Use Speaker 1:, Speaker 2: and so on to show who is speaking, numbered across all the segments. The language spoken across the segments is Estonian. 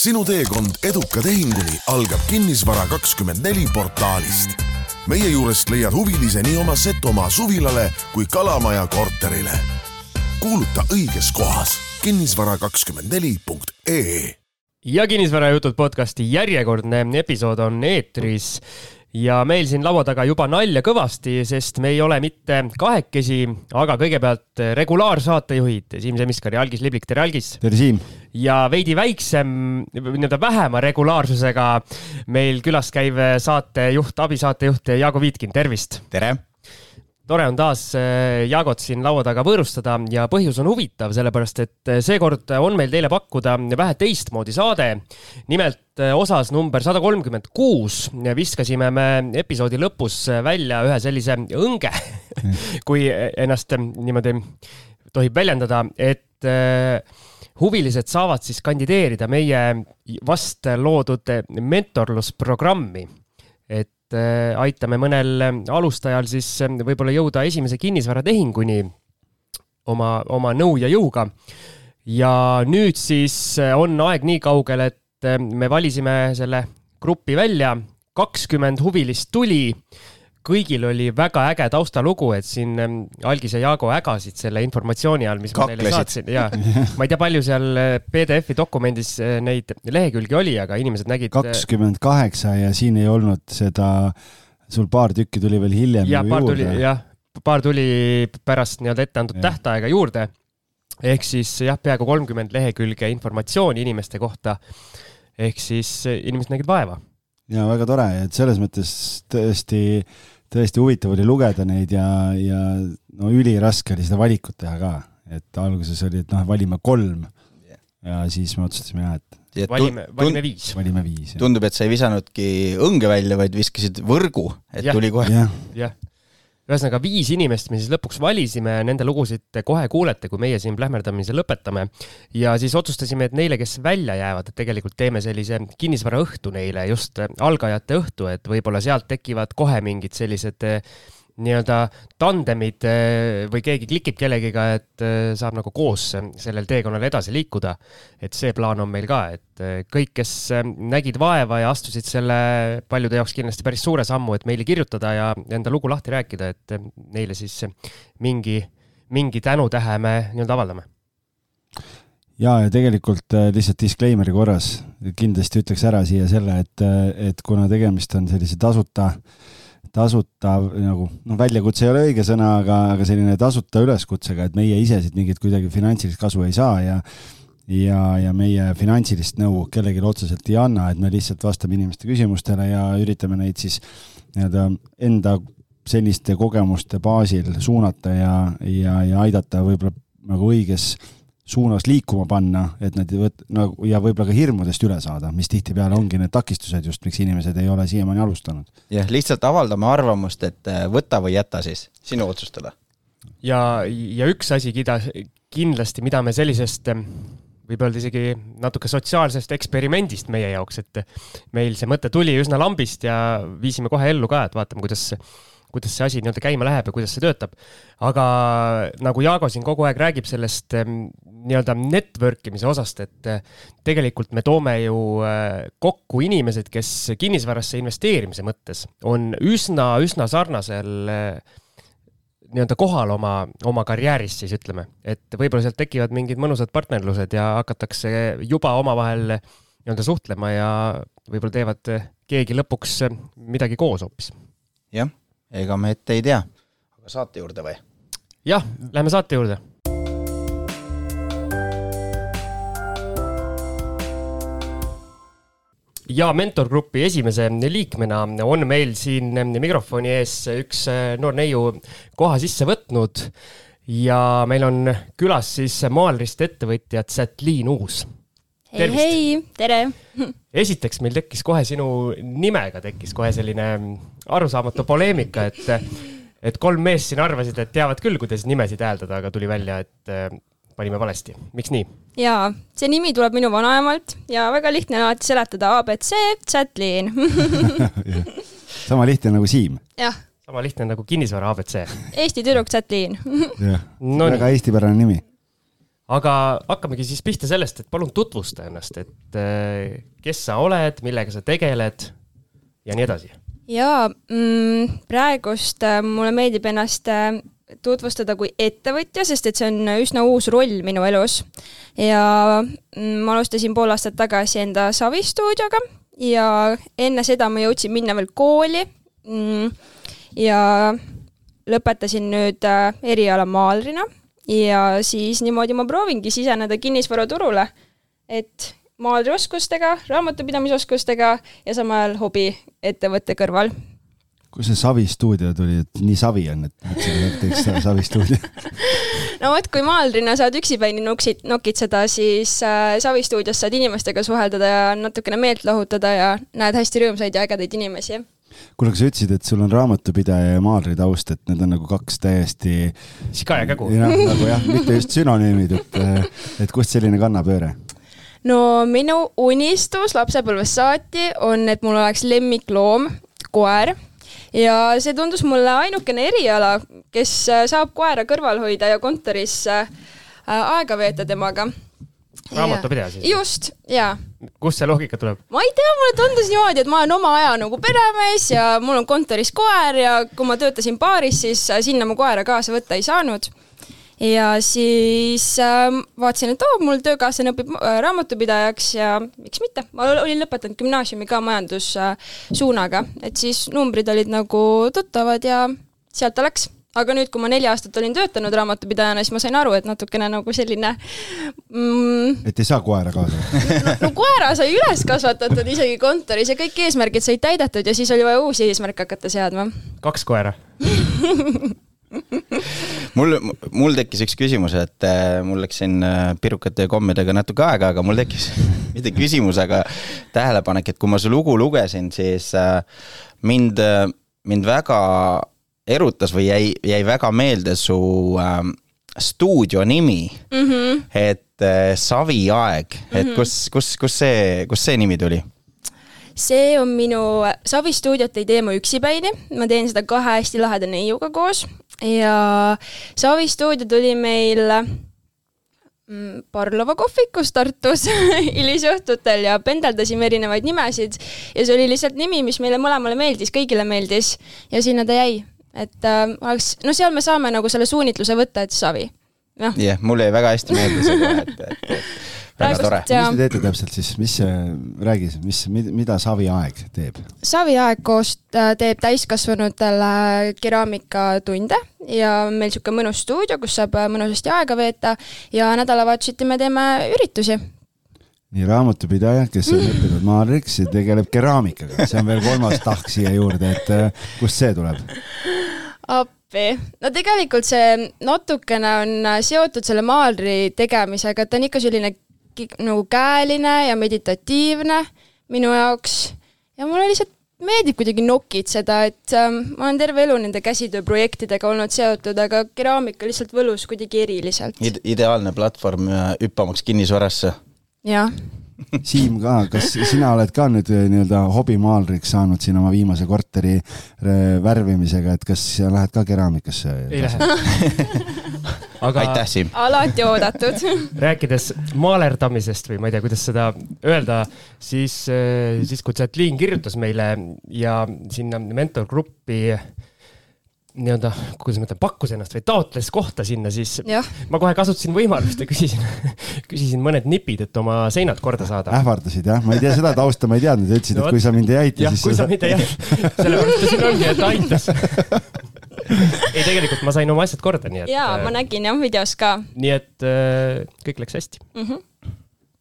Speaker 1: sinu teekond eduka tehinguni algab Kinnisvara kakskümmend neli portaalist. meie juurest leiad huvilise nii oma Setomaa suvilale kui Kalamaja korterile. kuuluta õiges kohas kinnisvara kakskümmend neli punkt ee
Speaker 2: ja Kinnisvarajutud podcasti järjekordne episood on eetris ja meil siin laua taga juba nalja kõvasti, sest me ei ole mitte kahekesi, aga kõigepealt regulaarsaatejuhid Siim Semiskar ja Algis Liblik, tere Algis!
Speaker 3: tere Siim!
Speaker 2: ja veidi väiksem, nii-öelda vähema regulaarsusega meil külas käiv saatejuht, abisaatejuht Jaago Viitkin, tervist!
Speaker 4: tere!
Speaker 2: Tore on taas äh, Jaagot siin laua taga võõrustada ja põhjus on huvitav, sellepärast et äh, seekord on meil teile pakkuda vähe teistmoodi saade. nimelt äh, osas number sada kolmkümmend kuus viskasime me episoodi lõpus välja ühe sellise õnge kui ennast niimoodi tohib väljendada, et huvilised saavad siis kandideerida meie vast loodud mentorlusprogrammi. et Äh, aitame mõnel äh, alustajal siis äh, võib-olla jõuda esimese kinnisvaratehinguni oma, oma nõu ja jõuga. ja nüüd siis on aeg nii kaugel, et me valisime selle grupi välja, kakskümmend huvilist tuli kõigil oli väga äge taustalugu, et siin ähm, Algis ja Jaago ägasid selle informatsiooni all, mis
Speaker 4: Kaklesid.
Speaker 2: ma neile saatsin ja ma ei tea, palju seal äh, PDF-i dokumendis äh, neid lehekülgi oli, aga inimesed nägid.
Speaker 3: Äh, kakskümmend kaheksa ja siin ei olnud seda, sul paar tükki tuli veel hiljem
Speaker 2: ja, ju juurde. jah, paar tuli pärast nii-öelda ette antud ja. tähtaega juurde. ehk siis jah, peaaegu kolmkümmend lehekülge informatsiooni inimeste kohta. ehk siis inimesed nägid vaeva
Speaker 3: ja väga tore, et selles mõttes tõesti, tõesti huvitav oli lugeda neid ja, ja no üliraske oli seda valikut teha ka, et alguses oli, et noh, valime kolm ja siis me otsustasime jah, et
Speaker 2: valime, valime viis.
Speaker 3: valime viis.
Speaker 4: tundub, et sa ei visanudki õnge välja, vaid viskasid võrgu, et ja. tuli kohe.
Speaker 2: jah ja ühesõnaga viis inimest me siis lõpuks valisime, nende lugusid kohe kuulete, kui meie siin plähmerdamise lõpetame. ja siis otsustasime, et neile, kes välja jäävad, et tegelikult teeme sellise kinnisvaraõhtu neile, just algajate õhtu, et võib-olla sealt tekivad kohe mingid sellised nii-öelda tandemid eh, või keegi klikib kellegiga, et eh, saab nagu koos sellel teekonnal edasi liikuda. et see plaan on meil ka, et eh, kõik, kes nägid vaeva ja astusid selle paljude jaoks kindlasti päris suure sammu, et meile kirjutada ja enda lugu lahti rääkida, et neile siis mingi, mingi tänutähe me nii-öelda avaldame
Speaker 3: ja, ja tegelikult lihtsalt disclaimer'i korras kindlasti ütleks ära siia selle, et, et kuna tegemist on sellise tasuta äh, tasuta nagu noh, väljakutse ei ole õige sõna, aga, aga selline tasuta üleskutsega, et meie ise siit mingit kuidagi finantsilist kasu ei saa ja ja, ja meie finantsilist nõu kellelegi otseselt ei anna, et me lihtsalt vastame inimeste küsimustele ja üritame neid siis nii-öelda enda selliste kogemuste baasil suunata ja, ja, ja aidata võib-olla nagu õiges suunas liikuma panna, et nad võt-, nagu ja võib-olla ka hirmudest üle saada, mis tihtipeale ongi need takistused just, miks inimesed ei ole siiamaani alustanud.
Speaker 4: jah, lihtsalt avaldame arvamust, et äh, võta või jäta siis, sinu otsustada.
Speaker 2: ja, ja üks asi, kida, kindlasti, mida me sellisest võib öelda isegi natuke sotsiaalsest eksperimendist meie jaoks, et meil see mõte tuli üsna lambist ja viisime kohe ellu ka, et vaatame, kuidas kuidas see asi nii-öelda käima läheb ja kuidas see töötab. aga nagu Jaago siin kogu aeg räägib sellest nii-öelda network imise osast, et eh, tegelikult me toome ju eh, kokku inimesed, kes kinnisvarasse investeerimise mõttes on üsna, üsna sarnasel eh, nii-öelda kohal oma, oma karjääris siis ütleme, et võib-olla sealt tekivad mingid mõnusad partnerlused ja hakatakse juba omavahel nii-öelda suhtlema ja võib-olla teevad keegi lõpuks midagi koos hoopis.
Speaker 4: jah ega me ette ei tea. aga saate juurde või?
Speaker 2: jah, lähme saate juurde. Ja mentorgrupi esimese liikmena on meil siin mikrofoni ees üks noor neiu koha sisse võtnud. Ja meil on külas siis maalrist ettevõtja Sätliin Uus.
Speaker 5: Hei, hei, tere!
Speaker 2: esiteks meil tekkis kohe sinu nimega tekkis kohe selline arusaamatu poleemika, et, et kolm meest siin arvasid, et teavad küll, kuidas nimesid hääldada, aga tuli välja, et äh, panime valesti. miks nii?
Speaker 5: jaa, see nimi tuleb minu vanaemalt ja väga lihtne on alati seletada abc, Chatlin
Speaker 3: sama lihtne nagu Siim.
Speaker 5: jah
Speaker 2: sama lihtne nagu kinnisvara abc.
Speaker 5: Eesti tüdruk Chatlin
Speaker 3: jah, väga eestipärane nimi
Speaker 2: aga hakkamegi siis pihta sellest, et palun tutvusta ennast, et äh, kes sa oled, millega sa tegeled ja nii edasi.
Speaker 5: jaa mm,, praegust äh, mulle meeldib ennast äh, tutvustada kui ettevõtja, sest et see on üsna uus roll minu elus. ja mm, ma alustasin pool aastat tagasi enda Savi stuudioga ja enne seda ma jõudsin minna veel kooli mm, ja lõpetasin nüüd äh, eriala maalrina ja siis niimoodi ma proovingi siseneda kinnisvaraturule, et maalrioskustega, raamatupidamisoskustega ja samal ajal hobiettevõtte kõrval
Speaker 3: kus see Savi stuudio tuli, et nii savi on, et mõtlesin, et teeks Savi stuudio
Speaker 5: no vot, kui maalrina saad üksipäini nuksid, nokitseda, siis äh, Savi stuudios saad inimestega suheldada ja natukene meelt lahutada ja näed hästi rõõmsaid ja ägedaid inimesi.
Speaker 3: kuule, aga sa ütlesid, et sul on raamatupidaja ja maalri taust, et need on nagu kaks täiesti
Speaker 2: siga ja kägu.
Speaker 3: jah, nagu jah, mitte just sünonüümid, et, et kust selline kannapööre?
Speaker 5: no minu unistus lapsepõlvest saati on, et mul oleks lemmikloom, koer ja see tundus mulle ainukene eriala, kes äh, saab koera kõrval hoida ja kontoris äh, aega veeta temaga.
Speaker 2: raamatupidaja siis?
Speaker 5: just, jaa.
Speaker 2: kust see loogika tuleb?
Speaker 5: ma ei tea, mulle tundus niimoodi, et ma olen oma aja nagu peremees ja mul on kontoris koer ja kui ma töötasin baaris, siis äh, sinna ma koera kaasa võtta ei saanud ja siis äh, vaatasin, et oo oh,, mul töökaaslane õpib äh, raamatupidajaks ja miks mitte, ma olin lõpetanud gümnaasiumi ka majandussuunaga. Äh,, et siis numbrid olid nagu tuttavad ja sealt ta läks. Aga nüüd, kui ma neli aastat olin töötanud raamatupidajana, siis ma sain aru, et natukene nagu selline
Speaker 3: mm, et ei saa koera kaasa.
Speaker 5: no, no koera sai üles kasvatatud isegi kontoris ja kõik eesmärgid said täidetud ja siis oli vaja uusi eesmärke hakata seadma.
Speaker 2: kaks koera
Speaker 4: mul, mul tekkis üks küsimus, et äh, mul läks siin äh, pirukate ja kommidega natuke aega, aga mul tekkis mitte küsimus, aga tähelepanek, et kui ma su lugu lugesin, siis äh, mind, mind väga erutas või jäi, jäi väga meelde su äh, stuudio nimi mm, -hmm. et äh, Saviaeg, et -hmm. kus, kus, kus see, kust see nimi tuli?
Speaker 5: See on minu, Savi stuudiot ei tee ma üksipäini, ma teen seda kahe hästi laheda neiuga koos. Ja Savi stuudio tuli meil mm, Parlova kohvikus Tartus hilisõhtutel ja pendeldasime erinevaid nimesid. Ja see oli lihtsalt nimi, mis meile mõlemale meeldis, kõigile meeldis. Ja sinna ta jäi. et äh, oleks, no seal me saame nagu selle suunitluse võtta, et Savi.
Speaker 4: jah yeah,, mulle jäi väga hästi meelde see kohe, et, et, et väga tore.
Speaker 3: mis te teete täpselt siis, mis räägi, mis, mida Savi Aeg teeb?
Speaker 5: Savi Aeg koos äh, teeb täiskasvanutele keraamikatunde ja meil niisugune mõnus stuudio, kus saab äh, mõnusasti aega veeta ja nädalavahetuseti me teeme üritusi
Speaker 3: nii raamatupidaja, kes on õppinud maalriks ja tegeleb keraamikaga, see on veel kolmas tahk siia juurde, et äh, kust see tuleb?
Speaker 5: appi, no tegelikult see natukene on seotud selle maalri tegemisega, et ta on ikka selline nagu käeline ja meditatiivne minu jaoks ja mulle lihtsalt meeldib kuidagi nokitseda, et ähm, ma olen terve elu nende käsitööprojektidega olnud seotud, aga keraamika lihtsalt võlus kuidagi eriliselt
Speaker 4: Ide. ideaalne platvorm äh, hüppamaks kinnisvarasse.
Speaker 5: jah
Speaker 3: Siim ka, kas sina oled ka nüüd äh, nii-öelda hobimaalriks saanud siin oma viimase korteri äh, värvimisega, et kas sa lähed ka keraamikasse?
Speaker 2: ei lähe
Speaker 4: aga aitäh, Siim!
Speaker 5: alati oodatud
Speaker 2: rääkides maalerdamisest või ma ei tea, kuidas seda öelda, siis, äh, siis kui Chatliin kirjutas meile ja sinna mentorgruppi nii-öelda, kuidas ma ütlen, pakkus ennast või taotles kohta sinna, siis ja. ma kohe kasutasin võimalust ja küsisin küsisin mõned nipid, et oma seinad korda saada.
Speaker 3: ähvardasid jah, ma ei tea seda tausta, ma ei teadnud, ütlesid no,, et kui sa mind ei aita,
Speaker 2: siis. jah, kui sa mind ei aita, sellepärast ta siin ongi, et aitas ei, tegelikult ma sain oma asjad korda, nii et.
Speaker 5: jaa, ma äh, nägin jah videos ka.
Speaker 2: nii et äh, kõik läks hästi mm.
Speaker 3: -hmm.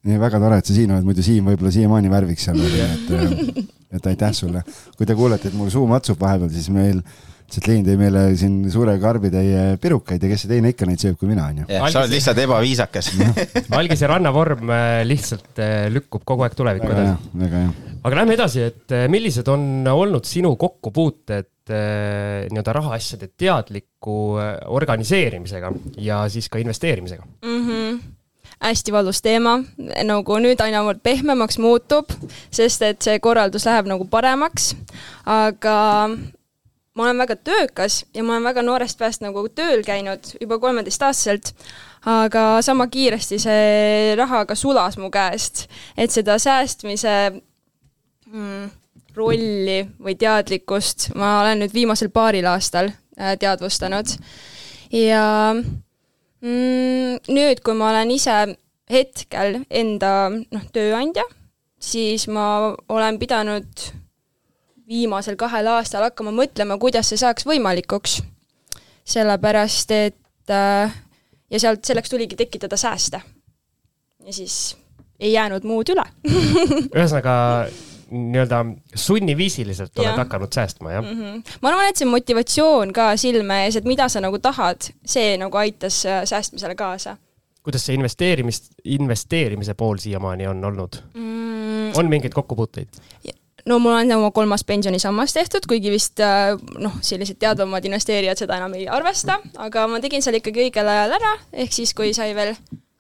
Speaker 3: nii väga tore, et sa siin oled, muidu Siim võib-olla siiamaani värviks seal, et, äh, et aitäh sulle. kui te kuulete, et mul suu matsub vahepeal, siis meil Setliin tõi meile siin suure karbitäie pirukaid ja kes see teine ikka neid sööb kui mina, onju.
Speaker 4: sa oled lihtsalt ebaviisakas
Speaker 2: algise rannavorm äh, lihtsalt äh, lükkub kogu aeg tulevikku edasi.
Speaker 3: väga hea.
Speaker 2: aga lähme edasi, et äh, millised on olnud sinu kokkupuuted nii-öelda rahaasjade teadliku organiseerimisega ja siis ka investeerimisega
Speaker 5: mm? -hmm hästi valus teema, nagu nüüd aina pehmemaks muutub, sest et see korraldus läheb nagu paremaks, aga ma olen väga töökas ja ma olen väga noorest peast nagu tööl käinud juba kolmeteistaastaselt, aga sama kiiresti see raha ka sulas mu käest, et seda säästmise mm, rolli või teadlikkust ma olen nüüd viimasel paaril aastal äh, teadvustanud. ja mm, nüüd, kui ma olen ise hetkel enda noh, tööandja, siis ma olen pidanud viimasel kahel aastal hakkama mõtlema, kuidas see saaks võimalikuks. sellepärast, et äh, ja sealt, selleks tuligi tekitada sääste. ja siis ei jäänud muud üle
Speaker 2: ühesõnaga nii-öelda sunniviisiliselt oled ja. hakanud säästma, jah mm?
Speaker 5: -hmm. ma arvan, et see motivatsioon ka silme ees, et mida sa nagu tahad, see nagu aitas äh, säästmisele kaasa.
Speaker 2: kuidas see investeerimist, investeerimise pool siiamaani on olnud mm.? on mingeid kokkupuuteid?
Speaker 5: No mul on oma kolmas pensionisammas tehtud, kuigi vist äh, noh, sellised teadvamad investeerijad seda enam ei arvesta, aga ma tegin selle ikkagi õigel ajal ära, ehk siis, kui sai veel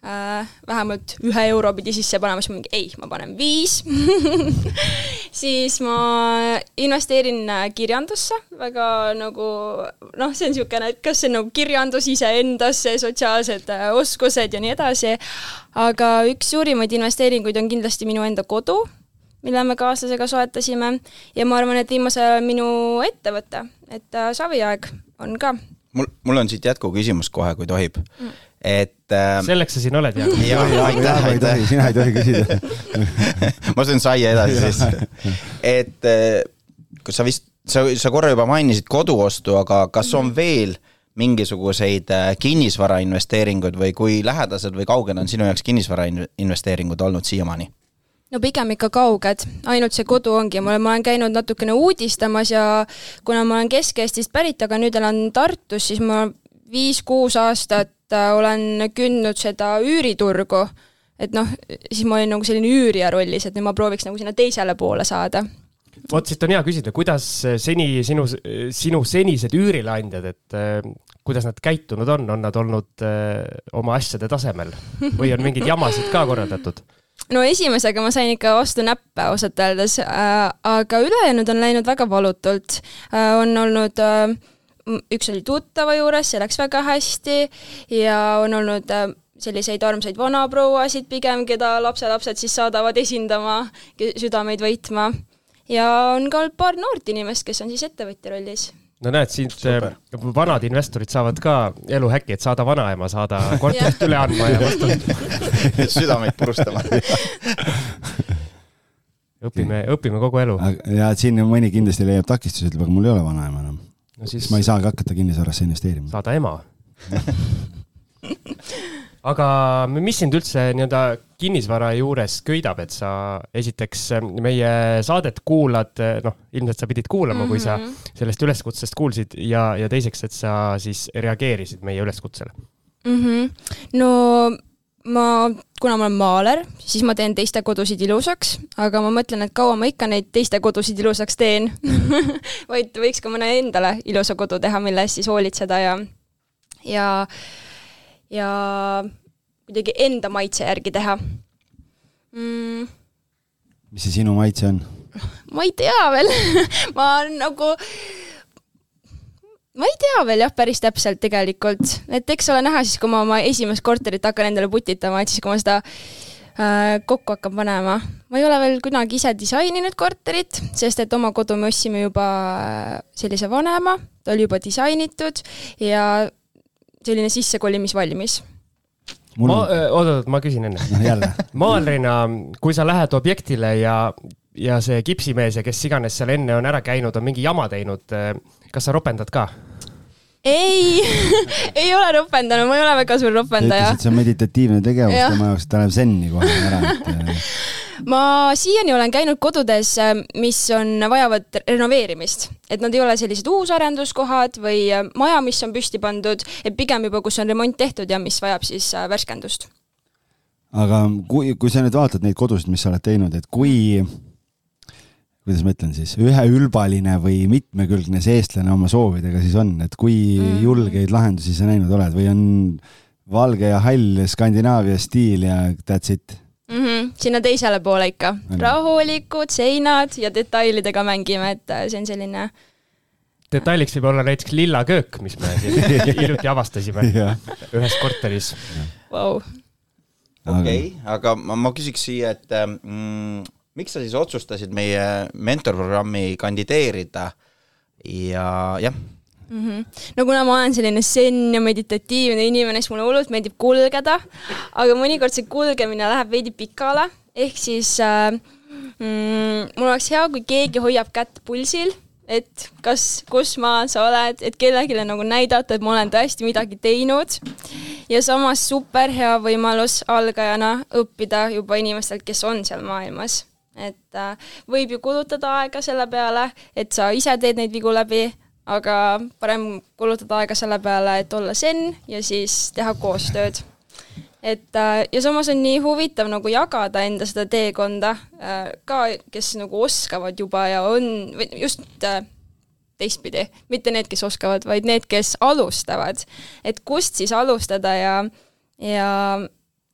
Speaker 5: äh, vähemalt ühe euro pidi sisse panema, siis ma mingi ei, ma panen viis. Siis ma investeerin äh, kirjandusse väga nagu noh, see on niisugune, et kas see on nagu kirjandus iseendasse, sotsiaalsed äh, oskused ja nii edasi, aga üks suurimaid investeeringuid on kindlasti minu enda kodu mille me kaaslasega soetasime ja ma arvan, et viimasel ajal minu ettevõte, et äh, Saviaeg on ka.
Speaker 4: mul, mul on siit jätkuküsimus kohe, kui tohib mm., et
Speaker 2: äh.... selleks sa siin oled, Jaago.
Speaker 4: jaa, aitäh, aitäh.
Speaker 3: sina ei tohi küsida
Speaker 4: ma söön saia edasi siis. et äh, kas sa vist, sa, sa korra juba mainisid koduostu, aga kas on veel mingisuguseid äh, kinnisvarainvesteeringuid või kui lähedased või kauged on sinu jaoks kinnisvarainvesteeringud olnud siiamaani?
Speaker 5: No pigem ikka kauged, ainult see kodu ongi, olen, ma olen käinud natukene uudistamas ja kuna ma olen Kesk-Eestist pärit, aga nüüd elan Tartus, siis ma viis-kuus aastat äh, olen kündnud seda üüriturgu. et noh, siis ma olin nagu selline üürija rollis, et nüüd ma prooviks nagu sinna teisele poole saada.
Speaker 2: Vot siit on hea küsida, kuidas seni sinu, sinu senised üürileandjad, et äh, kuidas nad käitunud on, on nad olnud äh, oma asjade tasemel? Või on mingeid jamasid ka korraldatud?
Speaker 5: No esimesega ma sain ikka vastu näppe ausalt öeldes äh,, aga ülejäänud on läinud väga valutult äh,. on olnud äh, üks oli tuttava juures, see läks väga hästi ja on olnud äh, selliseid armsaid vanaprouasid pigem, keda lapselapsed siis saadavad esindama, südameid võitma. ja on ka paar noort inimest, kes on siis ettevõtja rollis
Speaker 2: no näed, siit Super. Eh, vanad investorid saavad ka eluhäki, et saada vanaema, saada korterit üle andma ja vastu
Speaker 4: südameid purustama
Speaker 2: õpime, õpime kogu elu.
Speaker 3: ja siin mõni kindlasti leiab takistusi, ütleb, aga mul ei ole vanaema enam no. siis ma ei saagi hakata kinnisvarasse investeerima.
Speaker 2: saada ema aga mis sind üldse nii-öelda kinnisvara juures köidab, et sa esiteks äh, meie saadet kuulad, äh, noh, ilmselt sa pidid kuulama mm, -hmm. kui sa mhm. sellest üleskutsest kuulsid ja, ja teiseks, et sa siis reageerisid meie üleskutsele
Speaker 5: mm. -hmm. no ma, kuna ma olen maaler, siis ma teen teiste kodusid ilusaks, aga ma mõtlen, et kaua ma ikka neid teiste kodusid ilusaks teen vaid võiks ka mõne endale ilusa kodu teha, mille eest siis hoolitseda ja, ja ja kuidagi enda maitse järgi teha.
Speaker 3: Mm.. mis see sinu maitse on?
Speaker 5: ma ei tea veel. Ma nagu, ma ei tea veel jah, päris täpselt tegelikult, et eks ole näha siis, kui ma oma esimest korterit hakkan endale putitama, et siis kui ma seda äh, kokku hakkan panema. ma ei ole veel kunagi ise disaininud korterit, sest et oma kodu me ostsime juba äh, sellise vanema, ta oli juba disainitud ja selline sissekolimisvalmis
Speaker 2: Mul... ma, oot-oot, ma küsin enne
Speaker 3: no,.
Speaker 2: maalerina, kui sa lähed objektile ja, ja see kipsimees ja kes iganes seal enne on ära käinud, on mingi jama teinud, kas sa ropendad ka?
Speaker 5: ei ei ole ropendanud, ma ei ole väga suur ropendaja.
Speaker 3: see on meditatiivne tegevus tema jaoks, ta läheb zenni kohe ära, et
Speaker 5: ma siiani olen käinud kodudes, äh, mis on, vajavad renoveerimist, et nad ei ole sellised uusarenduskohad või äh, maja, mis on püsti pandud, et pigem juba, kus on remont tehtud ja mis vajab siis äh, värskendust.
Speaker 3: aga kui, kui sa nüüd vaatad neid kodusid, mis sa oled teinud, et kui kuidas ma ütlen siis, üheülbaline või mitmekülgne see eestlane oma soovidega siis on, et kui mm. julgeid lahendusi sa näinud oled või on valge ja hall Skandinaavia stiil ja that's it
Speaker 5: mm. -hmm. sinna teisele poole ikka, rahulikud seinad ja detailidega mängime, et äh, see on selline
Speaker 2: detailiks võib olla näiteks lilla köök, mis me siin hiljuti avastasime ühes korteris.
Speaker 5: Wow..
Speaker 4: okei okay,, aga ma, ma küsiks siia, et mm, miks sa siis otsustasid meie mentorprogrammi kandideerida? Ja jah
Speaker 5: mm. -hmm. no kuna ma olen selline zen ja meditatiivne inimene, siis mulle hullult meeldib kulgeda, aga mõnikord see kulgemine läheb veidi pikale, ehk siis äh, mm, mul oleks hea, kui keegi hoiab kätt pulsil, et kas, kus maal sa oled, et kellelegi nagu näidata, et ma olen tõesti midagi teinud. ja samas super hea võimalus algajana õppida juba inimestelt, kes on seal maailmas. et äh, võib ju kulutada aega selle peale, et sa ise teed neid vigu läbi, aga parem kulutada aega selle peale, et olla zen ja siis teha koostööd. Et äh, ja samas on nii huvitav nagu jagada enda seda teekonda äh, ka, kes nagu oskavad juba ja on, just äh, teistpidi, mitte need, kes oskavad, vaid need, kes alustavad. et kust siis alustada ja, ja,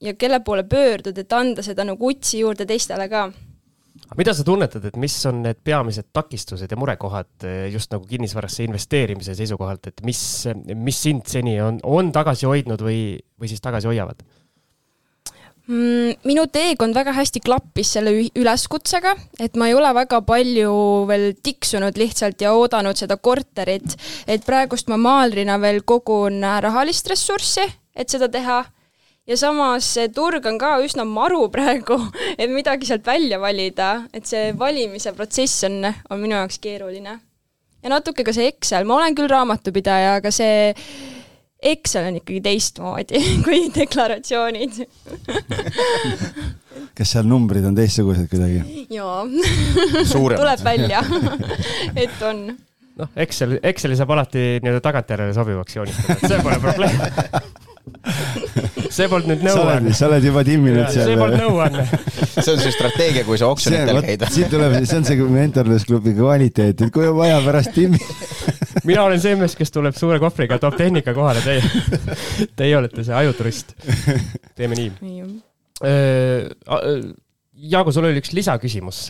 Speaker 5: ja kelle poole pöörduda, et anda seda nagu utsi juurde teistele ka
Speaker 2: mida sa tunnetad, et mis on need peamised takistused ja murekohad just nagu kinnisvarasse investeerimise seisukohalt, et mis, mis sind seni on, on tagasi hoidnud või, või siis tagasi hoiavad?
Speaker 5: Mm, minu teekond väga hästi klappis selle üleskutsega, et ma ei ole väga palju veel tiksunud lihtsalt ja oodanud seda korterit, et praegust ma maalrina veel kogun rahalist ressurssi, et seda teha. Ja samas see turg on ka üsna maru praegu, et midagi sealt välja valida, et see valimise protsess on, on minu jaoks keeruline. ja natuke ka see Excel, ma olen küll raamatupidaja, aga see Excel on ikkagi teistmoodi kui deklaratsioonid
Speaker 3: kas seal numbrid on teistsugused kuidagi?
Speaker 5: jaa. tuleb välja et on.
Speaker 2: noh, Excel, Exceli saab alati nii-öelda tagantjärele sobivaks joonistada, et see pole probleem see polnud nüüd nõuanne.
Speaker 3: sa oled juba timminud seal.
Speaker 2: see polnud nõuanne.
Speaker 4: see on see strateegia, kui sa oksjonitel käid.
Speaker 3: siit tuleb, see on see mentorlusklubi kvaliteet, et kui on vaja pärast timmi
Speaker 2: mina olen see mees, kes tuleb suure kohvriga, toob tehnika kohale, teie, teie olete see ajuturist. teeme nii. Jaago, sul oli üks lisaküsimus,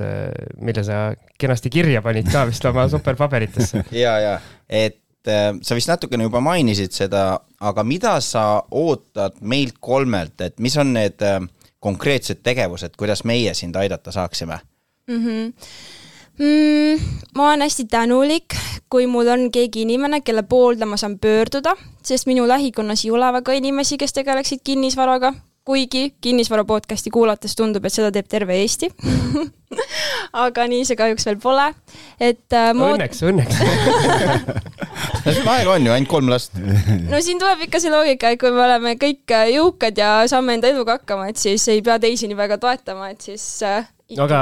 Speaker 2: mille sa kenasti kirja panid ka vist oma superpaberitesse.
Speaker 4: ja, ja, et sa vist natukene juba mainisid seda, aga mida sa ootad meilt kolmelt, et mis on need konkreetsed tegevused, kuidas meie sind aidata saaksime mm?
Speaker 5: -hmm mm,? ma olen hästi tänulik, kui mul on keegi inimene, kelle poolde ma saan pöörduda, sest minu lähikonnas ei ole väga inimesi, kes tegeleksid kinnisvaraga, kuigi kinnisvara podcast'i kuulates tundub, et seda teeb terve Eesti aga nii see kahjuks veel pole, et
Speaker 2: äh, ma... õnneks, õnneks
Speaker 4: aega on ju, ainult kolm last.
Speaker 5: no siin tuleb ikka see loogika, et kui me oleme kõik äh, jõukad ja saame enda eluga hakkama, et siis ei pea teisi nii väga toetama, et siis äh,
Speaker 2: ikka... aga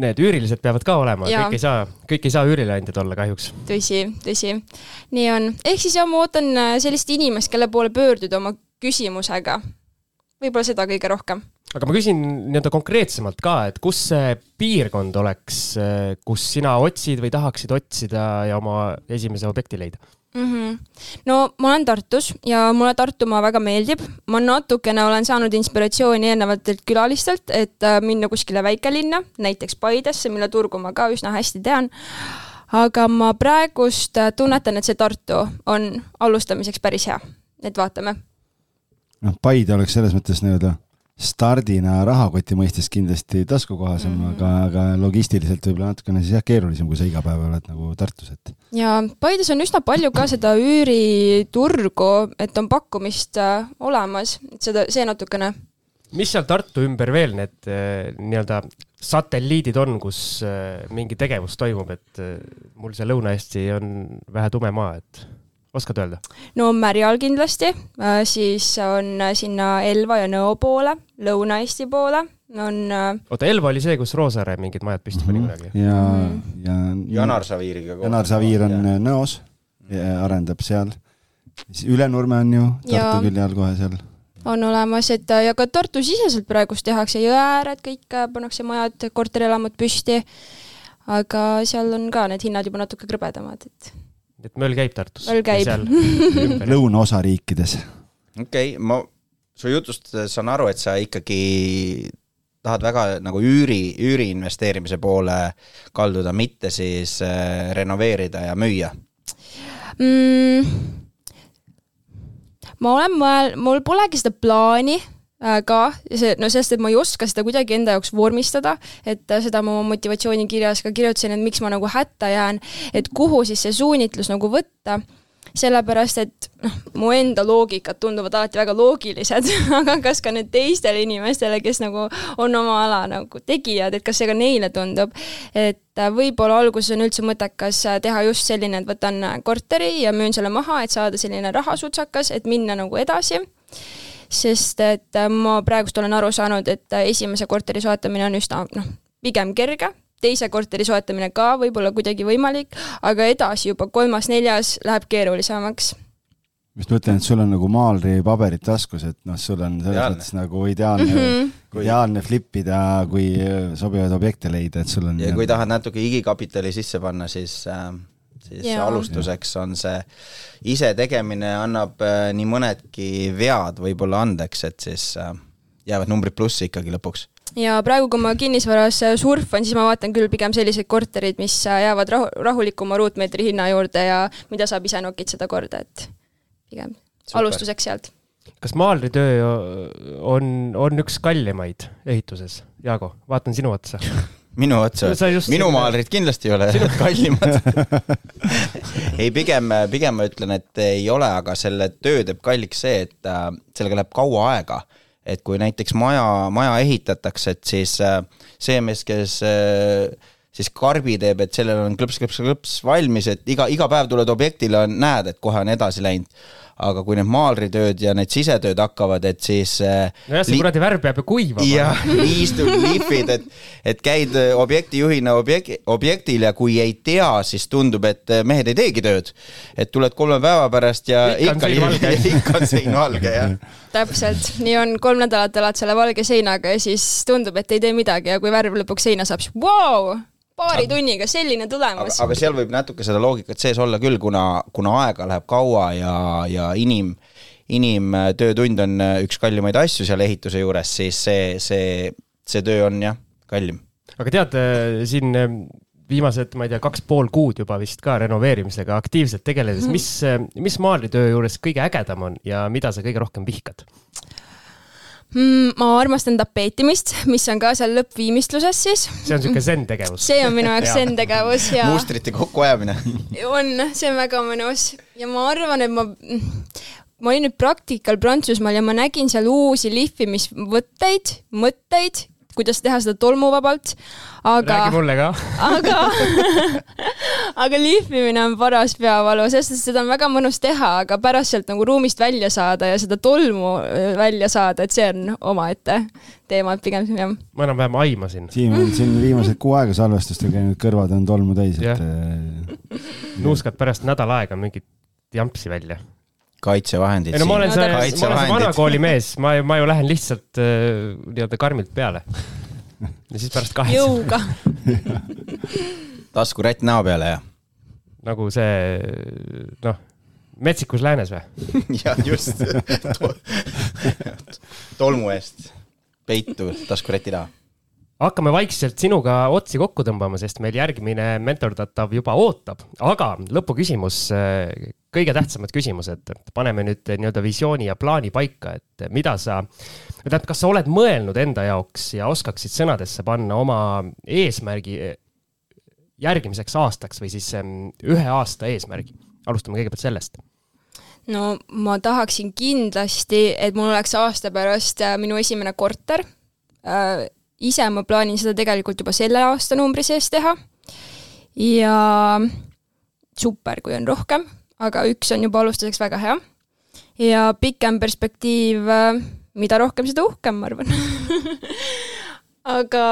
Speaker 2: need üürilised peavad ka olema, kõik ei saa, kõik ei saa üürileandjad olla kahjuks.
Speaker 5: tõsi, tõsi. nii on. ehk siis jah, ma ootan äh, sellist inimest, kelle poole pöörduda oma küsimusega. võib-olla seda kõige rohkem.
Speaker 2: Aga ma küsin nii-öelda konkreetsemalt ka, et kus see piirkond oleks, kus sina otsid või tahaksid otsida ja oma esimese objekti leida
Speaker 5: mm. -hmm. no ma olen Tartus ja mulle Tartumaa väga meeldib. ma natukene olen saanud inspiratsiooni eelnevatelt külalistelt, et äh, minna kuskile väikelinna, näiteks Paidesse, mille turgu ma ka üsna hästi tean. aga ma praegust äh, tunnetan, et see Tartu on alustamiseks päris hea, et vaatame.
Speaker 3: noh, Paide oleks selles mõttes nii-öelda stardina rahakoti mõistes kindlasti taskukohasem mm, -hmm. aga, aga logistiliselt võib-olla natukene siis jah, keerulisem, kui sa iga päev oled nagu Tartus, et.
Speaker 5: ja Paides on üsna palju ka seda üüriturgu, et on pakkumist äh, olemas, et seda, see natukene.
Speaker 2: mis seal Tartu ümber veel need äh, nii-öelda satelliidid on, kus äh, mingi tegevus toimub, et mul see Lõuna-Eesti on vähe tume maa, et oskad öelda?
Speaker 5: no Märjal kindlasti, äh, siis on äh, sinna Elva ja Nõo poole, Lõuna-Eesti poole on. Äh,
Speaker 2: oota, Elva oli see, kus Roosaare mingid majad püsti pani
Speaker 3: mhm. kunagi? ja mm, -hmm. ja.
Speaker 4: Janar Saviiriga koos.
Speaker 3: Janar Saviir on ja. Nõos, arendab seal. Ülenurme on ju Tartu külje all kohe seal
Speaker 5: on olemas, et ja ka Tartu-siseselt praegust tehakse jõe ääred, kõik pannakse majad, korterelamud püsti. aga seal on ka need hinnad juba natuke krõbedamad, et
Speaker 2: et möll käib Tartus.
Speaker 5: möll käib.
Speaker 3: lõunaosa riikides.
Speaker 4: okei okay,, ma su jutust saan aru, et sa ikkagi tahad väga nagu üüri, üüri investeerimise poole kalduda, mitte siis äh, renoveerida ja müüa
Speaker 5: mm,? ma olen mõel-, mul polegi seda plaani ka, see, no sest, et ma ei oska seda kuidagi enda jaoks vormistada, et seda ma oma motivatsioonikirjas ka kirjutasin, et miks ma nagu hätta jään, et kuhu siis see suunitlus nagu võtta. Sellepärast et noh, mu enda loogikad tunduvad alati väga loogilised aga kas ka nüüd teistele inimestele, kes nagu on oma ala nagu tegijad, et kas see ka neile tundub, et äh, võib-olla alguses on üldse mõttekas äh, teha just selline, et võtan äh, korteri ja müün selle maha, et saada selline rahasutsakas, et minna nagu edasi sest et ma praegust olen aru saanud, et esimese korteri soetamine on üsna noh, pigem kerge, teise korteri soetamine ka võib-olla kuidagi võimalik, aga edasi juba kolmas-neljas läheb keerulisemaks
Speaker 3: ma just mõtlen, et sul on nagu maalripaberid taskus, et noh, sul on selles ideaalne. mõttes nagu ideaalne mm, -hmm. ideaalne flip ida, kui sobivaid objekte leida, et sul on.
Speaker 4: ja kui tahad natuke igikapitali sisse panna, siis äh, siis ja. alustuseks on see isetegemine annab äh, nii mõnedki vead võib-olla andeks, et siis äh, jäävad numbrid plussi ikkagi lõpuks
Speaker 5: ja praegu, kui ma kinnisvaras äh, surfan, siis ma vaatan küll pigem selliseid korterid, mis jäävad rahu, rahulikuma ruutmeetri hinna juurde ja mida saab ise nokitseda korda, et pigem Super. alustuseks sealt.
Speaker 2: kas maalritöö on, on üks kallimaid ehituses? Jaago, vaatan sinu otsa
Speaker 4: minu otsa, minu maalrid kindlasti ei ole kallimad. Ei, pigem, pigem ma ütlen, et ei ole, aga selle töö teeb kalliks see, et äh, sellega läheb kaua aega. Et kui näiteks maja, maja ehitatakse, et siis äh, see mees, kes äh, siis karbi teeb, et sellel on klõps, klõps, klõps valmis, et iga, iga päev tuled objektile, näed, et kohe on edasi läinud aga kui need maalritööd ja need sisetööd hakkavad, et siis
Speaker 2: äh, nojah, see kuradi värv peab ju kuivama.
Speaker 4: jah, liistud, lihvid, et, et käid objektijuhina objek-, objektil ja kui ei tea, siis tundub, et äh, mehed ei teegi tööd. et tuled kolme päeva pärast ja ikka, ikka, ikka on sein valge, jah.
Speaker 5: täpselt, nii on, kolm nädalat elad selle valge seinaga ja siis tundub, et ei tee midagi ja kui värv lõpuks seina saab, siis vau wow!, paari tunniga selline tulemus.
Speaker 4: aga seal võib natuke seda loogikat sees olla küll, kuna, kuna aega läheb kaua ja, ja inim, inimtöötund on üks kallimaid asju seal ehituse juures, siis see, see, see töö on jah, kallim.
Speaker 2: aga tead, siin viimased, ma ei tea, kaks pool kuud juba vist ka renoveerimisega aktiivselt tegeledes -hmm. mis, mis maalitöö juures kõige ägedam on ja mida sa kõige rohkem vihkad?
Speaker 5: Mm,? ma armastan tapeetimist, mis on ka seal lõppviimistluses siis.
Speaker 2: see on niisugune zen-tegevus?
Speaker 5: see on minu jaoks zen-tegevus ja
Speaker 4: mustrite kokkuajamine
Speaker 5: on, see on väga mõnus ja ma arvan, et ma ma olin nüüd praktikal Prantsusmaal ja ma nägin seal uusi lihvimisvõtteid, mõtteid kuidas teha seda tolmuvabalt, aga.
Speaker 2: räägi mulle ka.
Speaker 5: aga aga lihvimine on paras peavalu, sest seda on väga mõnus teha, aga pärast sealt nagu ruumist välja saada ja seda tolmu äh, välja saada, et see on omaette teema, et pigem jah.
Speaker 2: ma enam-vähem aimasin.
Speaker 3: Siim on siin viimased kuu aega salvestustel käinud, kõrvad on tolmu täis, et.
Speaker 2: Äh, nuuskad pärast nädal aega mingit jampsi välja
Speaker 4: kaitsevahendid.
Speaker 2: ei no ma olen see, ma olen see vanakooli mees, ma, ma ju lähen lihtsalt äh, nii-öelda karmilt peale. ja siis pärast kahetsed.
Speaker 5: jõuga
Speaker 4: taskurätt näo peale ja?
Speaker 2: nagu see, noh, metsikus läänes või
Speaker 4: jah, just tolmu eest peitu taskuräti taha
Speaker 2: hakkame vaikselt sinuga otsi kokku tõmbama, sest meil järgmine mentordatav juba ootab, aga lõpuküsimus, kõige tähtsamad küsimused, paneme nüüd nii-öelda visiooni ja plaani paika, et mida sa, tähendab, kas sa oled mõelnud enda jaoks ja oskaksid sõnadesse panna oma eesmärgi järgmiseks aastaks või siis ühe aasta eesmärgi? alustame kõigepealt sellest.
Speaker 5: No ma tahaksin kindlasti, et mul oleks aasta pärast äh, minu esimene korter äh, ise ma plaanin seda tegelikult juba selle aastanumbri sees teha ja super, kui on rohkem, aga üks on juba alustuseks väga hea. ja pikem perspektiiv, mida rohkem, seda uhkem, ma arvan aga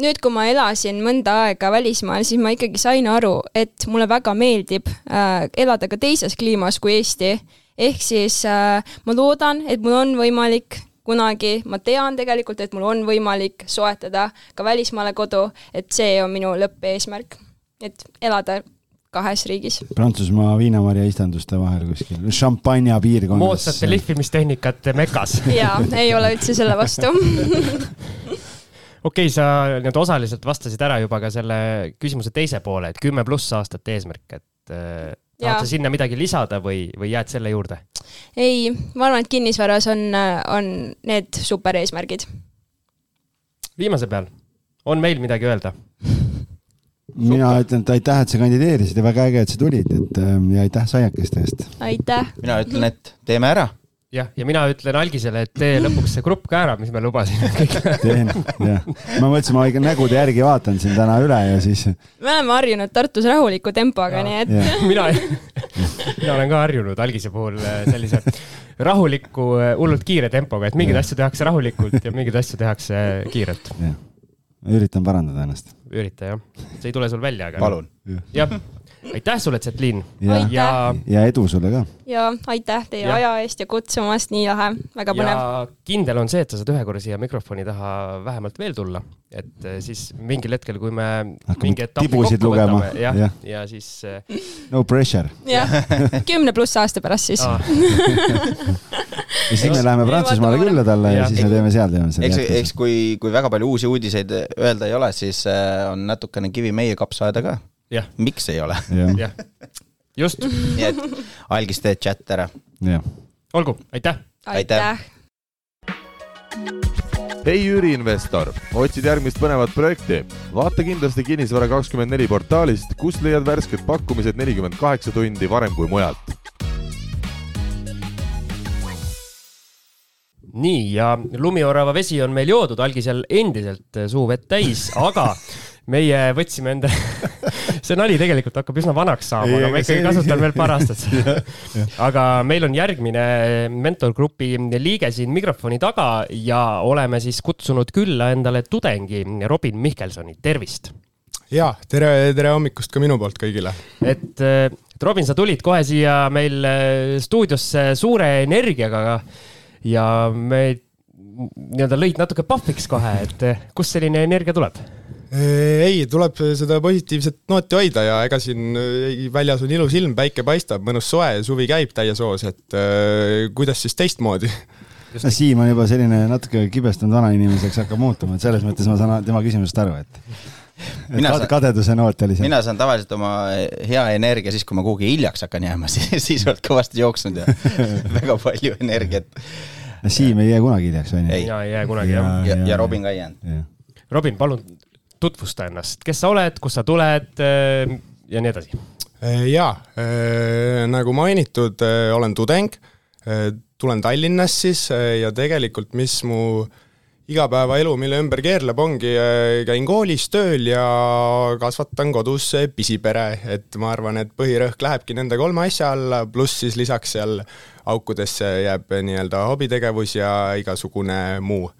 Speaker 5: nüüd, kui ma elasin mõnda aega välismaal, siis ma ikkagi sain aru, et mulle väga meeldib äh, elada ka teises kliimas kui Eesti. ehk siis äh, ma loodan, et mul on võimalik kunagi, ma tean tegelikult, et mul on võimalik soetada ka välismaale kodu, et see on minu lõppeesmärk. et elada kahes riigis.
Speaker 3: Prantsusmaa viinamarja istanduste vahel kuskil, šampanja piirkonnas.
Speaker 2: moodsate lihvimistehnikate mekas.
Speaker 5: jaa, ei ole üldse selle vastu.
Speaker 2: okei okay,, sa nii-öelda osaliselt vastasid ära juba ka selle küsimuse teise poole, et kümme pluss aastat eesmärk, et äh, tahad sa sinna midagi lisada või, või jääd selle juurde?
Speaker 5: ei, ma arvan, et kinnisvaras on, on need supereesmärgid.
Speaker 2: viimase peal, on meil midagi öelda?
Speaker 3: mina ütlen, et aitäh, et sa kandideerisid ja väga äge, et sa tulid, et ähm, ja aitäh saiakeste eest.
Speaker 5: aitäh.
Speaker 4: mina ütlen, et teeme ära.
Speaker 2: jah, ja mina ütlen Algisele, et tee lõpuks see grupp ka ära, mis me lubasime
Speaker 3: teen, jah. ma mõtlesin, ma ikka nägude järgi vaatan siin täna üle ja siis,
Speaker 5: me oleme harjunud Tartus rahuliku tempoga, nii et
Speaker 2: mina, mina olen ka harjunud Algise puhul äh, sellise rahuliku, hullult kiire tempoga, et mingeid asju tehakse rahulikult ja mingeid asju tehakse kiirelt.
Speaker 3: ma üritan parandada ennast.
Speaker 2: ürita jah, see ei tule sul välja, aga.
Speaker 4: palun.
Speaker 2: jah, aitäh sulle, Tsetlin.
Speaker 3: ja,
Speaker 2: ja,
Speaker 3: ja edu sulle ka.
Speaker 5: ja aitäh teie
Speaker 2: Jah.
Speaker 5: aja eest ja kutsumast, nii lahe, väga põnev.
Speaker 2: ja kindel on see, et sa saad ühe korra siia mikrofoni taha vähemalt veel tulla, et eh, siis mingil hetkel, kui me
Speaker 3: Hakkame
Speaker 2: mingi etapi kokku
Speaker 3: lugema.
Speaker 2: võtame, jah,
Speaker 3: Jah.
Speaker 2: ja siis äh,
Speaker 3: no pressure.
Speaker 5: jah, kümne pluss aasta pärast siis.
Speaker 2: aa,
Speaker 3: ja siis me läheme Prantsusmaale külla talle ja
Speaker 2: Jah.
Speaker 3: siis me teeme seal, teeme
Speaker 4: eks,
Speaker 3: selle
Speaker 4: eks kui, kui väga palju uusi uudiseid öelda ei ole, siis äh, on natukene kivi meie kapsaaeda ka. Miks ei ole?
Speaker 3: jah,
Speaker 2: just,
Speaker 4: nii et algis teed chat ära.
Speaker 3: jah.
Speaker 2: olgu, aitäh.
Speaker 4: Aitäh.
Speaker 5: aitäh.
Speaker 6: hei Jüri investor, otsid järgmist põnevat projekti? vaata kindlasti Kinnisvara24 portaalist, kust leiad värsked pakkumised nelikümmend kaheksa tundi varem kui mujalt.
Speaker 2: nii ja lumiorava vesi on meil joodud, algisel endiselt suu vett täis, aga meie võtsime enda, see nali tegelikult hakkab üsna vanaks saama, aga ma ikkagi kasutan veel paar aastat seda. aga meil on järgmine mentorgrupi liige siin mikrofoni taga ja oleme siis kutsunud külla endale tudengi Robin Mihkelsoni, tervist.
Speaker 7: ja tere, tere hommikust ka minu poolt kõigile.
Speaker 2: et, et Robin, sa tulid kohe siia meil äh, stuudiosse suure energiaga ja me nii-öelda lõid natuke pahviks kohe, et äh, kust selline energia tuleb?
Speaker 7: ei, tuleb seda positiivset nooti hoida ja ega siin väljas on ilus ilm, päike paistab, mõnus soe, suvi käib täies hoos, et äh, kuidas siis teistmoodi.
Speaker 3: no Siim on juba selline natuke kibestunud vanainimeseks hakkab muutuma, et selles mõttes ma saan tema küsimusest aru, et et
Speaker 4: Mina saan-
Speaker 3: kadeduse noot oli seal.
Speaker 4: mina saan tavaliselt oma hea energia siis, kui ma kuhugi hiljaks hakkan jääma, siis, siis oled kõvasti jooksnud ja väga palju energiat.
Speaker 3: Siim ei jää kunagi hiljaks, onju.
Speaker 4: Ei.
Speaker 2: mina ei jää kunagi jah.
Speaker 4: ja, ja Robin ka ei jäänud.
Speaker 2: Robin, palun tutvusta ennast, kes sa oled, kust sa tuled äh, ja nii edasi.
Speaker 7: jaa, nagu mainitud, olen tudeng, tulen Tallinnast siis äh, ja tegelikult, mis mu igapäevaelu, mille ümber keerleb, ongi, käin koolis tööl ja kasvatan kodus äh, pisipere, et ma arvan, et põhirõhk lähebki nende kolme asja alla, pluss siis lisaks seal aukudesse jääb nii-öelda hobitegevus ja igasugune muu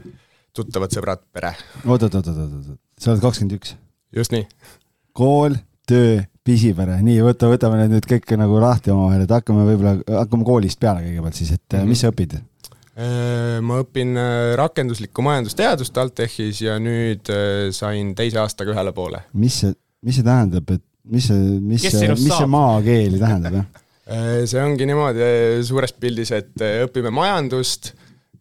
Speaker 7: tuttavad sõbrad, pere,
Speaker 3: oot, oot, oot, oot, oot, oot, sa oled kakskümmend üks.
Speaker 7: just nii.
Speaker 3: kool, töö, pisipere, nii võta, võtame need nüüd kõik nagu lahti omavahel, et hakkame võib-olla, hakkame koolist peale kõigepealt siis, et mm -hmm. mis sa õpid?
Speaker 7: Äh, ma õpin äh, rakenduslikku majandusteadust TalTechis ja nüüd äh, sain teise aastaga ühele poole.
Speaker 3: mis see, mis see tähendab, et mis see, mis
Speaker 2: Kes
Speaker 3: see, mis see
Speaker 2: saab?
Speaker 3: maakeeli tähendab, jah?
Speaker 7: See ongi niimoodi suures pildis, et õpime majandust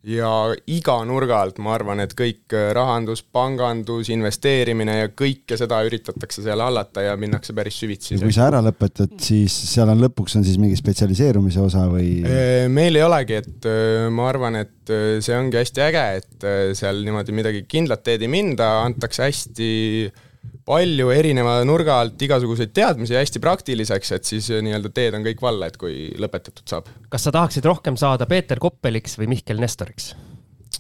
Speaker 7: ja iga nurga alt ma arvan, et kõik äh, rahandus, pangandus, investeerimine ja kõike seda üritatakse seal hallata ja minnakse päris süvitsi
Speaker 3: ja. kui sa ära lõpetad, siis seal on lõpuks on siis mingi spetsialiseerumise osa või?
Speaker 7: Äh, meil ei olegi, et äh, ma arvan, et äh, see ongi hästi äge, et äh, seal niimoodi midagi kindlat teed ei minda, antakse hästi palju erineva nurga alt igasuguseid teadmisi hästi praktiliseks, et siis äh, nii-öelda teed on kõik valla, et kui lõpetatud saab.
Speaker 2: kas sa tahaksid rohkem saada Peeter Koppeliks või Mihkel Nestoriks?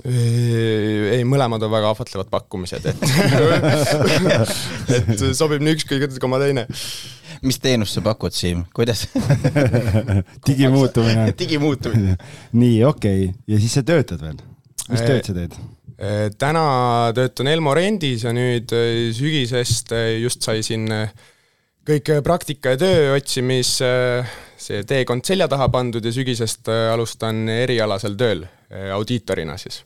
Speaker 7: ei, mõlemad on väga ahvatlevad pakkumised, et et sobib nii üks kui ka oma teine.
Speaker 4: mis teenust sa pakud, Siim, kuidas
Speaker 3: digimuutumine.
Speaker 4: digimuutumine?
Speaker 3: nii, okei okay., ja siis sa töötad veel? mis tööd sa teed?
Speaker 7: Eh, täna töötan Elmo rendis ja nüüd eh, sügisest eh, just sai siin kõik praktika ja töö otsimis see teekond selja taha pandud ja sügisest alustan erialasel tööl audiitorina siis.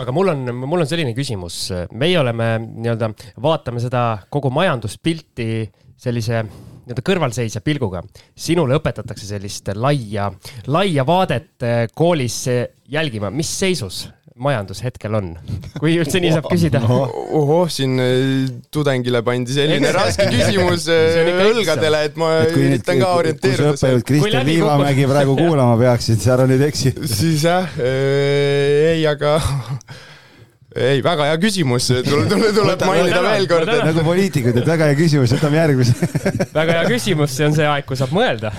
Speaker 2: aga mul on, mul on selline küsimus, meie oleme nii-öelda, vaatame seda kogu majanduspilti sellise nii-öelda kõrvalseisja pilguga, sinule õpetatakse sellist laia, laia vaadet äh, koolis jälgima, mis seisus majandus hetkel on, kui üldse nii saab küsida no.?
Speaker 7: ohoh, siin tudengile pandi selline raske küsimus õlgadele, et ma et üritan ka orienteeruda.
Speaker 3: kui sa õppejõud Kristjan Liivamägi praegu kuulama peaksid, siis ära nüüd eksi.
Speaker 7: siis jah, ei, aga ei, väga hea küsimus, tuleb, tuleb, tuleb mainida veel kord.
Speaker 3: nagu poliitikud, et väga hea küsimus, võtame järgmise.
Speaker 2: Väga hea küsimus, see on see aeg, kui saab mõelda.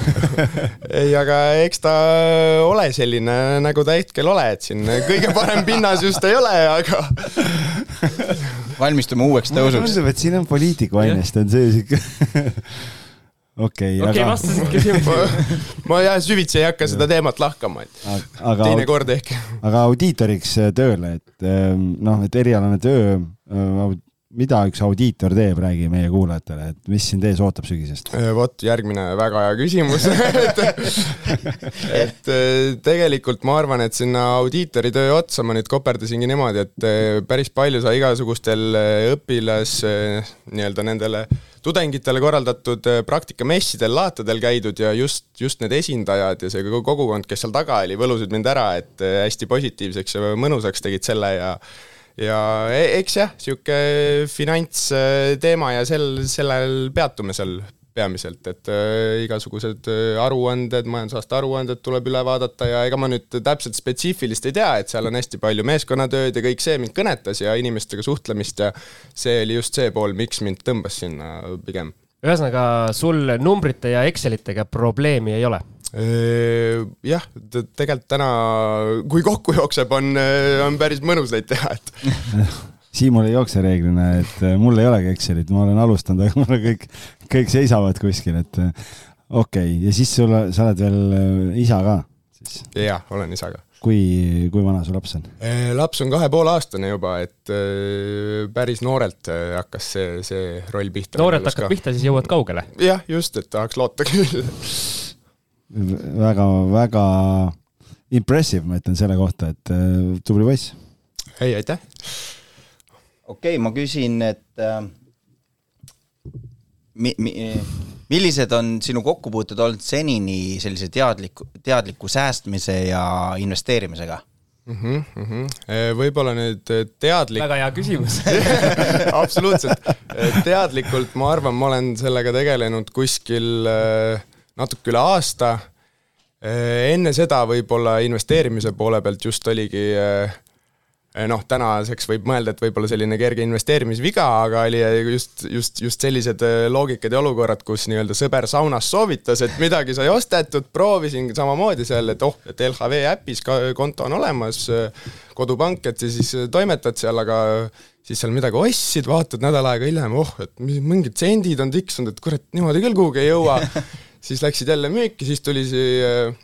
Speaker 7: Ei, aga eks ta ole selline, nagu ta hetkel ole, et siin kõige parem pinnas just ei ole, aga
Speaker 4: valmistume uueks tõusuks.
Speaker 3: tundub, et siin on poliitiku ainest, on see sihuke okei
Speaker 2: okay, okay, aga. vastasid küsimusele
Speaker 7: ma jah, süvitsi ei hakka seda teemat lahkama, et aga, teinekord ehk.
Speaker 3: aga audiitoriks äh, tööle, et ähm, noh, et erialane töö, äh, mida üks audiitor teeb, räägi meie kuulajatele, et mis sind ees ootab sügisest?
Speaker 7: Äh, vot, järgmine väga hea küsimus et, et tegelikult ma arvan, et sinna audiitori töö otsa ma nüüd koperdasingi niimoodi, et päris palju sai igasugustel õpilas nii-öelda nendele tudengitele korraldatud äh, praktikamessidel, laatadel käidud ja just, just need esindajad ja see kogukond, kes seal taga oli, võlusid mind ära, et äh, hästi positiivseks ja mõnusaks tegid selle ja ja e-, eks jah, niisugune finantsteema ja sel, sellel peatume seal peamiselt, et äh, igasugused äh, aruanded, majandusaasta aruanded tuleb üle vaadata ja ega ma nüüd täpselt spetsiifilist ei tea, et seal on hästi palju meeskonnatööd ja kõik see mind kõnetas ja inimestega suhtlemist ja see oli just see pool, miks mind tõmbas sinna pigem.
Speaker 2: ühesõnaga, sul numbrite ja Excelitega probleemi ei ole?
Speaker 7: Jah, tegelikult täna, kui kokku jookseb, on, on päris mõnus neid teha, et
Speaker 3: Siimul ei jookse reeglina, et äh, mul ei olegi Excelit, ma olen alustanud, aga mul kõik, kõik seisavad kuskil, et äh, okei okay., ja siis sul, sa oled veel äh, isa ka siis?
Speaker 7: jah, olen isa ka.
Speaker 3: kui, kui vana su laps on?
Speaker 7: laps on kahe poole aastane juba, et päris noorelt hakkas see, see roll pihta.
Speaker 2: noorelt hakkad ka. pihta, siis jõuad kaugele?
Speaker 7: jah, just, et tahaks loota küll
Speaker 3: väga, väga impressive, ma ütlen selle kohta, et tubli poiss.
Speaker 7: ei, aitäh
Speaker 4: okei okay,, ma küsin, et äh, mi, mi, millised on sinu kokkupuuted olnud senini sellise teadliku, teadliku säästmise ja investeerimisega?
Speaker 7: mm. -hmm, mm -hmm. võib-olla nüüd äh, teadlik.
Speaker 2: väga hea küsimus
Speaker 7: absoluutselt, teadlikult ma arvan, ma olen sellega tegelenud kuskil äh, natuke üle aasta. enne seda võib-olla investeerimise poole pealt just oligi Eh, noh, tänaseks võib mõelda, et võib-olla selline kerge investeerimisviga, aga oli just, just, just sellised loogikad ja olukorrad, kus nii-öelda sõber saunas soovitas, et midagi sai ostetud, proovisin samamoodi seal, et oh, et LHV äpis ka konto on olemas, kodupank, et siis toimetad seal, aga siis seal midagi ostsid, vaatad nädal aega hiljem, oh, et mingid sendid on tiksunud, et kurat, niimoodi küll kuhugi ei jõua. siis läksid jälle müüki, siis tuli see eh,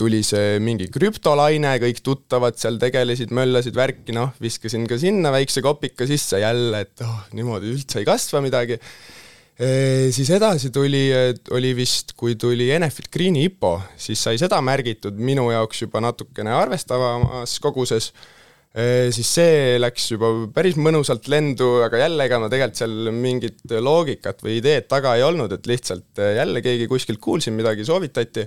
Speaker 7: tuli see mingi krüptolaine, kõik tuttavad seal tegelesid, möllasid värki, noh, viskasin ka sinna väikse kopika sisse jälle, et oh, niimoodi üldse ei kasva midagi e,. siis edasi tuli, oli vist, kui tuli Enefit Greeni IPO, siis sai seda märgitud minu jaoks juba natukene arvestavamas koguses. Siis see läks juba päris mõnusalt lendu, aga jälle, ega ma tegelikult seal mingit loogikat või ideed taga ei olnud, et lihtsalt jälle keegi kuskilt kuulsin midagi, soovitati.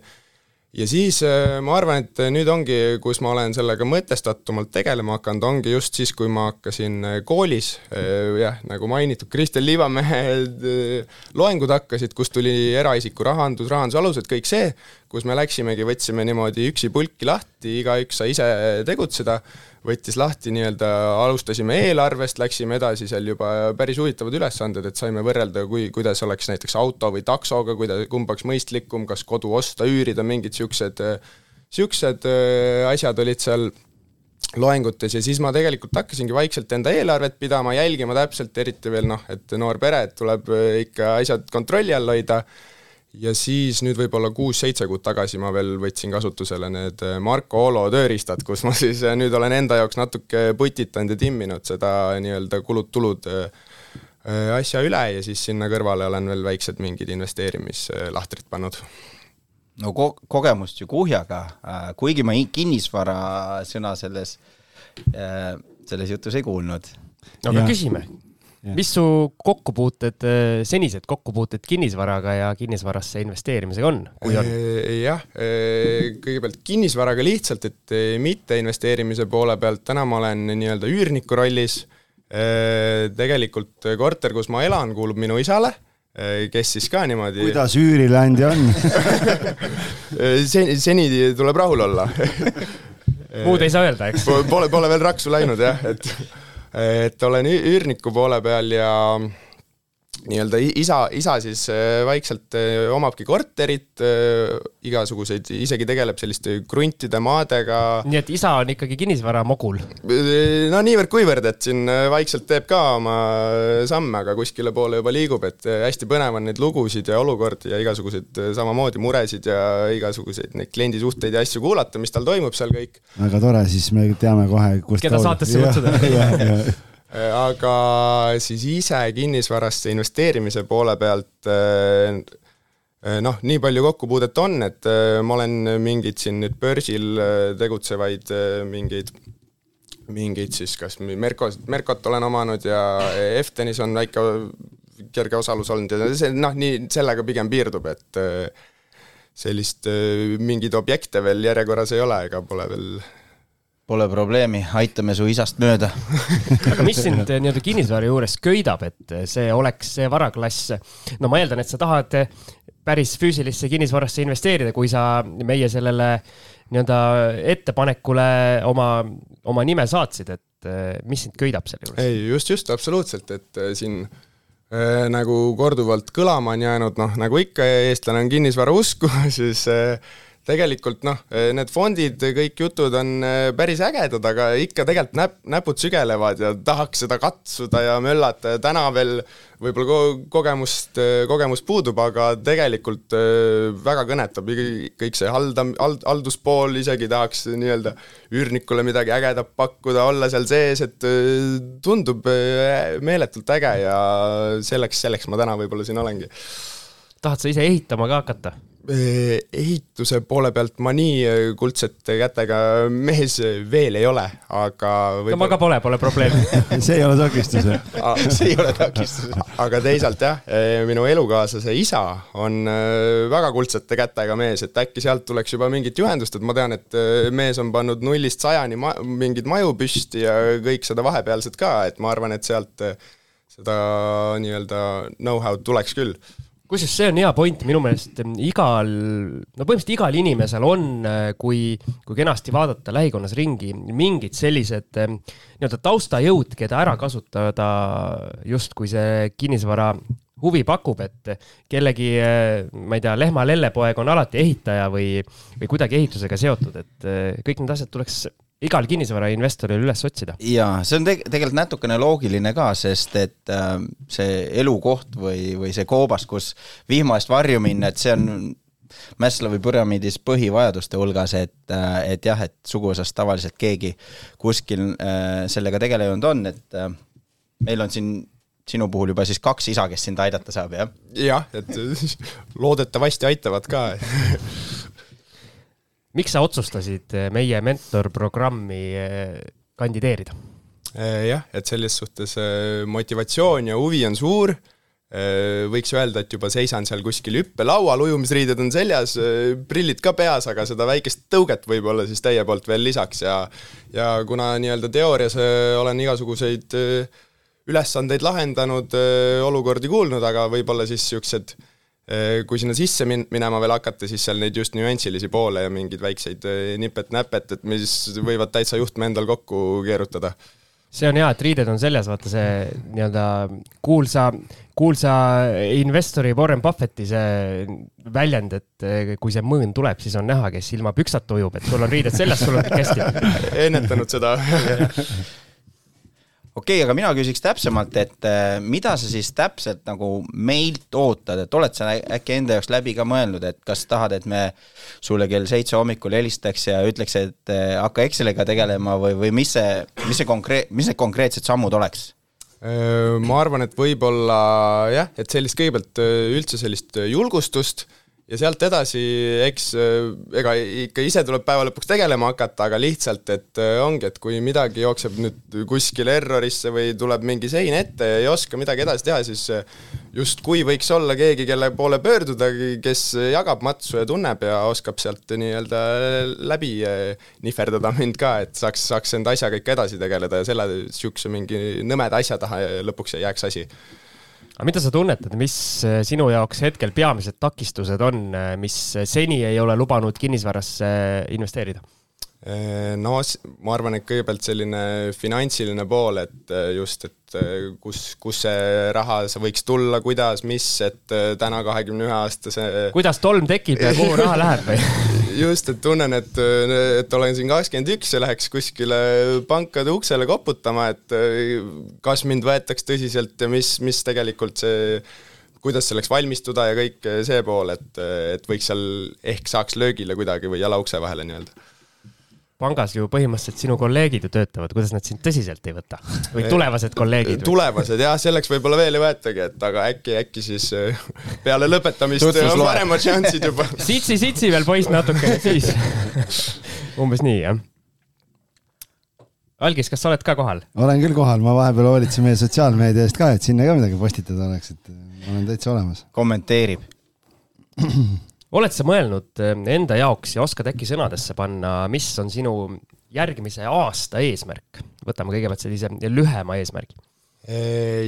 Speaker 7: Ja siis äh, ma arvan, et nüüd ongi, kus ma olen sellega mõtestatumalt tegelema hakanud, ongi just siis, kui ma hakkasin äh, koolis, äh, jah, nagu mainitud, Kristel Liivamehe loengud hakkasid, kus tuli eraisiku rahandus, rahanduse alused, kõik see, kus me läksimegi, võtsime niimoodi üksi pulki lahti, igaüks sai ise tegutseda võttis lahti nii-öelda, alustasime eelarvest, läksime edasi seal juba päris huvitavad ülesanded, et saime võrrelda, kui, kuidas oleks näiteks auto või taksoga, kuida-, kumb oleks mõistlikum, kas kodu osta, üürida, mingid niisugused, niisugused äh, asjad olid seal loengutes ja siis ma tegelikult hakkasingi vaikselt enda eelarvet pidama, jälgima täpselt, eriti veel noh, et noor pere, et tuleb äh, ikka asjad kontrolli all hoida ja siis nüüd võib-olla kuus-seitse kuud tagasi ma veel võtsin kasutusele need äh, Marco Olo tööriistad, kus ma siis äh, nüüd olen enda jaoks natuke putitanud ja timminud seda nii-öelda kulud-tulud äh, asja üle ja siis sinna kõrvale olen veel väiksed mingid investeerimislahtrid pannud.
Speaker 4: no ko-, kogemust ju kuhjaga, kuigi ma kinnisvara sõna selles, selles jutus ei kuulnud.
Speaker 2: no aga ja. küsime mis su kokkupuuted, senised kokkupuuted kinnisvaraga ja kinnisvarasse investeerimisega on, kui on?
Speaker 7: jah, kõigepealt kinnisvaraga lihtsalt, et mitte investeerimise poole pealt, täna ma olen nii-öelda üürniku rollis. tegelikult korter, kus ma elan, kuulub minu isale kes siis ka niimoodi.
Speaker 3: kuidas üürileandja on
Speaker 7: seni, seni tuleb rahul olla
Speaker 2: muud ei saa öelda, eks?
Speaker 7: Pole, pole veel raksu läinud jah, et, et olen üürniku poole peal ja nii-öelda isa, isa siis äh, vaikselt äh, omabki korterit, äh, igasuguseid, isegi tegeleb selliste kruntide, maadega.
Speaker 2: nii et isa on ikkagi kinnisvaramogul?
Speaker 7: no niivõrd-kuivõrd, et siin vaikselt teeb ka oma samme, aga kuskile poole juba liigub, et hästi põnev on neid lugusid ja olukordi ja igasuguseid samamoodi muresid ja igasuguseid neid kliendisuhteid ja asju kuulata, mis tal toimub seal kõik.
Speaker 3: väga tore, siis me teame kohe, kust
Speaker 2: keda saatesse kutsuda
Speaker 7: aga siis ise kinnisvarasse investeerimise poole pealt eh, eh, noh, nii palju kokkupuudet on, et eh, ma olen mingeid siin nüüd börsil tegutsevaid mingeid, mingeid siis kas Merkos, Merkot olen omanud ja Eftenis on väike kerge osalus olnud ja see noh, nii sellega pigem piirdub, et sellist mingeid objekte veel järjekorras ei ole ega pole veel
Speaker 4: Pole probleemi, aitame su isast mööda
Speaker 2: aga mis sind eh, nii-öelda kinnisvara juures köidab, et eh, see oleks see varaklass? no ma eeldan, et sa tahad eh, päris füüsilisse kinnisvarasse investeerida, kui sa meie sellele nii-öelda ettepanekule oma, oma nime saatsid, et mis sind köidab selle juures?
Speaker 7: ei, just, just, absoluutselt, et siin äh, nagu korduvalt kõlama on jäänud, noh, nagu ikka, eestlane on kinnisvara usku, siis äh, tegelikult noh, need fondid, kõik jutud on eh, päris ägedad, aga ikka tegelikult näp-, näpud sügelevad ja tahaks seda katsuda ja möllata ja täna veel võib-olla ko-, kogemust, eh, kogemus puudub, aga tegelikult eh, väga kõnetab kõik see halda-, hald-, halduspool, isegi tahaks nii-öelda üürnikule midagi ägedat pakkuda, olla seal sees, et tundub meeletult äge ja selleks, selleks ma täna võib-olla siin olengi.
Speaker 2: tahad sa ise ehitama ka hakata?
Speaker 7: Ehituse poole pealt ma nii äh, kuldsete kätega mees veel ei ole, aga
Speaker 2: võib-olla... no aga pole, pole probleemi.
Speaker 3: See ei ole takistus
Speaker 4: see ei ole takistus.
Speaker 7: Aga teisalt jah, äh, minu elukaaslase isa on väga kuldsete kätega mees, et äkki sealt tuleks juba mingit juhendust, et ma tean, et mees on pannud nullist sajani ma-, mingeid maju püsti ja kõik seda vahepealset ka, et ma arvan, et sealt seda nii-öelda know-how'd tuleks küll
Speaker 2: kusjuures see on hea point, minu meelest igal, no põhimõtteliselt igal inimesel on, kui, kui kenasti vaadata lähikonnas ringi, mingid sellised nii-öelda taustajõud, keda ära kasutada justkui see kinnisvara huvi pakub, et kellegi, ma ei tea, lehma lellepoeg on alati ehitaja või, või kuidagi ehitusega seotud, et kõik need asjad tuleks igal kinnisvarainvestoril üles otsida.
Speaker 4: jaa, see on teg-, tegelikult natukene loogiline ka, sest et äh, see elukoht või, või see koobas, kus vihma eest varju minna, et see on Maslowi püramiidis põhivajaduste hulgas, et, äh, et jah, et suguvõsast tavaliselt keegi kuskil äh, sellega tegelenud on, et äh, meil on siin sinu puhul juba siis kaks isa, kes sind aidata saab, jah?
Speaker 7: jah, et loodetavasti aitavad ka
Speaker 2: miks sa otsustasid eh, meie mentorprogrammi eh, kandideerida?
Speaker 7: Eh, jah, et selles suhtes motivatsioon ja huvi on suur, võiks öelda, et juba seisan seal kuskil hüppelaual, ujumisriided on seljas, prillid ka peas, aga seda väikest tõuget võib-olla siis teie poolt veel lisaks ja ja kuna nii-öelda teoorias olen igasuguseid ülesandeid lahendanud, olukordi kuulnud, aga võib-olla siis niisugused kui sinna sisse min-, minema veel hakata, siis seal neid just nüansilisi poole ja mingeid väikseid äh, nipet-näpet, et mis võivad täitsa juhtme endal kokku keerutada.
Speaker 2: see on hea, et riided on seljas, vaata see nii-öelda kuulsa, kuulsa investori Warren Buffetti see väljend, et äh, kui see mõõn tuleb, siis on näha, kes ilma püksata ujub, et sul on riided seljas, sul on kõik hästi.
Speaker 7: ennetanud seda
Speaker 4: okei okay,, aga mina küsiks täpsemalt, et äh, mida sa siis täpselt nagu meilt ootad, et oled sa äkki enda jaoks läbi ka mõelnud, et kas tahad, et me sulle kell seitse hommikul helistaks ja ütleks, et äh, hakka Exceliga tegelema või, või mis see, mis see konkreet-, mis need konkreetsed sammud oleks?
Speaker 7: ma arvan, et võib-olla jah, et sellist kõigepealt üldse sellist julgustust ja sealt edasi, eks äh, ega ikka ise tuleb päeva lõpuks tegelema hakata, aga lihtsalt, et äh, ongi, et kui midagi jookseb nüüd kuskile errorisse või tuleb mingi sein ette ja ei oska midagi edasi teha, siis äh, justkui võiks olla keegi, kelle poole pöörduda, kes jagab matsu ja tunneb ja oskab sealt nii-öelda läbi nihverdada mind ka, et saaks, saaks enda asjaga ikka edasi tegeleda ja selle niisuguse mingi nõmeda asja taha lõpuks ei jääks asi
Speaker 2: aga mida sa tunnetad, mis äh, sinu jaoks hetkel peamised takistused on, äh, mis seni ei ole lubanud kinnisvarasse investeerida?
Speaker 7: Äh, no ma arvan, et kõigepealt selline finantsiline pool, et just, et kus, kus see raha võiks tulla, kuidas, mis, et täna kahekümne ühe aastase
Speaker 2: kuidas tolm tekib ja kuhu raha läheb või
Speaker 7: just, et tunnen, et, et olen siin kakskümmend üks ja läheks kuskile pankade uksele koputama, et kas mind võetaks tõsiselt ja mis, mis tegelikult see kuidas selleks valmistuda ja kõik see pool, et, et võiks seal ehk saaks löögile kuidagi või jala ukse vahele nii-öelda
Speaker 2: pangas ju põhimõtteliselt sinu kolleegid ju töötavad, kuidas nad sind tõsiselt ei võta? või tulevased kolleegid?
Speaker 7: tulevased jah, selleks võib-olla veel ei võetagi, et aga äkki, äkki siis äh, peale lõpetamist on paremad šansid juba.
Speaker 2: sitsi, sitsi veel poiss natukene, siis umbes nii, jah? Algis, kas sa oled ka kohal?
Speaker 3: olen küll kohal, ma vahepeal hoolitsen meie sotsiaalmeedia eest ka, et sinna ka midagi postitada oleks, et ma olen täitsa olemas.
Speaker 4: kommenteerib
Speaker 2: oled sa mõelnud eh, enda jaoks ja oskad äkki sõnadesse panna, mis on sinu järgmise aasta eesmärk? võtame kõigepealt sellise lühema eesmärgi.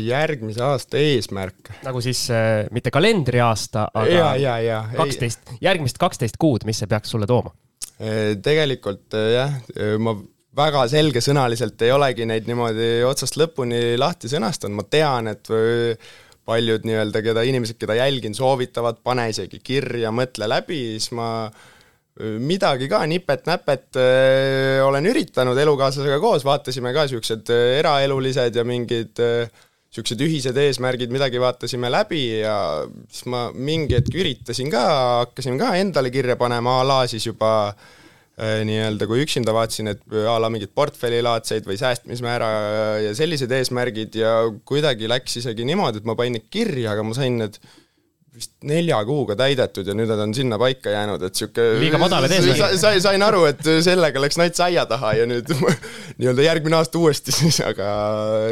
Speaker 7: järgmise aasta eesmärk?
Speaker 2: nagu siis äh, mitte kalendriaasta,
Speaker 7: aga
Speaker 2: kaksteist, järgmist kaksteist kuud, mis see peaks sulle tooma?
Speaker 7: tegelikult jah, ma väga selgesõnaliselt ei olegi neid niimoodi otsast lõpuni lahti sõnastanud, ma tean, et paljud nii-öelda, keda inimesed, keda jälgin, soovitavad, pane isegi kirja, mõtle läbi, siis ma midagi ka nipet-näpet olen üritanud elukaaslasega koos, vaatasime ka niisugused eraelulised ja mingid niisugused ühised eesmärgid, midagi vaatasime läbi ja siis ma mingi hetk üritasin ka, hakkasin ka endale kirja panema a la siis juba Äh, nii-öelda, kui üksinda vaatasin, et a la mingeid portfellilaadseid või säästmismäära ja sellised eesmärgid ja kuidagi läks isegi niimoodi, et ma panin need kirja, aga ma sain need vist nelja kuuga täidetud ja nüüd nad on sinna paika jäänud, et sihuke
Speaker 2: liiga madalad eesmärgid
Speaker 7: sa,. sain aru, et sellega läks nats aia taha ja nüüd nii-öelda järgmine aasta uuesti siis, aga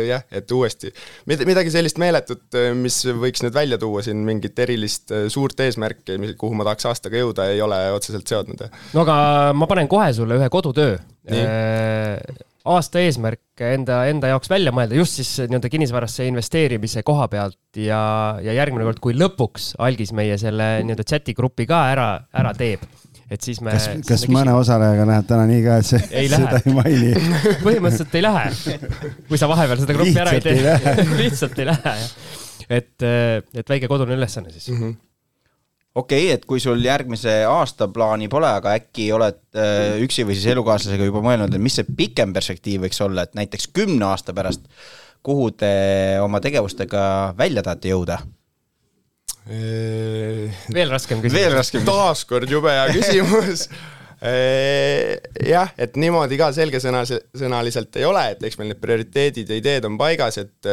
Speaker 7: jah, et uuesti. midagi sellist meeletut, mis võiks nüüd välja tuua siin, mingit erilist suurt eesmärki, kuhu ma tahaks aastaga jõuda, ei ole otseselt seadnud.
Speaker 2: no aga ma panen kohe sulle ühe kodutöö aasta eesmärk enda, enda jaoks välja mõelda, just siis nii-öelda kinnisvarasse investeerimise koha pealt ja, ja järgmine kord, kui lõpuks algis meie selle nii-öelda chati grupi ka ära, ära teeb et siis me.
Speaker 3: kas, kas mõne osalejaga läheb täna nii ka, et see,
Speaker 2: ei
Speaker 3: seda ei maini
Speaker 2: põhimõtteliselt ei lähe, kui sa vahepeal seda gruppi ära ei tee. lihtsalt ei lähe, jah. et, et väike kodune ülesanne siis mm. -hmm
Speaker 4: okei okay,, et kui sul järgmise aasta plaani pole, aga äkki oled äh, üksi või siis elukaaslasega juba mõelnud, et mis see pikem perspektiiv võiks olla, et näiteks kümne aasta pärast, kuhu te oma tegevustega välja tahate jõuda?
Speaker 2: veel raskem küsimus.
Speaker 4: veel raskem
Speaker 7: küsimus. taaskord jube hea küsimus jah, et niimoodi ka selgesõnaliselt ei ole, et eks meil need prioriteedid ja ideed on paigas, et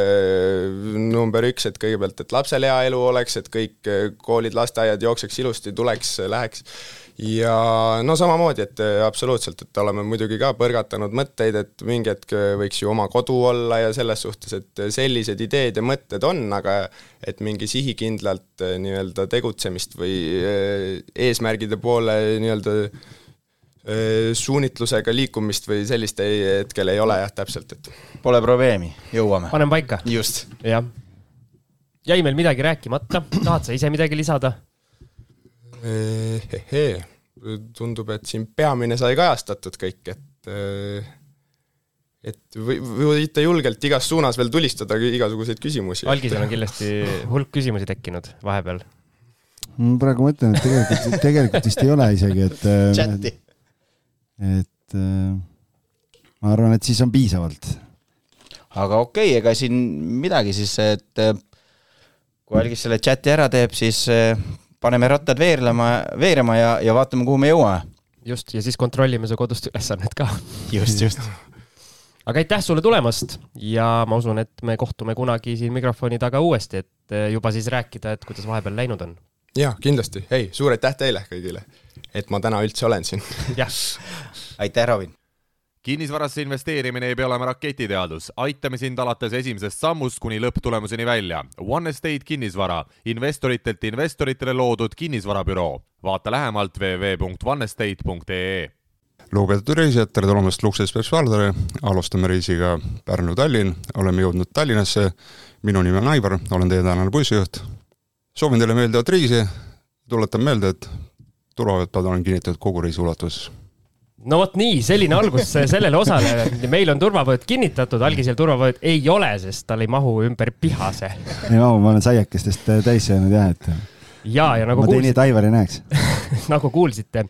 Speaker 7: number üks, et kõigepealt, et lapsel hea elu oleks, et kõik koolid, lasteaiad jookseks ilusti, tuleks, läheks. Ja no samamoodi, et absoluutselt, et oleme muidugi ka põrgatanud mõtteid, et mingi hetk võiks ju oma kodu olla ja selles suhtes, et sellised ideed ja mõtted on, aga et mingi sihikindlalt nii-öelda tegutsemist või eesmärgide poole nii-öelda Äh, suunitlusega liikumist või sellist ei, hetkel ei ole jah, täpselt, et.
Speaker 4: Pole probleemi, jõuame.
Speaker 2: panen paika.
Speaker 4: just.
Speaker 2: jah. jäi meil midagi rääkimata, tahad sa ise midagi lisada?
Speaker 7: Äh, tundub, et siin peamine sai kajastatud kõik, et äh, et või, võite julgelt igas suunas veel tulistada igasuguseid küsimusi.
Speaker 2: algisel on kindlasti hulk küsimusi tekkinud vahepeal.
Speaker 3: ma praegu mõtlen, et tegelikult, tegelikult vist ei ole isegi, et.
Speaker 4: chati
Speaker 3: et äh, ma arvan, et siis on piisavalt.
Speaker 4: aga okei okay,, ega siin midagi siis, et äh, kui Algis selle chati ära teeb, siis äh, paneme rattad veerlema, veerema ja, ja vaatame, kuhu me jõuame.
Speaker 2: just, ja siis kontrollime su kodust ülesannet ka.
Speaker 4: just, just
Speaker 2: aga aitäh sulle tulemast ja ma usun, et me kohtume kunagi siin mikrofoni taga uuesti, et juba siis rääkida, et kuidas vahepeal läinud on.
Speaker 7: jah, kindlasti, ei, suur aitäh teile kõigile, et ma täna üldse olen siin.
Speaker 2: jah.
Speaker 4: aitäh, Robin!
Speaker 6: kinnisvarasse investeerimine ei pea olema raketiteadus, aitame sind alates esimesest sammust kuni lõpptulemuseni välja. One Estate kinnisvara, investoritelt investoritele loodud kinnisvarabüroo. vaata lähemalt www.onestate.ee
Speaker 8: lugupeetud reisijad, tere tulemast Lux Express Valdale, alustame reisiga Pärnu-Tallinn, oleme jõudnud Tallinnasse. minu nimi on Aivar, olen teie tänane bussijuht. soovin teile meeldivat reisi, tuletan meelde, et turvavööd on kinnitatud kogu reisi ulatuses
Speaker 2: no vot nii, selline algus sellele osale. meil on turvavööd kinnitatud, algisel turvavööd ei ole, sest tal ei mahu ümber pihase.
Speaker 3: ei mahu, ma olen saiakestest täis söönud jah, et.
Speaker 2: ja, ja nagu
Speaker 3: ma teen nii, et Aivar ei näeks
Speaker 2: nagu kuulsite,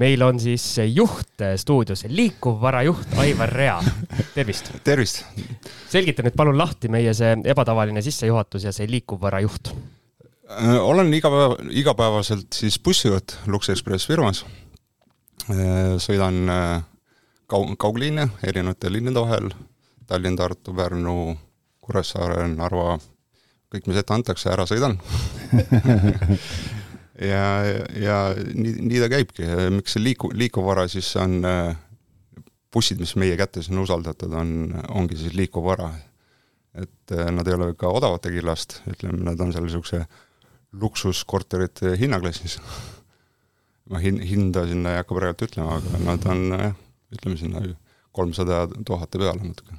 Speaker 2: meil on siis juht stuudios, liikuvvara juht Aivar Rea. tervist.
Speaker 8: tervist.
Speaker 2: selgita nüüd palun lahti meie see ebatavaline sissejuhatus ja see liikuvvara juht.
Speaker 8: Olen iga päev, igapäevaselt siis bussijuht Lux Express firmas. Äh, sõidan äh, kaug-, kaugliine erinevate linnade vahel, Tallinn, Tartu, Pärnu, Kuressaare, Narva, kõik, mis ette antakse, ära sõidan. Ja, ja nii, nii ta käibki, miks see liiku-, liikuvvara siis on, äh, bussid, mis meie kätes on usaldatud, on, ongi siis liikuvvara. et nad ei ole ka odavate killast, ütleme, nad on seal niisuguse luksuskorterite hinnaklassis ma hin-, hinda sinna ei hakka praegu ütlema, aga nad on jah, ütleme sinna kolmsada tuhat peale natuke.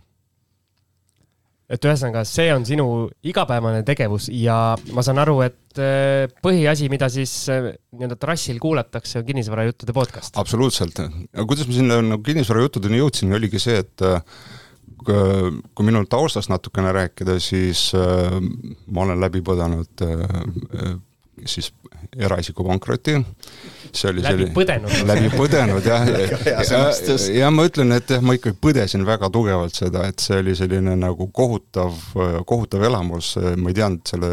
Speaker 2: et ühesõnaga, see on sinu igapäevane tegevus ja ma saan aru, et äh, põhiasi, mida siis äh, nii-öelda trassil kuulatakse, on kinnisvarajuttude podcast.
Speaker 8: absoluutselt, aga kuidas ma sinna nagu kinnisvarajuttudeni jõudsin, oligi see, et äh, kui minu taustast natukene rääkida, siis ma olen läbi põdenud siis eraisiku pankroti.
Speaker 2: see oli läbi selline, põdenud.
Speaker 8: läbi põdenud jah. Ja, ja, ja ma ütlen, et jah, ma ikkagi põdesin väga tugevalt seda, et see oli selline nagu kohutav, kohutav elamus, ma ei teadnud selle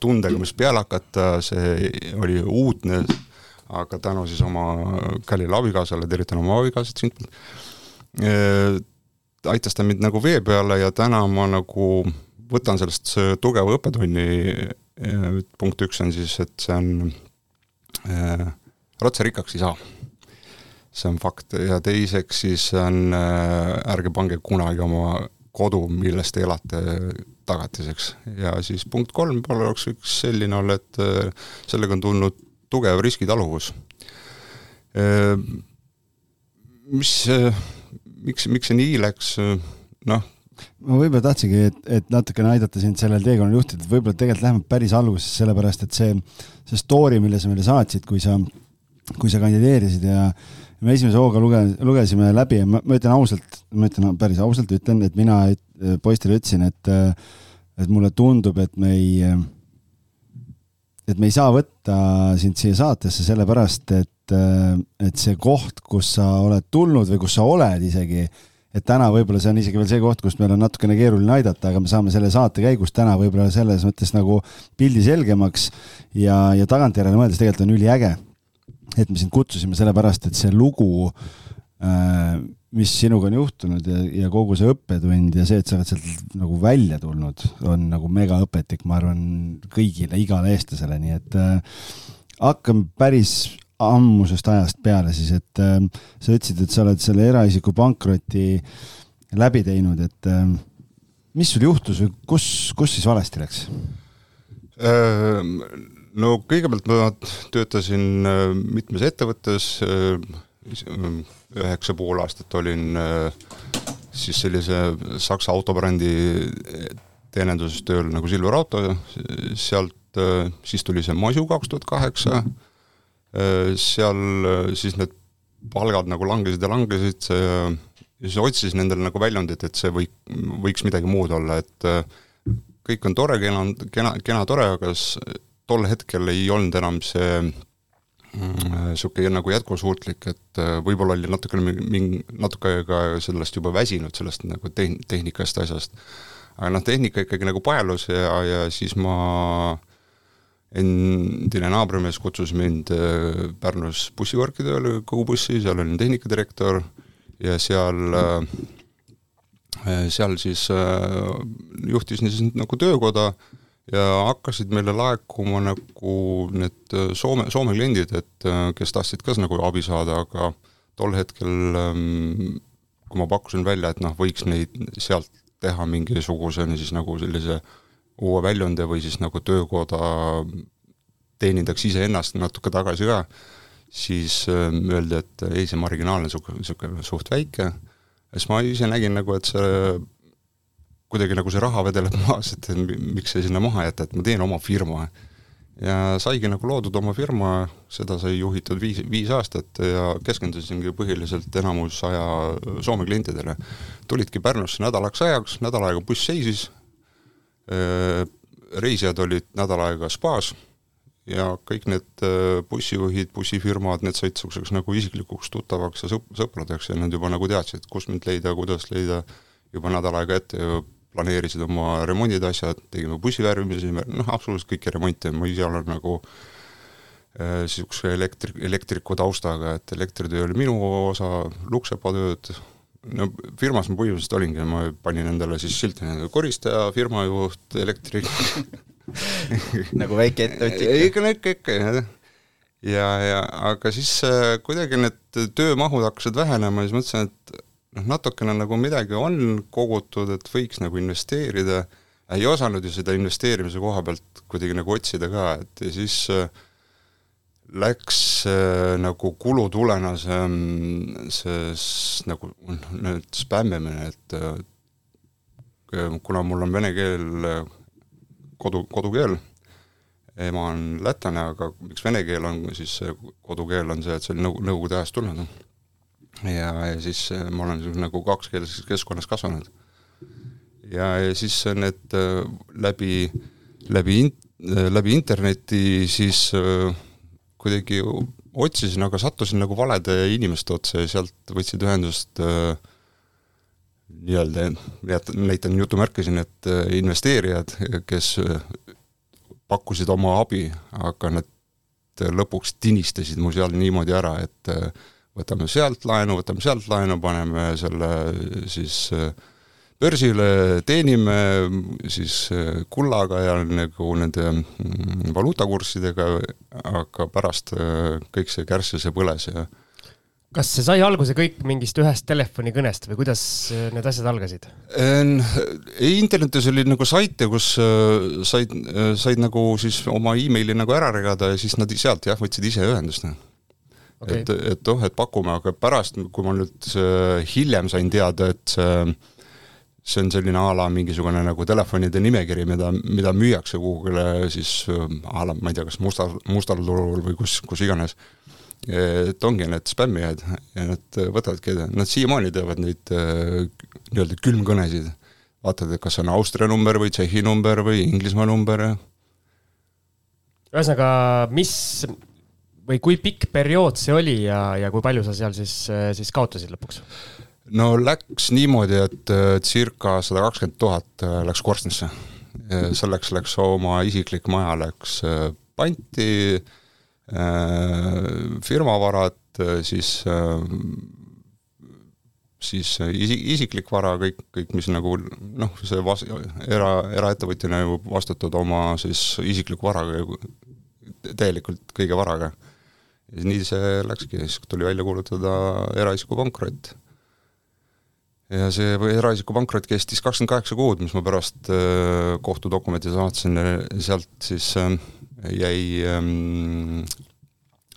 Speaker 8: tundega, mis peale hakata, see oli uudne, aga tänu siis oma kallile abikaasale, tervitan oma abikaasat siit, aitas ta mind nagu vee peale ja täna ma nagu võtan sellest tugeva õppetunni punkt üks on siis, et see on äh,, ratsa rikkaks ei saa. see on fakt ja teiseks siis on äh,, ärge pange kunagi oma kodu, milles te elate, tagatiseks. ja siis punkt kolm oleks üks selline olla, et äh, sellega on tulnud tugev riskitaluvus äh,. mis äh,, miks, miks see nii läks, noh.
Speaker 3: Ma võib-olla tahtsingi, et, et natukene aidata sind sellel teekonnal juhtida, et võib-olla tegelikult läheme päris algusesse, sellepärast et see, see story, mille sa meile saatsid, kui sa, kui sa kandideerisid ja me esimese hooga luge-, lugesime läbi ja ma, ma ütlen ausalt, ma ütlen päris ausalt, ütlen, et mina poistele ütlesin, et, et mulle tundub, et me ei, et me ei saa võtta sind siia saatesse sellepärast, et, et see koht, kus sa oled tulnud või kus sa oled isegi et täna võib-olla see on isegi veel see koht, kust meil on natukene keeruline aidata, aga me saame selle saate käigus täna võib-olla selles mõttes nagu pildi selgemaks ja, ja tagantjärele mõeldes tegelikult on üliäge, et me sind kutsusime sellepärast, et see lugu äh, mis sinuga on juhtunud ja, ja kogu see õppetund ja see, et sa oled sealt nagu välja tulnud, on nagu megaõpetlik, ma arvan, kõigile, igale eestlasele, nii et äh, hakkame päris ammusest ajast peale siis, et äh, sa ütlesid, et sa oled selle eraisiku pankroti läbi teinud, et äh, mis sul juhtus või kus, kus siis valesti läks?
Speaker 8: Äh, no kõigepealt ma töötasin äh, mitmes ettevõttes, äh, üheksa pool aastat olin siis sellise Saksa autobrändi teeninduses tööl nagu Silver Auto, sealt siis tuli see Masu kaks tuhat kaheksa Äh, seal äh, siis need palgad nagu langesid ja langesid, siis otsisin endale nagu väljundit, et see või, võiks midagi muud olla, et äh, kõik on tore, kena, kena, kena, tore, aga tol hetkel ei olnud enam see niisugune mm, nagu jätkusuutlik, et võib-olla oli natukene mingi, natuke ka sellest juba väsinud, sellest nagu tehn-, tehnikast asjast. aga noh, tehnika ikkagi nagu paelus ja, ja siis ma äh, endine naabrimees kutsus mind äh, Pärnus bussivõrki tööle, kogu bussi, seal olin tehnikadirektor ja seal, äh, seal siis äh, juhtis siis nagu töökoda ja hakkasid meile laekuma nagu need Soome, Soome kliendid, et kes tahtsid ka nagu abi saada, aga tol hetkel ähm, kui ma pakkusin välja, et noh, võiks neid sealt teha mingisuguse siis nagu sellise uue väljundi või siis nagu töökoda teenindaks iseennast natuke tagasi ka, siis ähm, öeldi, et ei, see marginaal on niisugune, niisugune suht väike, siis ma ise nägin nagu, et see kuidagi nagu see raha vedeleb maas, et miks see sinna maha jätta, et ma teen oma firma. ja saigi nagu loodud oma firma, seda sai juhitud viis, viis aastat ja keskendusingi põhiliselt enamus aja Soome klientidele. tulidki Pärnusse nädalaks ajaks, nädal aega buss seisis, äh, reisijad olid nädal aega spaas ja kõik need äh, bussijuhid, bussifirmad, need said niisuguseks nagu isiklikuks tuttavaks ja sõp-, sõpradeks ja nad juba nagu teadsid, kus mind leida, kuidas leida, juba nädal aega ette ju planeerisid oma remondid, asjad, tegime bussi värvimise, noh, absoluutselt kõiki remonte, ma ise olen nagu niisuguse äh, elektri, elektriku taustaga, et elektritöö oli minu osa, luksepatööd, no firmas ma põhimõtteliselt olingi, ma panin endale siis silti, koristaja, firmajuht, elektrik
Speaker 4: nagu väike ettevõtja.
Speaker 8: ikka, ikka, ikka, jah. ja, ja aga siis äh, kuidagi need töömahud hakkasid vähenema ja siis mõtlesin, et noh, natukene nagu midagi on kogutud, et võiks nagu investeerida, ei osanud ju seda investeerimise koha pealt kuidagi nagu otsida ka, et ja siis äh, läks äh, nagu kulutulena see, see nagu nüüd spämmimine, et äh, kuna mul on vene keel äh, kodu, kodukeel, ema on lätlane, aga miks vene keel on siis kodukeel, on see, et see oli nõu-, nõukogude ajast tulnud. Ja, ja siis äh, ma olen nagu kakskeelses keskkonnas kasvanud. ja, ja siis need äh, läbi, läbi in-, läbi interneti siis äh, kuidagi otsisin, aga sattusin nagu valede inimeste otsa ja sealt võtsid ühendust äh, nii-öelda, näitan jutumärke siin, et äh, investeerijad, kes äh, pakkusid oma abi, aga nad äh, lõpuks tinistasid mu seal niimoodi ära, et võtame sealt laenu, võtame sealt laenu, paneme selle siis börsile, teenime siis kullaga ja nagu nende mm, valuutakurssidega, aga pärast kõik see kärssis ja põles ja
Speaker 2: kas see sai alguse kõik mingist ühest telefonikõnest või kuidas äh, need asjad algasid?
Speaker 8: ei, internetis oli nagu saite, kus äh, said, äh, said nagu siis oma emaili nagu ära regada ja siis nad sealt jah, võtsid ise ühendust okay.. et, et oh, et pakume, aga pärast, kui ma nüüd hiljem sain teada, et see see on selline a la mingisugune nagu telefonide nimekiri, mida, mida müüakse kuhugile siis a la, ma ei tea, kas mustal, mustal turul või kus, kus iganes et ongi need spämmijad ja nad võtavadki, nad siiamaani teevad neid äh, nii-öelda külmkõnesid. vaatad, et kas on Austria number või Tšehhi number või Inglismaa number.
Speaker 2: ühesõnaga, mis või kui pikk periood see oli ja, ja kui palju sa seal siis, siis kaotasid lõpuks?
Speaker 8: no läks niimoodi, et äh, circa sada kakskümmend tuhat äh, läks korstnasse. selleks läks oma isiklik maja läks panti Äh, firmavarad, äh, siis äh, siis isi-, isiklik vara, kõik, kõik, mis nagu noh, see vas-, era, eraettevõtjana ju vastutad oma siis isikliku varaga ju täielikult kõige varaga. Ja nii see läkski, siis tuli välja kuulutada eraisiku pankrot. ja see eraisiku pankrot kestis kakskümmend kaheksa kuud, mis ma pärast kohtudokumendi saatsin, sealt siis äh, jäi ähm,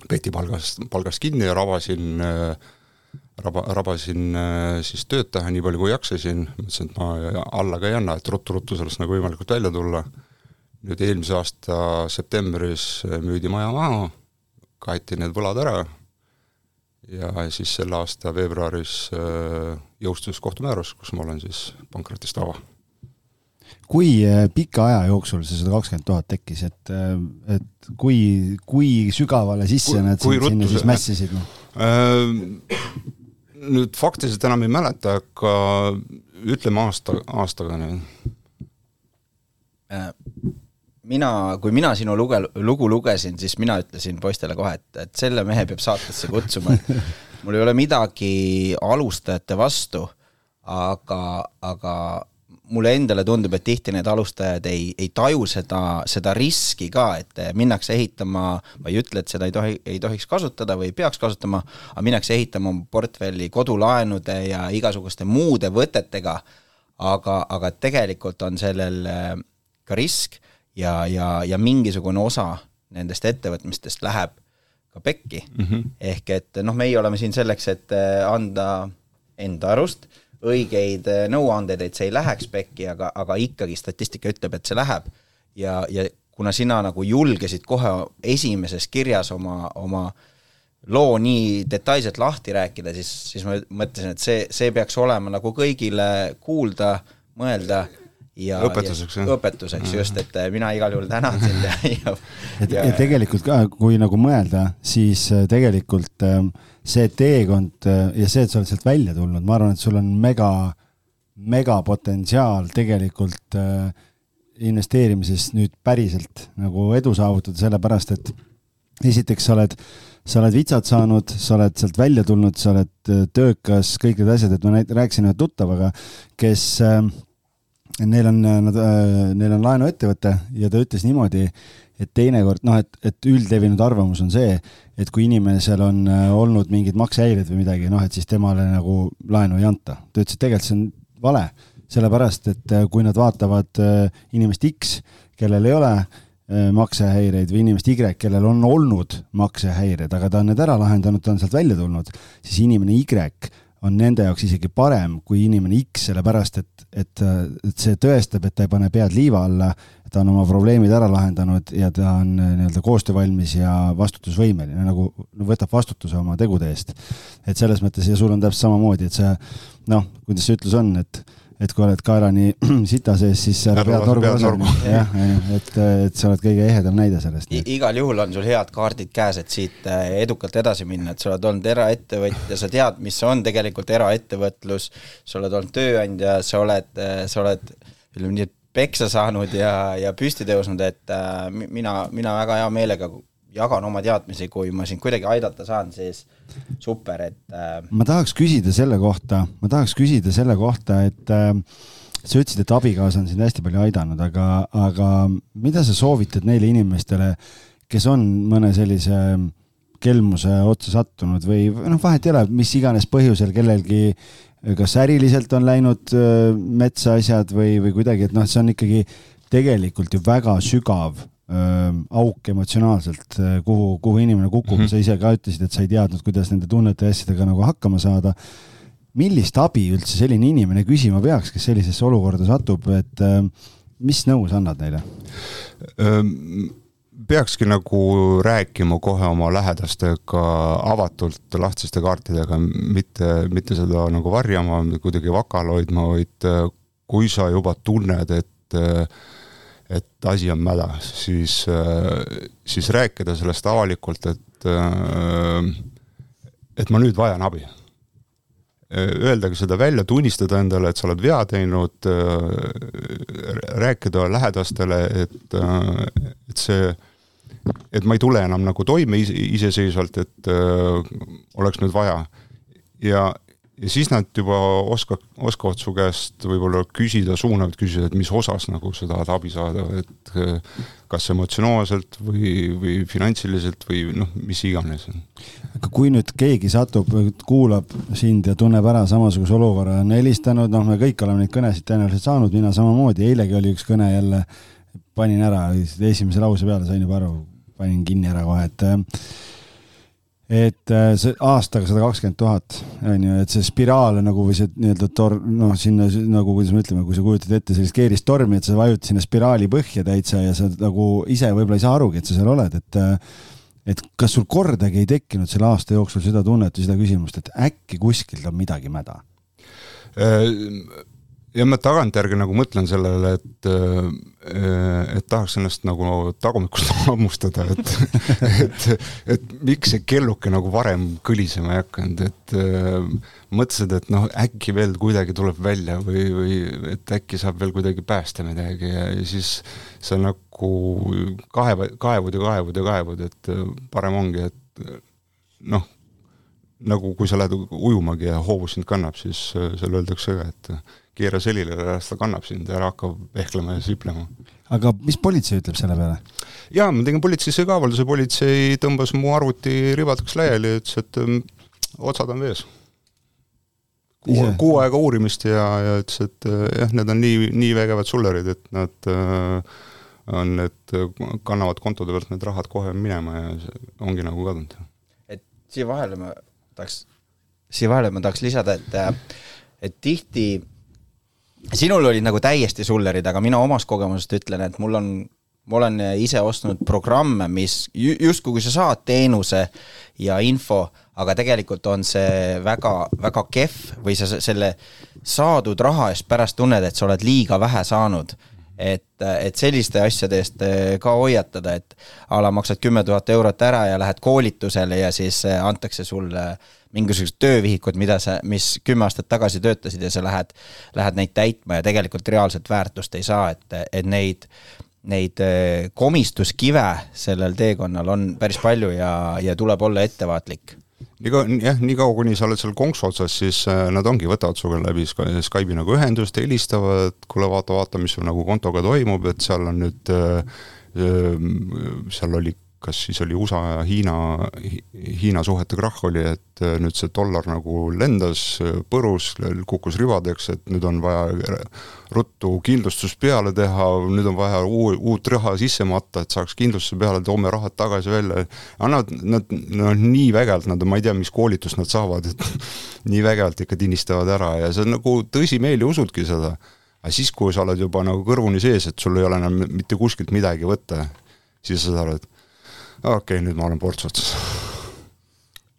Speaker 8: peti palgast, palgast kinni ja rabasin äh, raba, rabasin äh, siis tööd teha nii palju, kui jaksasin, mõtlesin, et ma alla ka ei anna, et ruttu-ruttu sellest nagu võimalikult välja tulla. nüüd eelmise aasta septembris äh, müüdi maja maha, kaeti need võlad ära ja siis selle aasta veebruaris jõustus kohtumäärus, kus ma olen siis pankrotist vaba
Speaker 3: kui äh, pika aja jooksul see sada kakskümmend tuhat tekkis, et, äh, et kui, kui sügavale sisse kui, nad sinna siis mässisid, noh?
Speaker 8: Äh, nüüd faktiliselt enam ei mäleta, aga ütleme aasta, aastaga nüüd.
Speaker 4: Mina, kui mina sinu luge, lugu lugesin, siis mina ütlesin poistele kohe, et, et selle mehe peab saatesse kutsuma, et mul ei ole midagi alustajate vastu, aga, aga mulle endale tundub, et tihti need alustajad ei, ei taju seda, seda riski ka, et minnakse ehitama, ma ei ütle, et seda ei tohi, ei tohiks kasutada või ei peaks kasutama, aga minnakse ehitama oma portfelli kodulaenude ja igasuguste muude võtetega, aga, aga tegelikult on sellel äh, ka risk ja, ja, ja mingisugune osa nendest ettevõtmistest läheb ka pekki mm. -hmm. ehk et noh, meie oleme siin selleks, et äh, anda enda arust õigeid äh, nõuandeid, et see ei läheks pekki, aga, aga ikkagi statistika ütleb, et see läheb. ja, ja kuna sina nagu julgesid kohe esimeses kirjas oma, oma loo nii detailselt lahti rääkida, siis, siis ma mõtlesin, et see, see peaks olema nagu kõigile kuulda, mõelda ja
Speaker 8: õpetuseks, jah?
Speaker 4: õpetuseks just, et äh, mina igal juhul tänan sind ja, ja
Speaker 3: et ja, ja tegelikult ka, kui nagu mõelda, siis äh, tegelikult ähm, see teekond äh, ja see, et sa oled sealt välja tulnud, ma arvan, et sul on mega, megapotentsiaal tegelikult investeerimises nüüd päriselt nagu edu saavutada, sellepärast et esiteks sa oled, sa oled vitsad saanud, sa oled sealt välja tulnud, sa oled töökas, kõik need asjad, et ma näit-, rääkisin ühe tuttavaga, kes äh, neil on, nad, äh, neil on laenuettevõte ja ta ütles niimoodi, et teinekord noh, et, et üldlevinud arvamus on see, et kui inimesel on äh, olnud mingid maksehäired või midagi, noh, et siis temale nagu laenu ei anta. ta ütles, et tegelikult see on vale, sellepärast et äh, kui nad vaatavad inimest X, kellel ei ole maksehäireid või inimest Y, kellel on olnud maksehäired, aga ta on need ära lahendanud, ta on sealt välja tulnud, siis inimene Y on nende jaoks isegi parem kui inimene X, sellepärast et, et, et see tõestab, et ta ei pane pead liiva alla, ta on oma probleemid ära lahendanud ja ta on nii-öelda koostöövalmis ja vastutusvõimeline, nagu võtab vastutuse oma tegude eest. et selles mõttes ja sul on täpselt samamoodi, et see noh, kuidas see ütlus on, et et kui oled kaelani sita sees, siis ära pead norgu lasema. jah, et, et sa oled kõige ehedam näide sellest.
Speaker 4: igal juhul on sul head kaardid käes, et siit äh, edukalt edasi minna, et sa oled olnud eraettevõtja, sa tead, mis on tegelikult eraettevõtlus, sa oled olnud tööandja, sa oled, äh, sa oled ütleme nii, et peksa saanud ja, ja püsti tõusnud, et äh, mina, mina väga hea meelega jagan oma teadmisi, kui ma sind kuidagi aidata saan, siis super, et äh....
Speaker 3: ma tahaks küsida selle kohta, ma tahaks küsida selle kohta, et äh, sa ütlesid, et abikaasa on sind hästi palju aidanud, aga, aga mida sa soovitad neile inimestele, kes on mõne sellise kelmuse otsa sattunud või noh, vahet ei ole, mis iganes põhjusel kellelgi kas äriliselt on läinud äh, metsa asjad või, või kuidagi, et noh, see on ikkagi tegelikult ju väga sügav auk emotsionaalselt, kuhu, kuhu inimene kukub mm, -hmm. sa ise ka ütlesid, et sa ei teadnud, kuidas nende tunnete ja asjadega nagu hakkama saada. millist abi üldse selline inimene küsima peaks, kes sellisesse olukorda satub, et mis nõu sa annad neile?
Speaker 8: peakski nagu rääkima kohe oma lähedastega avatult, lahtiste kaartidega, mitte, mitte seda nagu varjama, kuidagi vakal hoidma, vaid kui sa juba tunned, et et asi on mäda, siis, äh, siis rääkida sellest avalikult, et, äh, et ma nüüd vajan abi. Öeldagi seda välja, tunnistada endale, et sa oled vea teinud, äh, rääkida lähedastele, et, et see, et ma ei tule enam nagu toime iseseisvalt, et oleks nüüd vaja. ja, ja siis nad juba oska, oskavad su käest võib-olla küsida, suunavalt küsida, et mis osas nagu sa tahad abi saada, et eh, kas emotsionaalselt või, või finantsiliselt või noh, mis iganes.
Speaker 3: aga kui nüüd keegi satub, kuulab sind ja tunneb ära samasuguse olukorra, on helistanud, noh, me kõik oleme neid kõnesid tõenäoliselt saanud, mina samamoodi, eilegi oli üks kõne jälle, panin ära, esimese lause peale sain juba aru, panin kinni ära kohe, et et äh, see aastaga sada kakskümmend tuhat, on ju, et see spiraal nagu või see nii-öelda tor-, noh, sinna nagu, kuidas me ütleme, kui sa kujutad ette sellist keeristormi, et sa vajutad sinna spiraali põhja täitsa ja sa nagu ise võib-olla ei saa arugi, et sa seal oled, et äh, et kas sul kordagi ei tekkinud selle aasta jooksul seda tunnet või seda küsimust, et äkki kuskilt on midagi mäda?
Speaker 8: Äh, ja ma tagantjärgi nagu mõtlen sellele, et, äh, et tahaks ennast nagu tagumikust hammustada, et, et, et miks see kelluke nagu varem kõlisema ei hakanud, et äh, mõtlesid, et noh, äkki veel kuidagi tuleb välja või, või et äkki saab veel kuidagi päästa midagi ja, ja siis sa nagu kaev, kaevud ja kaevud ja kaevud, et parem ongi, et noh nagu kui sa lähed ujumagi ja hoovus sind kannab, siis seal öeldakse ka, et keera selile, las ta kannab sind, ära hakka vehklema ja siplema.
Speaker 3: aga mis politsei ütleb selle peale?
Speaker 8: jaa, ma tegin politseisse ka avalduse, politsei tõmbas mu arvuti ribadeks laiali ja ütles, et um, otsad on vees. kuu, kuu aega uurimist ja, ja ütles, et uh, jah, need on nii, nii vägevad sullerid, et nad uh, on, et kannavad kontode pealt need rahad kohe minema ja ongi nagu kadunud.
Speaker 4: et siia vahele ma tahaks, siia vahele ma tahaks lisada, et et tihti sinul olid nagu täiesti sullerid, aga mina omast kogemusest ütlen, et mul on, ma olen ise ostnud programme, mis justkui kui sa saad teenuse ja info, aga tegelikult on see väga, väga kehv või sa selle saadud raha eest pärast tunned, et sa oled liiga vähe saanud et, et selliste asjade eest ka hoiatada, et a la maksad kümme tuhat eurot ära ja lähed koolitusele ja siis antakse sulle mingisugused töövihikud, mida sa, mis kümme aastat tagasi töötasid ja sa lähed, lähed neid täitma ja tegelikult reaalset väärtust ei saa, et, et neid, neid eh, komistuskive sellel teekonnal on päris palju ja, ja tuleb olla ettevaatlik
Speaker 8: nii kaua, jah, nii kaua, kuni sa oled seal konksu otsas, siis äh, nad ongi, võtavad sinuga läbi Skype'i nagu ühendust, helistavad, kuule, vaata, vaata, mis sul nagu kontoga toimub, et seal on nüüd äh, seal oli kas siis oli USA ja Hiina, Hiina suhete krahh oli, et äh, nüüd see dollar nagu lendas, põrus, kukkus ribadeks, et nüüd on vaja ruttu kindlustus peale teha, nüüd on vaja uu-, uut raha sisse matta, et saaks kindlustuse peale, toome rahad tagasi välja. annavad, nad, nad nii vägevalt, nad, ma ei tea, mis koolitust nad saavad, et nii vägevalt ikka tinistavad ära ja on nagu tõsimeeli usudki seda. aga siis, kui sa oled juba nagu kõrvuni sees, et sul ei ole enam mitte kuskilt midagi võtta, siis sa et okei okay,, nüüd ma olen ports otsas.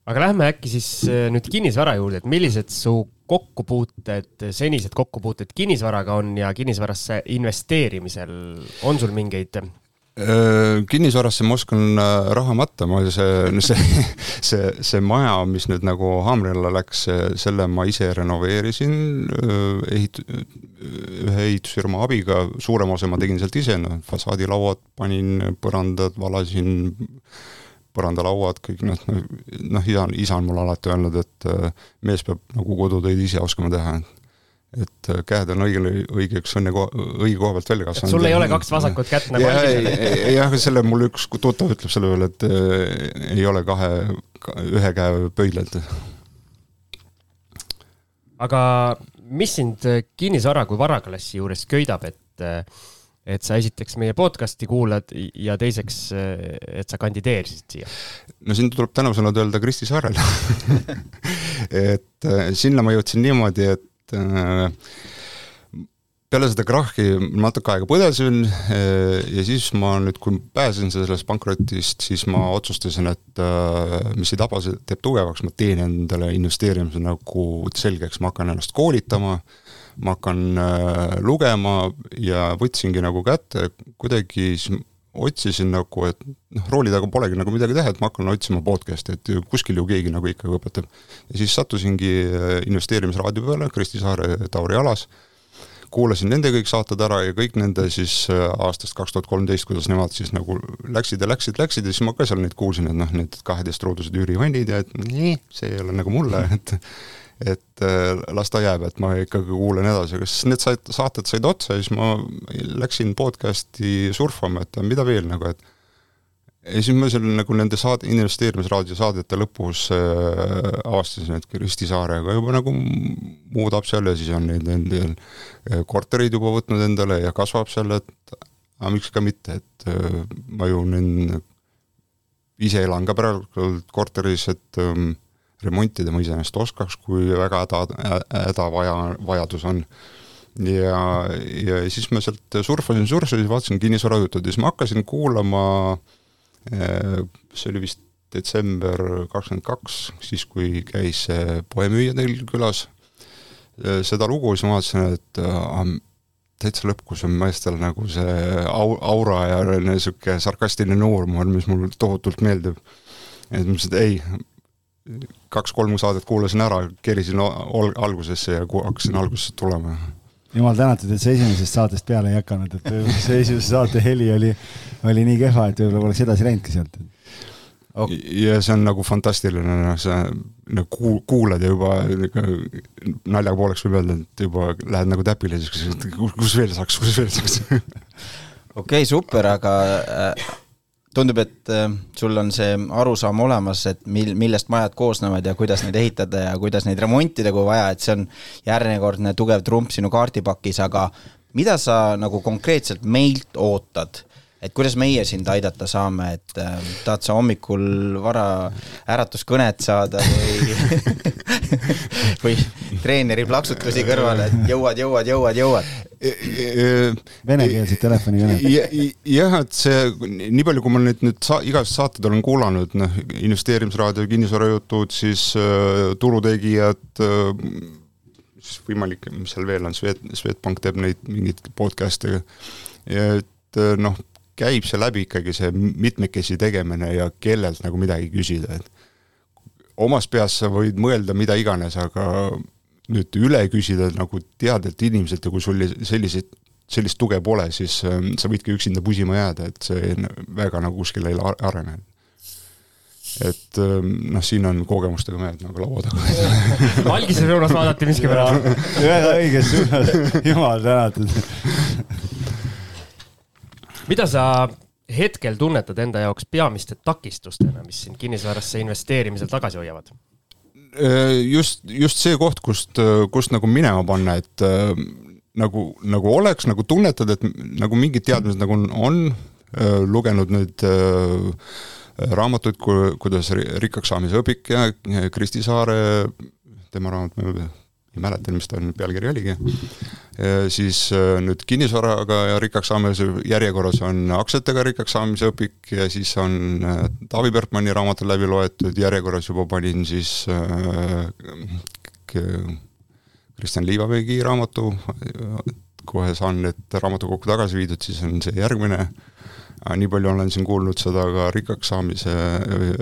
Speaker 2: aga lähme äkki siis äh, nüüd kinnisvara juurde, et millised su kokkupuuted, senised kokkupuuted kinnisvaraga on ja kinnisvarasse investeerimisel, on sul mingeid
Speaker 8: kinnisvarasse ma oskan äh, raha matta, ma see, see, see, see maja, mis nüüd nagu haamri alla läks, selle ma ise renoveerisin äh, ehit-, ühe ehitusfirma abiga, suurema osa ma tegin sealt ise, noh, fassaadilauad panin, põrandad valasin, põrandalauad, kõik noh, noh, isa, isa on mulle alati öelnud, et mees peab nagu kodutöid ise oskama teha, et äh, käed on õigele, õigeks õnne koha, õige koha pealt välja kasvanud.
Speaker 2: sul ei ole kaks vasakut kätt nagu
Speaker 8: algisel? jah, selle mul üks tuttav ütleb selle peale, et äh, ei ole kahe, ühe käe pöidlad.
Speaker 2: aga mis sind kinnisvara kui varaklassi juures köidab, et äh, et sa esiteks meie podcast'i kuulad ja teiseks, et sa kandideerisid siia?
Speaker 8: no siin tuleb tänusõnad öelda Kristi Saarele et sinna ma jõudsin niimoodi, et Äh, peale seda krahhi natuke aega põdesin äh, ja siis ma nüüd, kui pääsesin sellest pankrotist, siis ma otsustasin, et äh, mis ei taba, see teeb tugevaks, ma teen endale investeerimise nagu selgeks, ma hakkan ennast koolitama, ma hakkan lugema ja võtsingi nagu kätte kuidagi siis otsisin nagu, et noh, rooli taga polegi nagu midagi teha, et ma hakkan otsima podcast'i, et kuskil ju keegi nagu ikkagi õpetab. ja siis sattusingi äh, investeerimisraadio peale, Kristi Saare, Tauri Alas, kuulasin nende kõik saated ära ja kõik nende siis äh, aastast kaks tuhat kolmteist, kuidas nemad siis nagu läksid ja läksid, läksid ja siis ma ka seal neid kuulsin, et noh, need kaheteistruudused üürivannid ja et nii, see ei ole nagu mulle, et et äh, las ta jääb, et ma ikkagi kuulan edasi, siis need said, saated said otsa ja siis ma läksin podcast'i surfama, et mida veel nagu, et ja siis ma seal nagu nende saade, investeerimisraadio saadete lõpus äh, avastasin, et Kristi Saarega juba nagu muudab seal ja siis on neid endal äh, korterid juba võtnud endale ja kasvab seal, et aga miks ka mitte, et äh, ma ju nüüd ise elan ka praegu korteris, et ähm, remontida ma iseenesest oskaks, kui väga häda, hädavaja, vajadus on. ja, ja siis ma sealt surfasin, surfasin, vaatasin kinnisvarajutud ja siis ma hakkasin kuulama, eh, see oli vist detsember kakskümmend kaks, siis kui käis poemüüja teil külas, eh, seda lugu, siis ma vaatasin, et ah, täitsa lõpus on meestel nagu see au-, aura ja niisugune sarkastiline huumor, mis mulle tohutult meeldib. et ma mõtlesin, et ei, kaks-kolm saadet kuulasin ära, kerisin algusesse ja hakkasin algusesse tulema.
Speaker 3: jumal tänatud, et sa esimesest saatest peale ei hakanud, et see esimese saate heli oli, oli nii kehva, et võib-olla poleks edasi läinudki sealt.
Speaker 4: Ok.
Speaker 8: ja see on nagu fantastiline, noh, sa nagu kuul-, kuulad ja juba nagu naljaga pooleks võib öelda, et juba lähed nagu täpile, siis kus, kus veel saaks, kus veel saaks
Speaker 4: okei okay,, super, aga äh, tundub, et äh, sul on see arusaam olemas, et mil-, millest majad koosnevad ja kuidas neid ehitada ja kuidas neid remontida, kui vaja, et see on järjekordne tugev trump sinu kaardipakis, aga mida sa nagu konkreetselt meilt ootad et kuidas meie sind aidata saame, et äh, tahad sa hommikul vara äratuskõnet saada või või treeneri plaksutusi kõrvale, et jõuad, jõuad, jõuad, jõuad?
Speaker 3: venekeelset telefonikõnet.
Speaker 8: jah, et see, nii palju, kui ma nüüd, nüüd sa-, igast saated olen kuulanud, noh, investeerimisraadio, kinnisvarajutud, siis äh, turutegijad äh,, siis võimalik, mis seal veel on, Swed-, Swedbank teeb neid mingeid podcast'e, et äh, noh, käib see läbi ikkagi see mitmekesi tegemine ja kellelt nagu midagi küsida, et omas peas sa võid mõelda mida iganes, aga nüüd üle küsida nagu teadelt inimeselt ja kui sul selliseid, sellist tuge pole, siis ähm, sa võidki üksinda pusima jääda, et see väga nagu kuskile ei arene. et ähm, noh, siin on kogemustega mehed nagu laua taga
Speaker 2: algise suunas vaadati miskipärast.
Speaker 3: väga õiges suunas, jumal tänatud
Speaker 2: mida sa hetkel tunnetad enda jaoks peamiste takistustena, mis sind kinnisvarasse investeerimisel tagasi hoiavad?
Speaker 8: Äh, just, just see koht, kust, kust nagu minema panna, et äh, nagu, nagu oleks, nagu tunnetad, et nagu mingid teadmised nagu on, on äh, lugenud nüüd raamatuid, kuidas rikkaks saamise õpik ja Kristi Saare, tema raamat, ma ei mäleta, mis ta pealkiri oligi, siis äh, nüüd kinnisvaraga rikkaks saamise järjekorras on aktsiatega rikkaks saamise õpik ja siis on äh, Taavi Bergmanni raamatud läbi loetud, järjekorras juba panin siis äh, Kristjan Liivamägi raamatu, kohe saan need raamatukokku tagasi viidud, siis on see järgmine äh, nii palju olen siin kuulnud seda ka rikkaks saamise,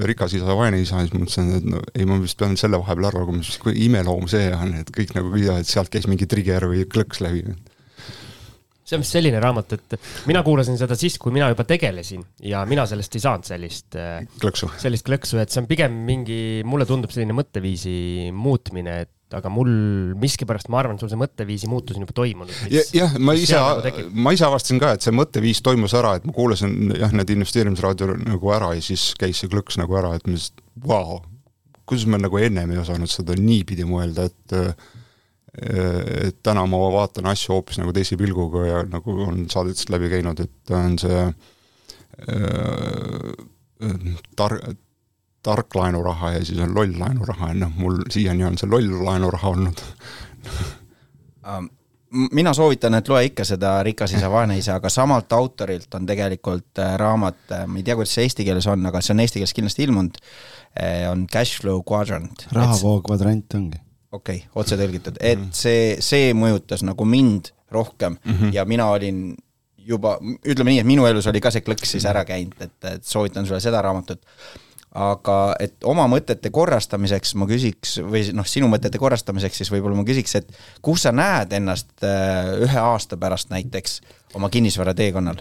Speaker 8: rikas isa, vaene isa, siis mõtlesin, et no ei, ma vist pean selle vahepeal siis kui imeloom see on, et kõik nagu küsivad, et sealt käis mingi trigger või klõks läbi.
Speaker 2: see on vist selline raamat, et mina kuulasin seda siis, kui mina juba tegelesin ja mina sellest ei saanud sellist
Speaker 8: klõksu,
Speaker 2: sellist klõksu, et see on pigem mingi, mulle tundub selline mõtteviisi muutmine, et aga mul miskipärast, ma arvan, sul see mõtteviisi muutus on juba toimunud.
Speaker 8: jah, ma ise, nagu ma ise avastasin ka, et see mõtteviis toimus ära, et ma kuulasin jah, need investeerimisraadio nagu ära ja siis käis see klõks nagu ära, et ma lihtsalt, vau, kuidas ma nagu ennem ei osanud seda niipidi mõelda, et et täna ma vaatan asju hoopis nagu teise pilguga ja nagu on saadetest läbi käinud, et on see tar-, tark laenuraha ja siis on loll laenuraha ja noh, mul siiani on see loll laenuraha olnud
Speaker 4: mina soovitan, et loe ikka seda Rikas isa, vaene isa, aga samalt autorilt on tegelikult äh, raamat, äh, ma ei tea, kuidas see eesti keeles on, aga see on eesti keeles kindlasti ilmunud, äh, on Cashflow Quadrant.
Speaker 3: rahavoo kvadrant ongi.
Speaker 4: okei okay,, otse tõlgitud, et see, see mõjutas nagu mind rohkem mm -hmm. ja mina olin juba, ütleme nii, et minu elus oli ka see klõks siis ära käinud, et, et soovitan sulle seda raamatut aga et oma mõtete korrastamiseks ma küsiks, või noh, sinu mõtete korrastamiseks siis võib-olla ma küsiks, et kus sa näed ennast äh, ühe aasta pärast näiteks oma kinnisvara teekonnal?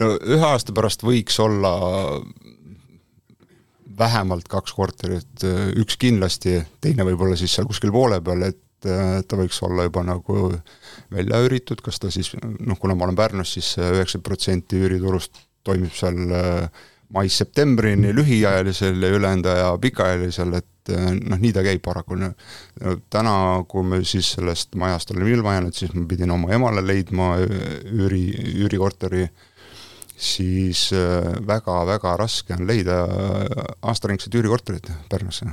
Speaker 8: no ühe aasta pärast võiks olla vähemalt kaks korterit, üks kindlasti, teine võib-olla siis seal kuskil poole peal, et ta võiks olla juba nagu välja üüritud, kas ta siis noh, kuna ma olen Pärnus siis, siis üheksakümmend protsenti üüriturust toimib seal äh, mais-septembrini lühiajalisel ja ülejäänud aja pikaajalisel, et eh, noh, nii ta käib paraku. täna, kui me siis sellest majast oleme ilma jäänud, siis ma pidin oma emale leidma üüri, üürikorteri, siis väga-väga eh, raske on leida aastaringset üürikorterit Pärnusse.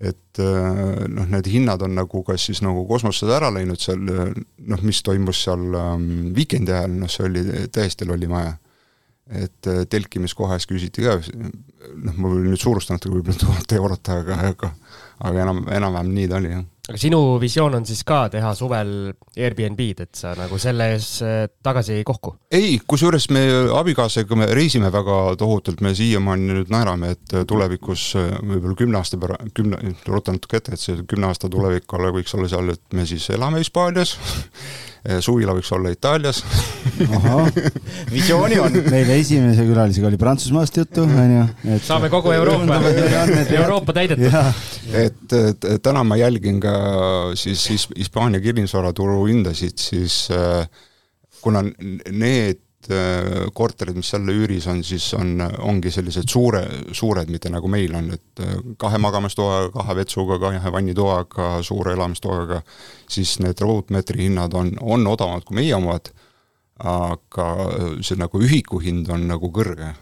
Speaker 8: Et eh, noh, need hinnad on nagu kas siis nagu kosmosesse ära läinud seal, noh, mis toimus seal um, viikendi ajal, noh, see oli täiesti lolli maja et äh, telkimiskohas küsiti ka, noh, ma nüüd suurustan natuke, võib-olla tuhat eurot, aga, aga aga enam, enam-vähem nii ta oli, jah.
Speaker 2: aga sinu visioon on siis ka teha suvel Airbnb-d, et sa nagu selle ees äh, tagasi ei kohku?
Speaker 8: ei, kusjuures me abikaasaga, me reisime väga tohutult, me siiamaani nüüd naerame, et tulevikus äh, võib-olla kümne aasta pära-, kümne, rutan natuke ette, et see kümne aasta tulevik olla, võiks olla seal, et me siis elame Hispaanias suvila võiks olla Itaalias
Speaker 4: visiooni on.
Speaker 3: meil esimese külalisega oli Prantsusmaast juttu, onju.
Speaker 2: saame kogu Euroopa, Euroopa täidetud.
Speaker 8: et, et täna ma jälgin ka siis Hispaania kinnisvaraturu hindasid, siis äh, kuna need korterid, mis jälle üüris on, siis on, ongi sellised suure, suured, mitte nagu meil on, et äh, kahe magamistoaga, kahe vetsuga, kahe vannitoaga, suure elamistoaga, siis need ruutmeetri hinnad on, on odavamad kui meie omad, aga see nagu ühiku hind on nagu kõrge.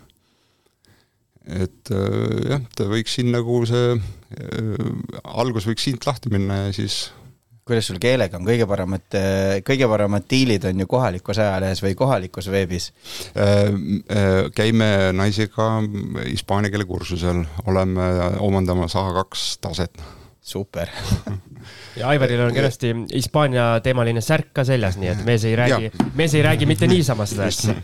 Speaker 8: et äh, jah, ta võiks siin nagu see äh,, algus võiks siit lahti minna ja siis
Speaker 4: kuidas sul keelega on, kõige paremad, kõige paremad diilid on ju kohalikus ajalehes või kohalikus veebis?
Speaker 8: Äh, äh, käime naisega hispaania keele kursusel, oleme omandamas A2 taset.
Speaker 4: super
Speaker 2: ja Aivaril on kenasti Hispaania teemaline särk ka seljas, nii et mees ei räägi, mees ei räägi mitte niisama seda asja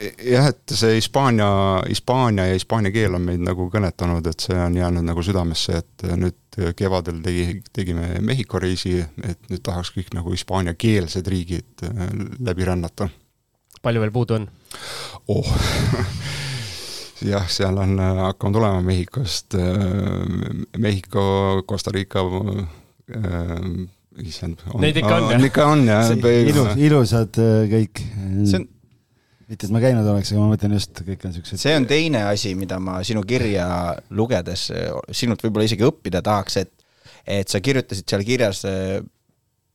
Speaker 8: jah, et see Hispaania, Hispaania ja hispaania keel on meid nagu kõnetanud, et see on jäänud nagu südamesse, et nüüd kevadel tegi, tegime Mehhiko reisi, et nüüd tahaks kõik nagu hispaaniakeelsed riigid äh, läbi rännata.
Speaker 2: palju veel puudu on
Speaker 8: oh jah, seal on, äh, hakkame tulema Mehhikost, äh, Mehhiko, Costa Rica issand.
Speaker 2: Neid ikka on,
Speaker 8: jah? ikka on, jah.
Speaker 3: ilus, ilusad kõik.
Speaker 4: see on
Speaker 3: mitte, et ma käinud oleks, aga ma mõtlen just, kõik on siuksed.
Speaker 4: see on teine asi, mida ma sinu kirja lugedes sinult võib-olla isegi õppida tahaks, et, et sa kirjutasid seal kirjas äh,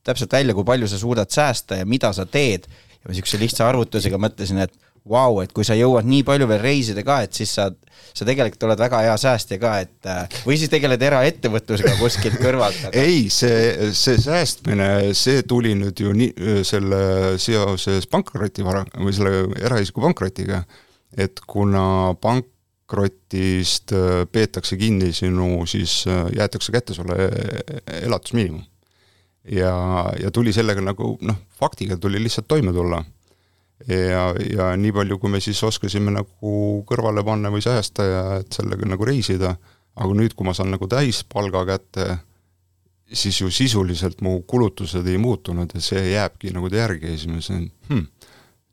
Speaker 4: täpselt välja, kui palju sa suudad säästa ja mida sa teed. ja ma niisuguse lihtsa arvutusega mõtlesin, et vau et kui sa jõuad nii palju veel reisida ka, et siis sa, sa tegelikult oled väga hea säästja ka, et äh, või siis tegeled eraettevõtlusega kuskilt kõrvalt aga....
Speaker 8: ei, see, see säästmine, see tuli nüüd ju nii, selle seoses pankrotivara või selle eraisiku pankrotiga, et kuna pankrotist peetakse kinni sinu, siis jäetakse kätte sulle elatusmiinimum. ja, ja tuli sellega nagu noh, faktiga tuli lihtsalt toime tulla ja, ja nii palju, kui me siis oskasime nagu kõrvale panna või säästa ja et sellega nagu reisida, aga nüüd, kui ma saan nagu täispalga kätte, siis ju sisuliselt mu kulutused ei muutunud ja see jääbki nagu järgi ja siis ma mõtlesin hmm,,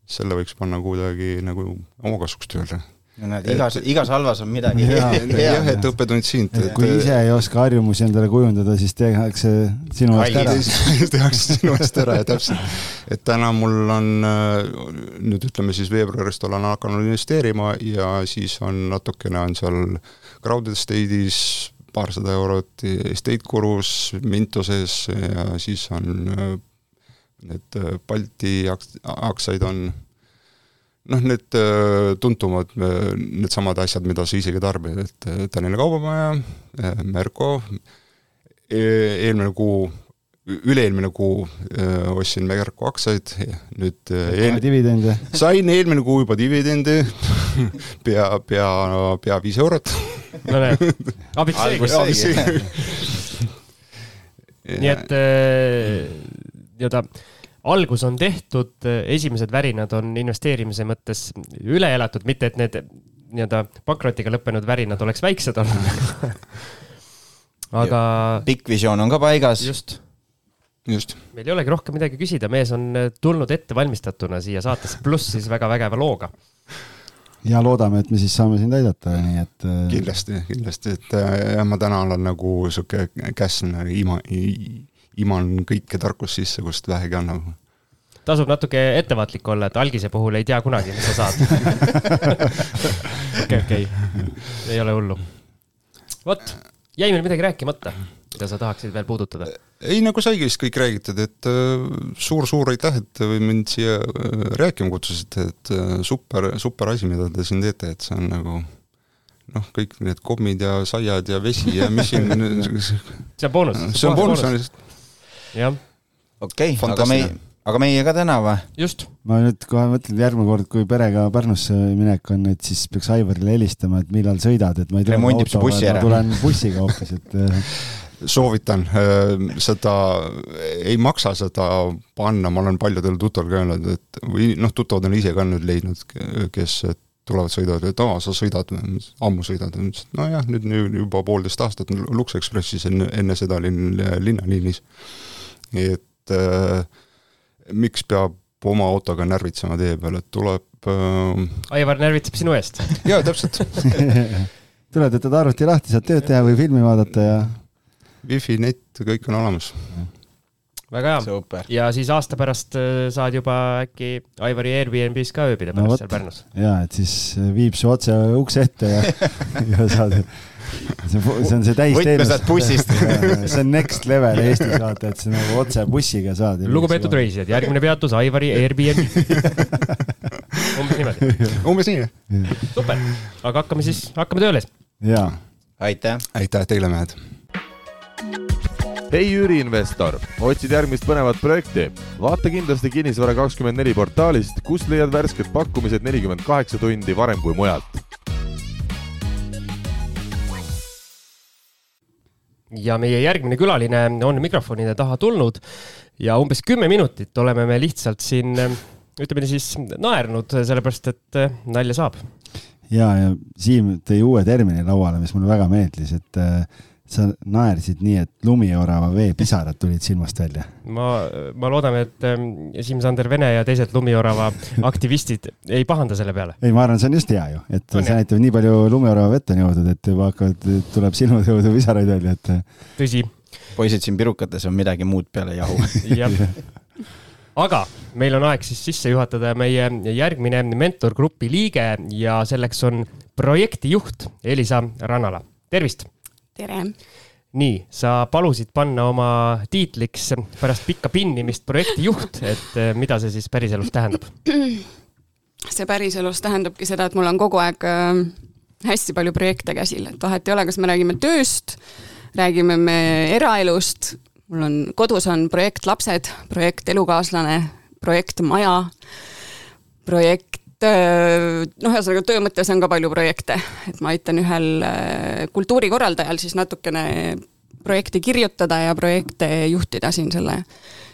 Speaker 8: selle võiks panna kuidagi nagu omakasuks tööle.
Speaker 4: no näed, igas, igas halvas on midagi
Speaker 8: head. jah, et õppetund siit.
Speaker 3: et kui ise ei oska harjumusi endale kujundada, siis tehakse sinu eest ära.
Speaker 8: tehakse sinu eest ära ja täpselt. et täna mul on, nüüd ütleme siis veebruarist olen hakanud investeerima ja siis on natukene on seal crowd estate'is paarsada eurot estate gurus, Mintoses ja siis on need Balti aktsiaid on noh, need äh, tuntumad, äh, needsamad asjad, mida sa isegi tarbid, et äh, Tallinna Kaubamaja, Merko, e-, eelmine kuu, üle-eelmine kuu ostsin Merko aktsiaid, nüüd
Speaker 3: eel... dividende?
Speaker 8: sain eelmine kuu juba dividendi pea, pea, pea viis eurot
Speaker 2: no näed, abiks seegi. nii et nii-öelda äh, algus on tehtud, esimesed värinad on investeerimise mõttes üle elatud, mitte et need nii-öelda pankrotiga lõppenud värinad oleks väiksed olnud aga.
Speaker 4: pikk visioon on ka paigas.
Speaker 2: just.
Speaker 8: just.
Speaker 2: meil ei olegi rohkem midagi küsida, mees on tulnud ettevalmistatuna siia saatesse, pluss siis väga vägeva looga
Speaker 3: ja loodame, et me siis saame sind aidata, nii et.
Speaker 8: Äh, kindlasti, kindlasti, et äh, jah, ma täna olen nagu sihuke käsn ima, iman kõike tarkust sisse, kust vähegi annab.
Speaker 2: tasub natuke ettevaatlik olla, et algise puhul ei tea kunagi, mis sa saad. okei, okei, ei ole hullu. vot, jäi meil midagi rääkimata, mida sa tahaksid veel puudutada?
Speaker 8: ei, nagu saigi vist kõik räägitud, et suur-suur äh, aitäh, et mind siia äh, rääkima kutsusite, et äh, super, super asi, mida te siin teete, et see on nagu noh, kõik need kommid ja saiad ja vesi ja mis siin
Speaker 2: see on boonus.
Speaker 8: see on boonus, on lihtsalt
Speaker 2: jah.
Speaker 4: okei okay,, aga meie, aga meie ka täna või?
Speaker 2: just.
Speaker 3: ma nüüd kohe mõtlen, järgmine kord, kui perega Pärnusse minek on, et siis peaks Aivarile helistama, et millal sõidad, et ma ei tule autoga, ma tulen bussiga hoopis, et äh,
Speaker 8: soovitan, äh, seda ei maksa seda panna, ma olen paljudel tuttavatel ka öelnud, et või noh, tuttavad on ise ka nüüd leidnud, kes tulevad, sõidavad, et aa, sa sõidad, ammu sõidad, et nojah, nüüd juba poolteist aastat Lux Expressis, enne, enne seda olin linnaliinis et äh, miks peab oma autoga närvitsema tee peal, et tuleb äh....
Speaker 2: Aivar närvitseb sinu eest
Speaker 8: jaa, täpselt
Speaker 3: tuled, võtad arvuti lahti, saad tööd teha või filmi vaadata ja.
Speaker 8: Wi-Fi, net, kõik on olemas.
Speaker 2: väga hea. ja siis aasta pärast äh, saad juba äkki Aivari Airbnb-s ka ööbida pärast no, seal Pärnus.
Speaker 3: ja, et siis viib su otse ukse ette ja ja saad see, see on see täisteenus.
Speaker 4: võtme saad bussist
Speaker 3: see on next level Eestis vaata, et sa nagu otse bussiga saad.
Speaker 2: lugupeetud reisijad, järgmine peatus Aivari Airbnb umbes niimoodi.
Speaker 8: umbes nii,
Speaker 2: jah. super, aga hakkame siis, hakkame tööle.
Speaker 3: jaa.
Speaker 4: aitäh.
Speaker 8: aitäh teile, mehed
Speaker 6: hei üüriinvestor, otsid järgmist põnevat projekti? vaata kindlasti Kinnisvara kakskümmend neli portaalist, kust leiad värsked pakkumised nelikümmend kaheksa tundi varem kui mujalt
Speaker 2: ja meie järgmine külaline on mikrofonide taha tulnud ja umbes kümme minutit oleme me lihtsalt siin, ütleme siis, naernud, sellepärast et nalja saab.
Speaker 3: ja, ja Siim tõi uue termini lauale, mis mulle väga meeldis, et äh, sa naersid nii, et lumiorava veepisarad tulid silmast välja.
Speaker 2: ma, ma loodan, et ähm, Siim-Sander Vene ja teised lumiorava aktivistid ei pahanda selle peale.
Speaker 3: ei, ma arvan, see on just hea ju, et on see näitab, nii palju lumiorava vett on jõudnud, et juba hakkavad, tuleb silmade kaudu pisaraid välja, et.
Speaker 2: Tõsi.
Speaker 4: poisid siin pirukates on midagi muud peale jahu
Speaker 2: jah aga meil on aeg siis sisse juhatada meie järgmine mentorgrupi liige ja selleks on projektijuht Elisa Rannala, tervist
Speaker 9: tere!
Speaker 2: nii, sa palusid panna oma tiitliks pärast pikka pinnimist projektijuht, et eh, mida see siis päriselus tähendab?
Speaker 9: see päriselus tähendabki seda, et mul on kogu aeg äh, hästi palju projekte käsil, et vahet ei ole, kas me räägime tööst, räägime me eraelust, mul on, kodus on projekt lapsed, projekt elukaaslane, projekt maja, projekt noh, ühesõnaga töö mõttes on ka palju projekte, et ma aitan ühel äh, kultuurikorraldajal siis natukene projekti kirjutada ja projekte juhtida siin selle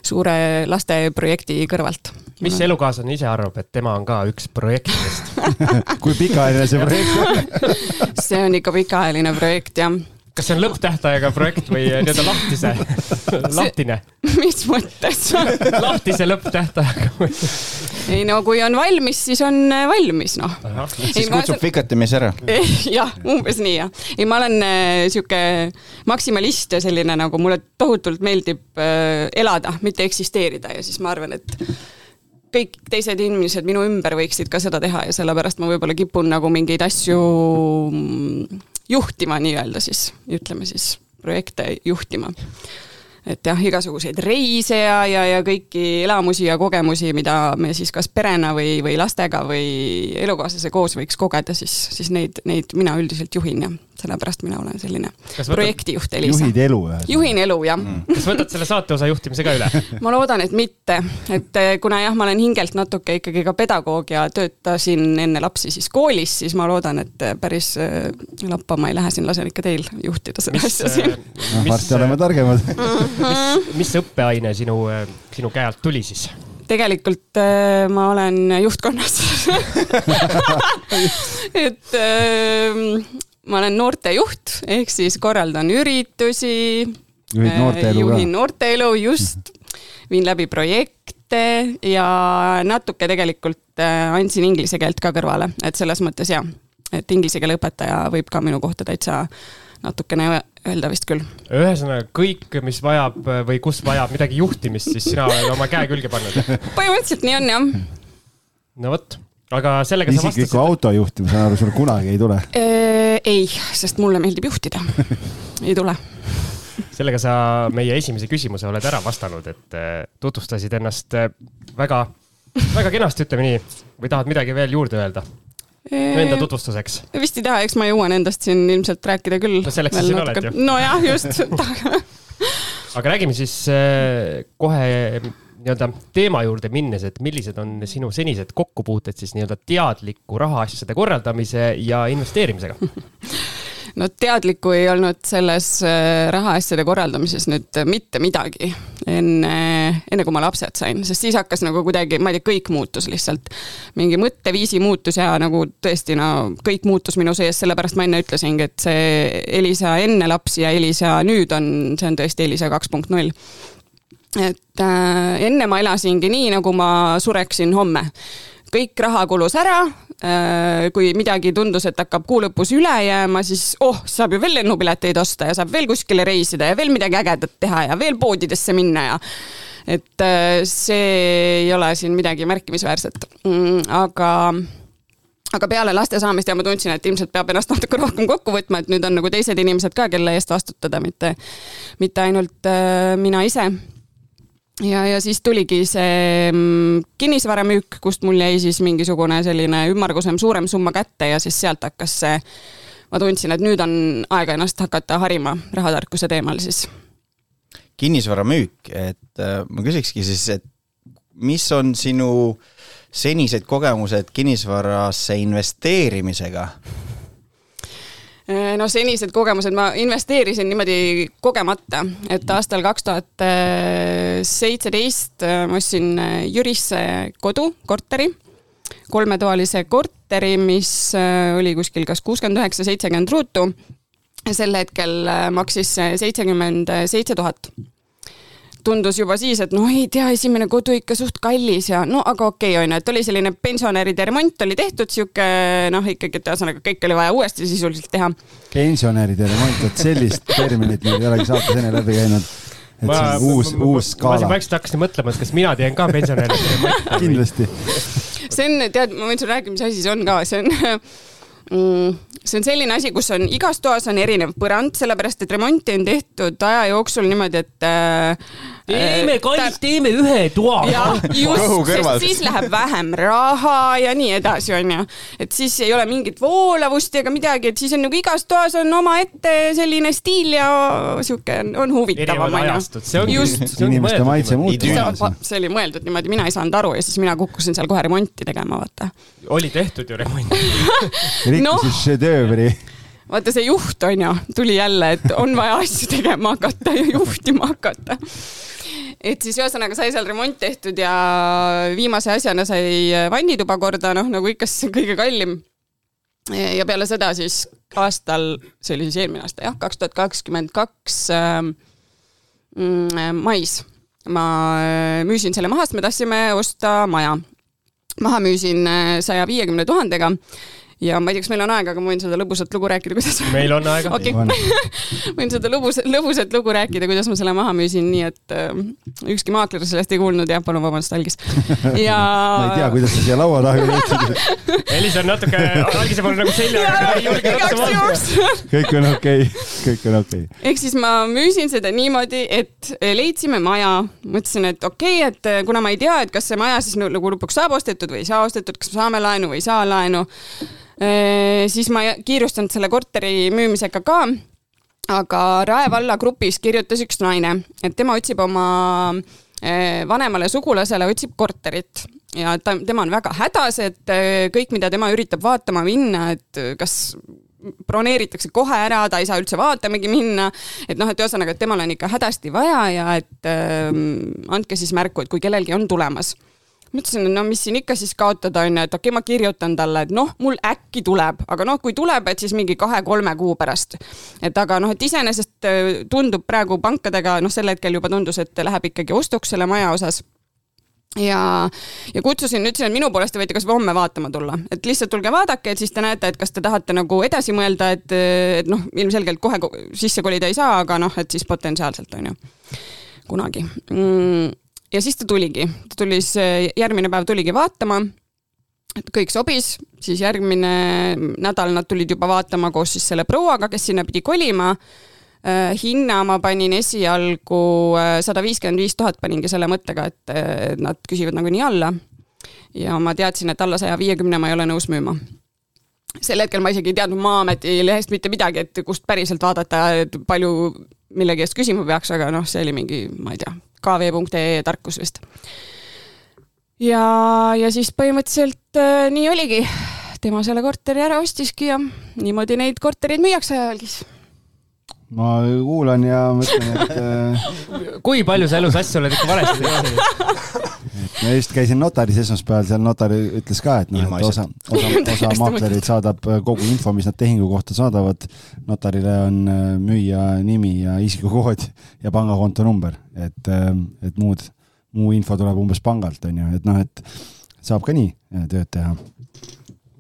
Speaker 9: suure lasteprojekti kõrvalt.
Speaker 2: mis no. elukaaslane ise arvab, et tema on ka üks projektidest
Speaker 3: kui pikaajaline see projekt on
Speaker 9: see on ikka pikaajaline projekt, jah
Speaker 2: kas see on lõpptähtajaga projekt või nii-öelda lahtise, lahtine?
Speaker 9: mis mõttes
Speaker 2: lahtise lõpptähtajaga
Speaker 9: ei no kui on valmis, siis on äh, valmis, noh.
Speaker 4: siis kutsub vikatimees ära.
Speaker 9: jah, umbes nii jah. ei, ma olen äh, sihuke maksimalist ja selline nagu mulle tohutult meeldib äh, elada, mitte eksisteerida ja siis ma arvan, et kõik teised inimesed minu ümber võiksid ka seda teha ja sellepärast ma võib-olla kipun nagu mingeid asju mm, juhtima nii-öelda siis, ütleme siis projekte juhtima. Et jah, igasuguseid reise ja, ja, ja kõiki elamusi ja kogemusi, mida me siis kas perena või, või lastega või elukaaslase koos võiks kogeda, siis, siis neid, neid mina üldiselt juhin ja sellepärast mina olen selline võtad, projektijuht Elisa.
Speaker 3: juhid elu
Speaker 9: ühesõnaga? juhin elu, jah mm..
Speaker 2: kas võtad selle saateosa juhtimise ka üle
Speaker 9: ma loodan, et mitte, et eh, kuna jah, ma olen hingelt natuke ikkagi ka pedagoog ja töötasin enne lapsi siis koolis, siis ma loodan, et eh, päris eh, lappama ei lähe siin, lasen ikka teil juhtida seda asja siin.
Speaker 3: noh, varsti oleme targemad mm
Speaker 2: mis, mis õppeaine sinu, sinu käe alt tuli siis?
Speaker 9: tegelikult ma olen juhtkonnas et äh, ma olen noortejuht, ehk siis korraldan üritusi.
Speaker 3: juhid noorteelu
Speaker 9: ka? juhin noorteelu, just. viin läbi projekte ja natuke tegelikult äh, andsin inglise keelt ka kõrvale, et selles mõttes jah, et inglise keele õpetaja võib ka minu kohta täitsa natukene öelda vist küll.
Speaker 2: ühesõnaga kõik, mis vajab või kus vajab midagi juhtimist, siis sina oled oma käe külge pannud
Speaker 9: põhimõtteliselt nii on jah.
Speaker 2: no vot, aga sellega
Speaker 3: isikliku vastasid. auto juhtima, saan aru, sul kunagi ei tule?
Speaker 9: Ei, sest mulle meeldib juhtida ei tule
Speaker 2: sellega sa meie esimese küsimuse oled ära vastanud, et tutvustasid ennast väga, väga kenasti, ütleme nii, või tahad midagi veel juurde öelda? Enda tutvustuseks.
Speaker 9: vist ei taha, eks ma jõuan endast siin ilmselt rääkida küll.
Speaker 2: no selleks sa siin oled ju.
Speaker 9: nojah, just
Speaker 2: aga räägime siis äh, kohe nii-öelda teema juurde minnes, et millised on sinu senised kokkupuuted siis nii-öelda teadliku rahaasjade korraldamise ja investeerimisega
Speaker 9: no teadlikku ei olnud selles äh, rahaasjade korraldamises nüüd mitte midagi enne, enne kui ma lapsed sain, sest siis hakkas nagu kuidagi, ma ei tea, kõik muutus lihtsalt. mingi mõtteviisi muutus ja nagu tõesti, no kõik muutus minu sees, sellepärast ma enne ütlesingi, et see Elisa enne lapsi ja Elisa nüüd on, see on tõesti Elisa kaks punkt null et äh, enne ma elasingi nii, nagu ma sureksin homme. kõik raha kulus ära äh,, kui midagi tundus, et hakkab kuu lõpus üle jääma, siis oh, saab ju veel lennupileteid osta ja saab veel kuskile reisida ja veel midagi ägedat teha ja veel poodidesse minna ja et äh, see ei ole siin midagi märkimisväärset mm,, aga aga peale laste saamist ja ma tundsin, et ilmselt peab ennast natuke rohkem kokku võtma, et nüüd on nagu teised inimesed ka, kelle eest vastutada, mitte, mitte ainult äh, mina ise ja, ja siis tuligi see mm, kinnisvaramüük, kust mul jäi siis mingisugune selline ümmargusem, suurem summa kätte ja siis sealt hakkas see, ma tundsin, et nüüd on aega ennast hakata harima rahatarkuse teemal siis.
Speaker 4: kinnisvaramüük, et äh, ma küsikski siis, et mis on sinu senised kogemused kinnisvarasse investeerimisega?
Speaker 9: No senised kogemused, ma investeerisin niimoodi kogemata, et aastal kaks tuhat seitseteist ma ostsin Jürisse kodu, korteri, kolmetoalise korteri, mis oli kuskil kas kuuskümmend üheksa, seitsekümmend ruutu. sel hetkel maksis seitsekümmend seitse tuhat tundus juba siis, et noh, ei tea, esimene kodu ikka suht kallis ja no aga okei okay, on ju, et oli selline pensionäride remont oli tehtud, sihuke noh, ikkagi, et ühesõnaga kõik oli vaja uuesti sisuliselt teha.
Speaker 3: pensionäride remont, et sellist terminit meil ei olegi saates enne läbi käinud et ma, see on uus, uus skaala.
Speaker 2: ma vaikselt hakkasin mõtlema, et kas mina teen ka pensionäride remonti
Speaker 3: kindlasti.
Speaker 9: see on, tead, ma võin sulle rääkida, mis asi see on ka, see on mm, see on selline asi, kus on igas toas on erinev põrand, sellepärast et remonti on tehtud aja jooksul niimoodi, et äh,
Speaker 2: teeme, kallis, teeme ühe toa.
Speaker 9: just, sest siis läheb vähem raha ja nii edasi, onju. et siis ei ole mingit voolavust ega midagi, et siis on nagu igas toas on omaette selline stiil ja sihuke on, on huvitavam, onju.
Speaker 3: just. inimeste maitse muutub.
Speaker 9: see oli mõeldud niimoodi, mina ei saanud aru ja siis mina kukkusin seal kohe remonti tegema, vaata.
Speaker 2: oli tehtud ju remont
Speaker 3: rikkusid no. šedöövri
Speaker 9: vaata see juht on ju, tuli jälle, et on vaja asju tegema hakata ja juhtima hakata. Et siis ühesõnaga sai seal remont tehtud ja viimase asjana sai vannituba korda, noh nagu ikka see kõige kallim. ja peale seda siis aastal, see oli siis eelmine aasta jah, kaks tuhat kakskümmend kaks ähm, mm, mais ma äh, müüsin selle maha, sest me tahtsime osta maja. maha müüsin äh, saja viiekümne tuhandega ja ma ei tea, kas meil on aega, aga ma võin seda lõbusat lugu rääkida, kuidas.
Speaker 2: meil on aega
Speaker 9: okay. võin seda lõbusat, lõbusat lugu rääkida, kuidas ma selle maha müüsin, nii et äh, ükski maakler sellest ei kuulnud, jah, palun vabandust, algis. ja
Speaker 3: ma ei tea, kuidas sa siia laua taha jõudsid.
Speaker 2: Elis on natuke algise poole nagu seljaga, ei julge otsa vaadata.
Speaker 3: kõik on okei okay., kõik on okei okay..
Speaker 9: ehk siis ma müüsin seda niimoodi, et leidsime maja, mõtlesin, et okei okay,, et kuna ma ei tea, et kas see maja siis nagu lõpuks saab ostetud või ei saa ostetud, kas me saame laenu või ei saa laenu Äh, siis ma kiirustanud selle korteri müümisega ka. aga Rae valla grupis kirjutas üks naine, et tema otsib oma äh, vanemale sugulasele otsib korterit ja ta, tema on väga hädas, et äh, kõik, mida tema üritab vaatama minna, et kas broneeritakse kohe ära, ta ei saa üldse vaatamagi minna. et noh, et ühesõnaga, et temal on ikka hädasti vaja ja et ähm, andke siis märku, et kui kellelgi on tulemas mõtlesin, et no mis siin ikka siis kaotada on ju, et okei okay,, ma kirjutan talle, et noh, mul äkki tuleb, aga noh, kui tuleb, et siis mingi kahe-kolme kuu pärast. et aga noh, et iseenesest tundub praegu pankadega, noh, sel hetkel juba tundus, et läheb ikkagi ostuks selle maja osas. ja, ja kutsusin, ütlesin, et minu poolest te võite kasvõi homme vaatama tulla, et lihtsalt tulge vaadake, et siis te näete, et kas te tahate nagu edasi mõelda, et, et noh, ilmselgelt kohe sisse kolida ei saa, aga noh, et siis potentsiaalselt on ju. kunagi. Mm ja siis ta tuligi, ta tuli siis, järgmine päev tuligi vaatama, et kõik sobis, siis järgmine nädal nad tulid juba vaatama koos siis selle prouaga, kes sinna pidi kolima. Äh, hinna ma panin esialgu äh, sada viiskümmend viis tuhat paningi selle mõttega, et nad küsivad nagunii alla. ja ma teadsin, et alla saja viiekümne ma ei ole nõus müüma sel hetkel ma isegi ei teadnud Maa-ameti lehest mitte midagi, et kust päriselt vaadata, et palju millegi eest küsima peaks, aga noh, see oli mingi, ma ei tea, kv.ee tarkus vist. ja, ja siis põhimõtteliselt äh, nii oligi. tema selle korteri ära ostiski ja niimoodi neid kortereid müüakse algis.
Speaker 3: Ma kuulan ja mõtlen, et äh,
Speaker 2: kui palju sa elus asju oled ikka valesti teinud?
Speaker 3: ma just käisin notaris esmaspäeval, seal notar ütles ka, et noh, et osa, osa, osa maaklerid saadab äh, kogu info, mis nad tehingu kohta saadavad. notarile on äh, müüja nimi ja isikukood ja pangakonto number, et, et muud, muu info tuleb umbes pangalt, on ju, et noh, et saab ka nii tööd teha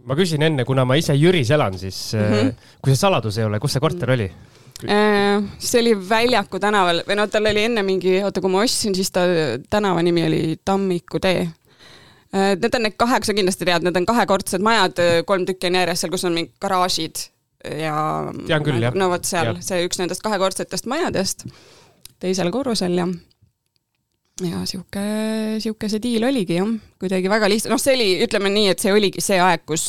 Speaker 2: ma küsin enne, kuna ma ise Jüris elan, siis mm -hmm. kui see saladus ei ole, kus see korter oli?
Speaker 9: Äh, see oli Väljaku tänaval või no tal oli enne mingi, oota, kui ma ostsin, siis ta tänava nimi oli Tammiku tee. Äh, need on need kaheksa, kindlasti tead, need on kahekordsed majad, kolm tükki on järjest seal, kus on mingid garaažid ja.
Speaker 2: tean küll, jah.
Speaker 9: no vot seal, see üks nendest kahekordsetest majadest teisel korrusel ja ja sihuke, sihuke see diil oligi jah, kuidagi väga lihtsalt, noh, see oli, ütleme nii, et see oligi see aeg, kus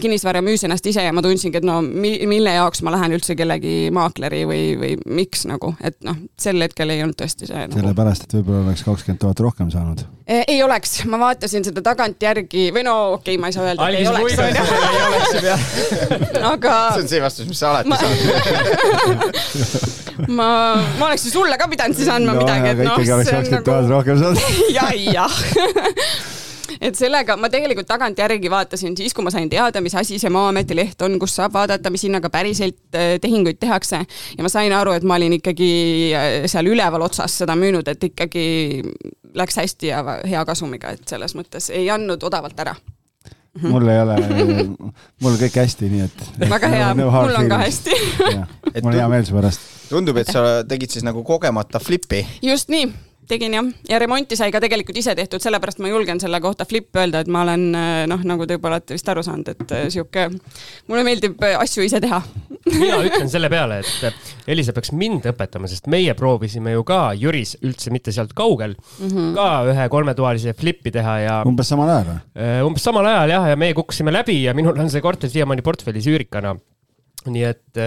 Speaker 9: kinnisvara müüs ennast ise ja ma tundsingi, et no mi-, mille jaoks ma lähen üldse kellegi maakleri või, või miks nagu, et noh, sel hetkel ei olnud tõesti see
Speaker 3: nagu. sellepärast, et võib-olla oleks kakskümmend tuhat rohkem saanud
Speaker 9: e,? ei oleks, ma vaatasin seda tagantjärgi või no okei okay,, ma ei saa öelda, et ei oleks, onju. aga.
Speaker 4: see on see vastus, mis sa alati ma... saad
Speaker 9: ma, ma oleks ju sulle ka pidanud siis andma
Speaker 3: no,
Speaker 9: midagi,
Speaker 3: et noh. ikkagi oleks kakskümmend tuhat nagu... rohkem saanud
Speaker 9: ja, jah et sellega ma tegelikult tagantjärgi vaatasin siis, kui ma sain teada, mis asi see Maa-ameti leht on, kus saab vaadata, mis hinnaga päriselt äh, tehinguid tehakse. ja ma sain aru, et ma olin ikkagi äh, seal üleval otsas seda müünud, et ikkagi läks hästi ja hea kasumiga, et selles mõttes ei andnud odavalt ära
Speaker 3: -hmm. mul ei ole, mul on kõik hästi, nii et.
Speaker 9: väga hea mul on ka hästi
Speaker 3: mul on hea meel su pärast.
Speaker 4: Tundub, et sa tegid siis nagu kogemata flipi.
Speaker 9: just nii tegin jah, ja remonti sai ka tegelikult ise tehtud, sellepärast ma julgen selle kohta flip öelda, et ma olen noh, nagu te juba olete vist aru saanud, et äh, sihuke, mulle meeldib äh, asju ise teha
Speaker 2: mina ütlen selle peale, et Elisa peaks mind õpetama, sest meie proovisime ju ka Jüris üldse mitte sealt kaugel mm -hmm. ka ühe kolmetoalise flipi teha ja.
Speaker 3: umbes samal ajal või?
Speaker 2: umbes samal ajal jah, ja meie kukkusime läbi ja minul on see korter siiamaani portfellis üürikana. nii et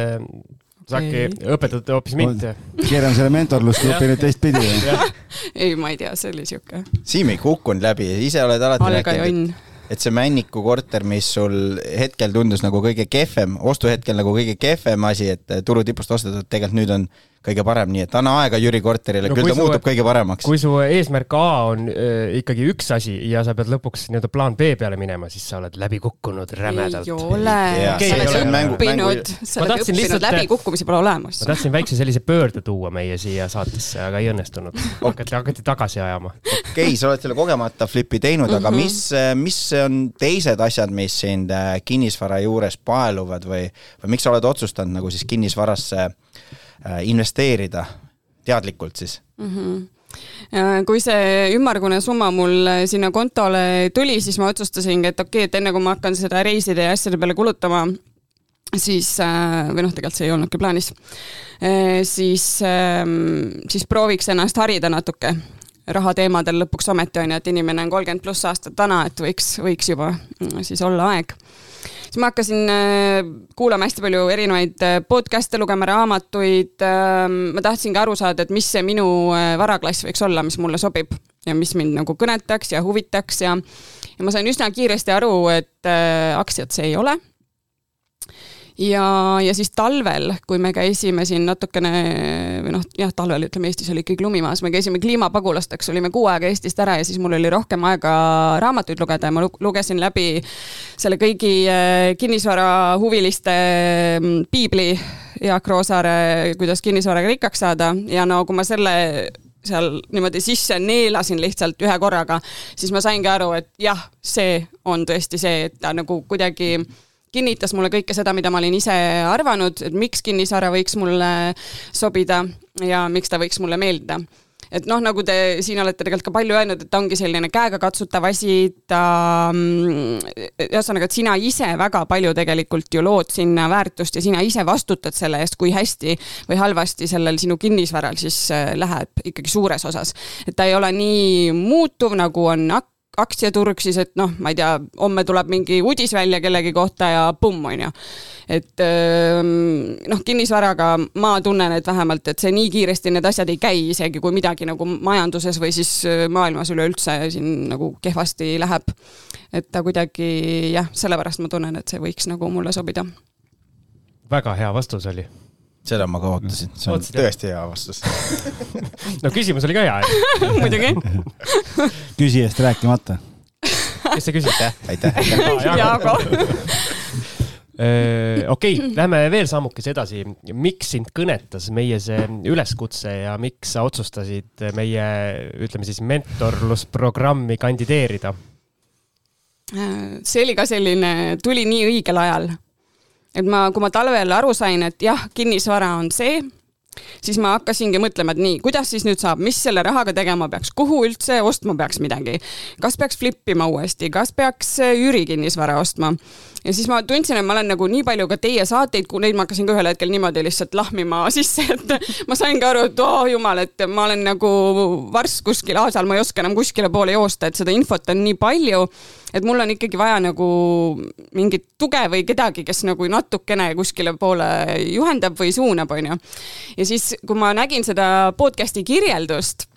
Speaker 2: äkki õpetad hoopis mind?
Speaker 3: keeran selle mentorlusgrupi nüüd teistpidi.
Speaker 9: Ei, ma ei tea, see oli sihuke.
Speaker 4: Siim ei kukkunud läbi, ise oled alati rääkinud, et, et see Männiku korter, mis sul hetkel tundus nagu kõige kehvem, ostuhetkel nagu kõige kehvem asi, et turu tipust ostetud, tegelikult nüüd on kõige parem, nii et anna aega Jüri korterile no,, küll ta su, muutub kõige paremaks.
Speaker 2: kui su eesmärk A on äh, ikkagi üks asi ja sa pead lõpuks nii-öelda plaan B peale minema, siis sa oled läbi kukkunud rämedalt.
Speaker 9: ei ole, sa oled õppinud, sa oled õppinud, lihtsalt... läbikukkumisi pole olemas.
Speaker 2: ma tahtsin väikse sellise pöörde tuua meie siia saatesse, aga ei õnnestunud. hakati, hakati tagasi ajama.
Speaker 4: okei okay,, sa oled selle kogemata flipi teinud, aga mhm. mis, mis on teised asjad, mis sind äh, kinnisvara juures paeluvad või, või miks sa oled otsustanud nagu siis kinnisvarasse Äh, investeerida teadlikult siis mm.
Speaker 9: -hmm kui see ümmargune summa mul sinna kontole tuli, siis ma otsustasingi, et okei okay,, et enne kui ma hakkan seda reiside ja asjade peale kulutama, siis, äh, või noh, tegelikult see ei olnudki plaanis, äh, siis, ähm, siis prooviks ennast harida natuke rahateemadel lõpuks ometi on ju, et inimene on kolmkümmend pluss aastat vana, et võiks, võiks juba mm, siis olla aeg siis ma hakkasin äh, kuulama hästi palju erinevaid äh, podcast'e, lugema raamatuid. Ähm, ma tahtsingi aru saada, et mis see minu äh, varaklass võiks olla, mis mulle sobib ja mis mind nagu kõnetaks ja huvitaks ja, ja ma sain üsna kiiresti aru, et aktsiad see ei ole ja, ja siis talvel, kui me käisime siin natukene või noh, jah, talvel ütleme, Eestis oli ikkagi lumi maas, me käisime kliimapagulasteks, olime kuu aega Eestist ära ja siis mul oli rohkem aega raamatuid lugeda ja ma lugesin läbi selle kõigi äh, kinnisvarahuviliste mm, piibli Jaak Roosaare Kuidas kinnisvaraga rikkaks saada ja no kui ma selle seal niimoodi sisse neelasin lihtsalt ühe korraga, siis ma saingi aru, et jah, see on tõesti see, et ta nagu kuidagi kinnitas mulle kõike seda, mida ma olin ise arvanud, et miks kinnisvara võiks mulle sobida ja miks ta võiks mulle meeldida et noh, nagu te siin olete tegelikult ka palju öelnud, et ta ongi selline käegakatsutav asi, ta mm, ühesõnaga, et sina ise väga palju tegelikult ju lood sinna väärtust ja sina ise vastutad selle eest, kui hästi või halvasti sellel sinu kinnisvaral siis äh, läheb ikkagi suures osas. et ta ei ole nii muutuv, nagu on ak-, aktsiaturg siis, et noh, ma ei tea, homme tuleb mingi uudis välja kellegi kohta ja pumm, on ju. et noh, kinnisvaraga ma tunnen, et vähemalt, et see nii kiiresti need asjad ei käi, isegi kui midagi nagu majanduses või siis maailmas üleüldse siin nagu kehvasti läheb. et ta kuidagi jah, sellepärast ma tunnen, et see võiks nagu mulle sobida.
Speaker 2: väga hea vastus oli
Speaker 4: seda ma ka ootasin, see on
Speaker 2: Ootasid, jah?
Speaker 4: tõesti hea vastus
Speaker 2: no küsimus oli ka hea,
Speaker 9: muidugi.
Speaker 3: küsijast rääkimata.
Speaker 2: kes see küsis?
Speaker 4: aitäh, aitäh.
Speaker 9: Jaago.
Speaker 2: okei, lähme veel sammukese edasi. miks sind kõnetas meie see üleskutse ja miks sa otsustasid meie, ütleme siis mentorlusprogrammi kandideerida?
Speaker 9: see oli ka selline, tuli nii õigel ajal. Et ma, kui ma talvel aru sain, et jah, kinnisvara on see, siis ma hakkasingi mõtlema, et nii, kuidas siis nüüd saab, mis selle rahaga tegema peaks, kuhu üldse ostma peaks midagi, kas peaks flip ima uuesti, kas peaks äh, üürikinnisvara ostma ja siis ma tundsin, et ma olen nagu nii palju ka teie saateid, neid ma hakkasin ka ühel hetkel niimoodi lihtsalt lahmima sisse, et ma saingi aru, et oh, jumal, et ma olen nagu varsti kuskil aasal, ma ei oska enam kuskile poole joosta, et seda infot on nii palju, et mul on ikkagi vaja nagu mingit tuge või kedagi, kes nagu natukene kuskile poole juhendab või suunab, onju. ja siis, kui ma nägin seda podcast'i kirjeldust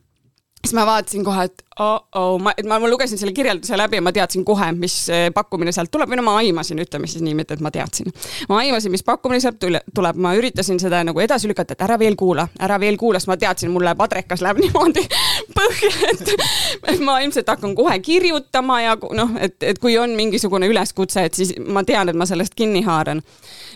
Speaker 9: siis ma vaatasin kohe, et oh-oh, ma, ma, ma lugesin selle kirjelduse läbi ja ma teadsin kohe, mis eh, pakkumine sealt tuleb või no ma aimasin, ütleme siis nii, mitte et ma teadsin. ma aimasin, mis pakkumine sealt tule- tuleb, ma üritasin seda nagu edasi lükata, et ära veel kuula, ära veel kuula, sest ma teadsin, mul läheb adrekas läheb niimoodi põhja, et, et ma ilmselt hakkan kohe kirjutama ja noh, et, et kui on mingisugune üleskutse, et siis ma tean, et ma sellest kinni haaran.